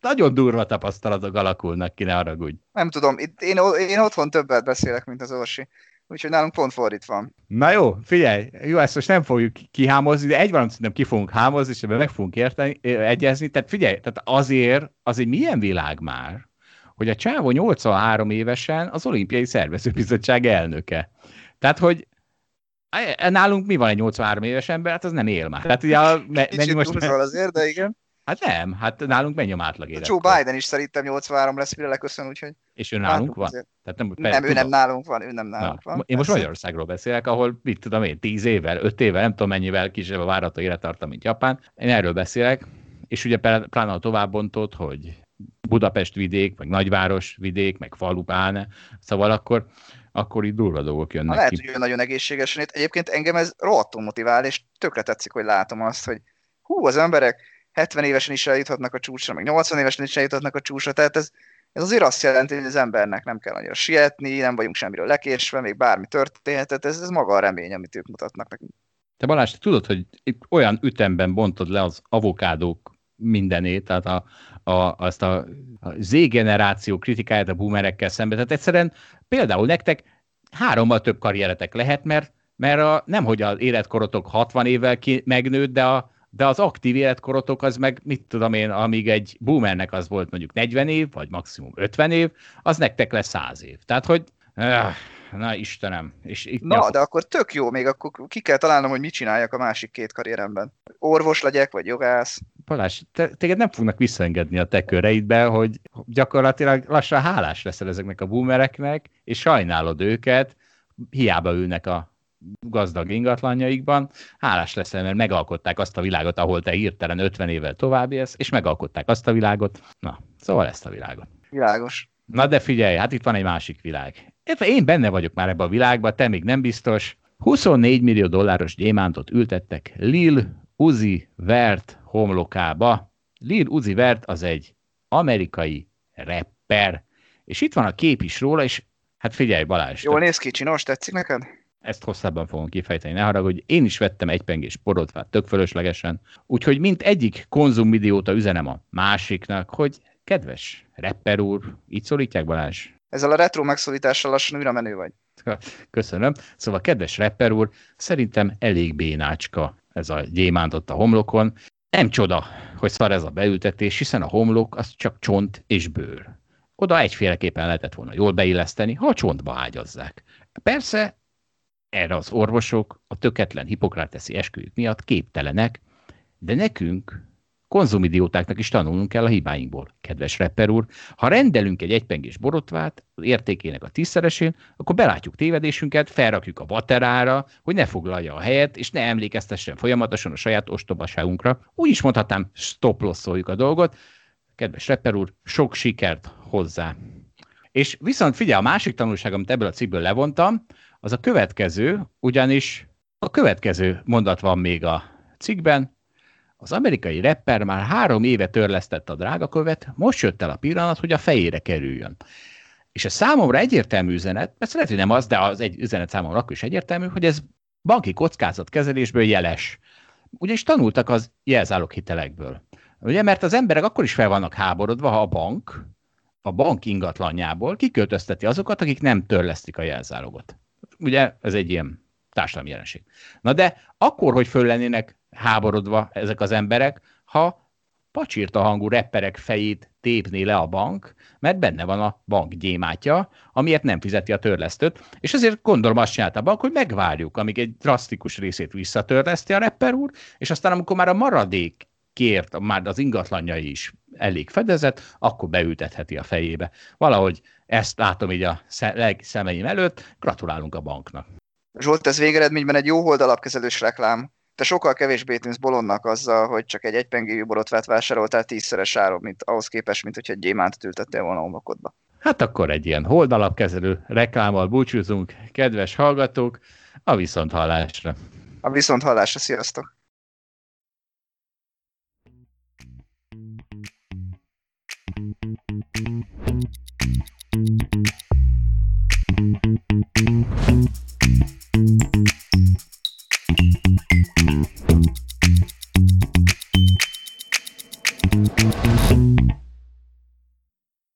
nagyon durva tapasztalatok alakulnak ki, ne haragudj. Nem tudom, itt én, én otthon többet beszélek, mint az Orsi. Úgyhogy nálunk pont fordítva van. Na jó, figyelj, jó, ezt most nem fogjuk kihámozni, de egy valamit szerintem ki fogunk hámozni, és ebben meg fogunk érteni, egyezni. Tehát figyelj, tehát azért, az egy milyen világ már, hogy a Csávó 83 évesen az olimpiai szervezőbizottság elnöke. Tehát, hogy nálunk mi van egy 83 éves ember, hát az nem él már. Tehát ugye a, mennyi most... azért, de igen. Hát nem, hát nálunk mennyi átlag élet. Joe Biden is szerintem 83 lesz, mire leköszön, úgyhogy... És ő nálunk van? Tehát nem, nem ő nem nálunk van, ő nem nálunk Na, van. Én most Magyarországról beszélek, ahol, mit tudom én, 10 évvel, 5 évvel, nem tudom mennyivel kisebb a várható élettartam, mint Japán. Én erről beszélek, és ugye pláne a továbbontott, hogy Budapest vidék, meg nagyváros vidék, meg falu pláne, szóval akkor, akkor itt durva dolgok jönnek ha, lehet, ki. hogy nagyon egészségesen. Egyébként engem ez rohadtul motivál, és tökre tetszik, hogy látom azt, hogy hú, az emberek 70 évesen is eljuthatnak a csúcsra, meg 80 évesen is eljuthatnak a csúcsra, tehát ez, ez azért azt jelenti, hogy az embernek nem kell annyira sietni, nem vagyunk semmiről lekésve, még bármi történhet, tehát ez, ez maga a remény, amit ők mutatnak nekünk. Te Balázs, te tudod, hogy itt olyan ütemben bontod le az avokádók mindenét, tehát a, a, azt a, Z-generáció kritikáját a boomerekkel szemben. Tehát egyszerűen például nektek hárommal több karrieretek lehet, mert, mert a, nem hogy az életkorotok 60 évvel ki, megnőtt, de a, de az aktív életkorotok az meg, mit tudom én, amíg egy boomernek az volt mondjuk 40 év, vagy maximum 50 év, az nektek lesz 100 év. Tehát, hogy öh, na Istenem. És itt na, nyom... de akkor tök jó, még akkor ki kell találnom, hogy mit csináljak a másik két karrieremben. Orvos legyek, vagy jogász. Balázs, te, téged nem fognak visszaengedni a te köreidbe, hogy gyakorlatilag lassan hálás leszel ezeknek a boomereknek, és sajnálod őket, hiába ülnek a gazdag ingatlanjaikban, hálás leszel, mert megalkották azt a világot, ahol te hirtelen 50 évvel tovább élsz, és megalkották azt a világot. Na, szóval ezt a világot. Világos. Na de figyelj, hát itt van egy másik világ. Én benne vagyok már ebben a világban, te még nem biztos. 24 millió dolláros gyémántot ültettek Lil Uzi Vert homlokába. Lil Uzi Vert az egy amerikai rapper, és itt van a kép is róla, és hát figyelj Balázs. Jól néz ki, csinos, tetszik neked? Ezt hosszabban fogom kifejteni, ne haragudj. Én is vettem egy pengés porotvát, tök fölöslegesen. Úgyhogy mint egyik konzumidióta üzenem a másiknak, hogy kedves rapper úr, így szólítják Balázs? Ezzel a retro megszólítással lassan újra menő vagy. Köszönöm. Szóval, kedves rapper úr, szerintem elég bénácska ez a gyémánt ott a homlokon. Nem csoda, hogy szar ez a beültetés, hiszen a homlok az csak csont és bőr. Oda egyféleképpen lehetett volna jól beilleszteni, ha a csontba ágyazzák. Persze erre az orvosok a töketlen hipokráteszi esküjük miatt képtelenek, de nekünk, konzumidiótáknak is tanulnunk kell a hibáinkból. Kedves rapper úr, ha rendelünk egy egypengés borotvát az értékének a tízszeresén, akkor belátjuk tévedésünket, felrakjuk a vaterára, hogy ne foglalja a helyet, és ne emlékeztessen folyamatosan a saját ostobaságunkra. Úgy is mondhatnám, stoplosszoljuk a dolgot. Kedves rapper úr, sok sikert hozzá! És viszont figyelj, a másik tanulság, amit ebből a cikkből levontam, az a következő, ugyanis a következő mondat van még a cikkben, az amerikai rapper már három éve törlesztette a drágakövet, most jött el a pillanat, hogy a fejére kerüljön. És a számomra egyértelmű üzenet, persze lehet, hogy nem az, de az egy üzenet számomra akkor is egyértelmű, hogy ez banki kockázatkezelésből jeles. Ugyanis tanultak az jelzálog hitelekből. Ugye, mert az emberek akkor is fel vannak háborodva, ha a bank a bank ingatlanjából kiköltözteti azokat, akik nem törlesztik a jelzálogot. Ugye ez egy ilyen társadalmi jelenség. Na de akkor, hogy föl lennének háborodva ezek az emberek, ha pacsírta hangú repperek fejét tépné le a bank, mert benne van a bank gyémátja, amiért nem fizeti a törlesztőt, és azért gondolom azt csinálta a bank, hogy megvárjuk, amíg egy drasztikus részét visszatörleszti a rapper úr, és aztán amikor már a maradék kért, már az ingatlanjai is elég fedezett, akkor beültetheti a fejébe. Valahogy ezt látom így a szemeim előtt, gratulálunk a banknak. Zsolt, ez végeredményben egy jó holdalapkezelős reklám. Te sokkal kevésbé tűnsz bolondnak azzal, hogy csak egy egypengéjű borotvát vásároltál tízszeres áron, mint ahhoz képest, mint hogyha egy gyémántot ültettél volna a homokodba. Hát akkor egy ilyen holdalapkezelő reklámmal búcsúzunk, kedves hallgatók, a viszonthallásra. A viszonthallásra, sziasztok!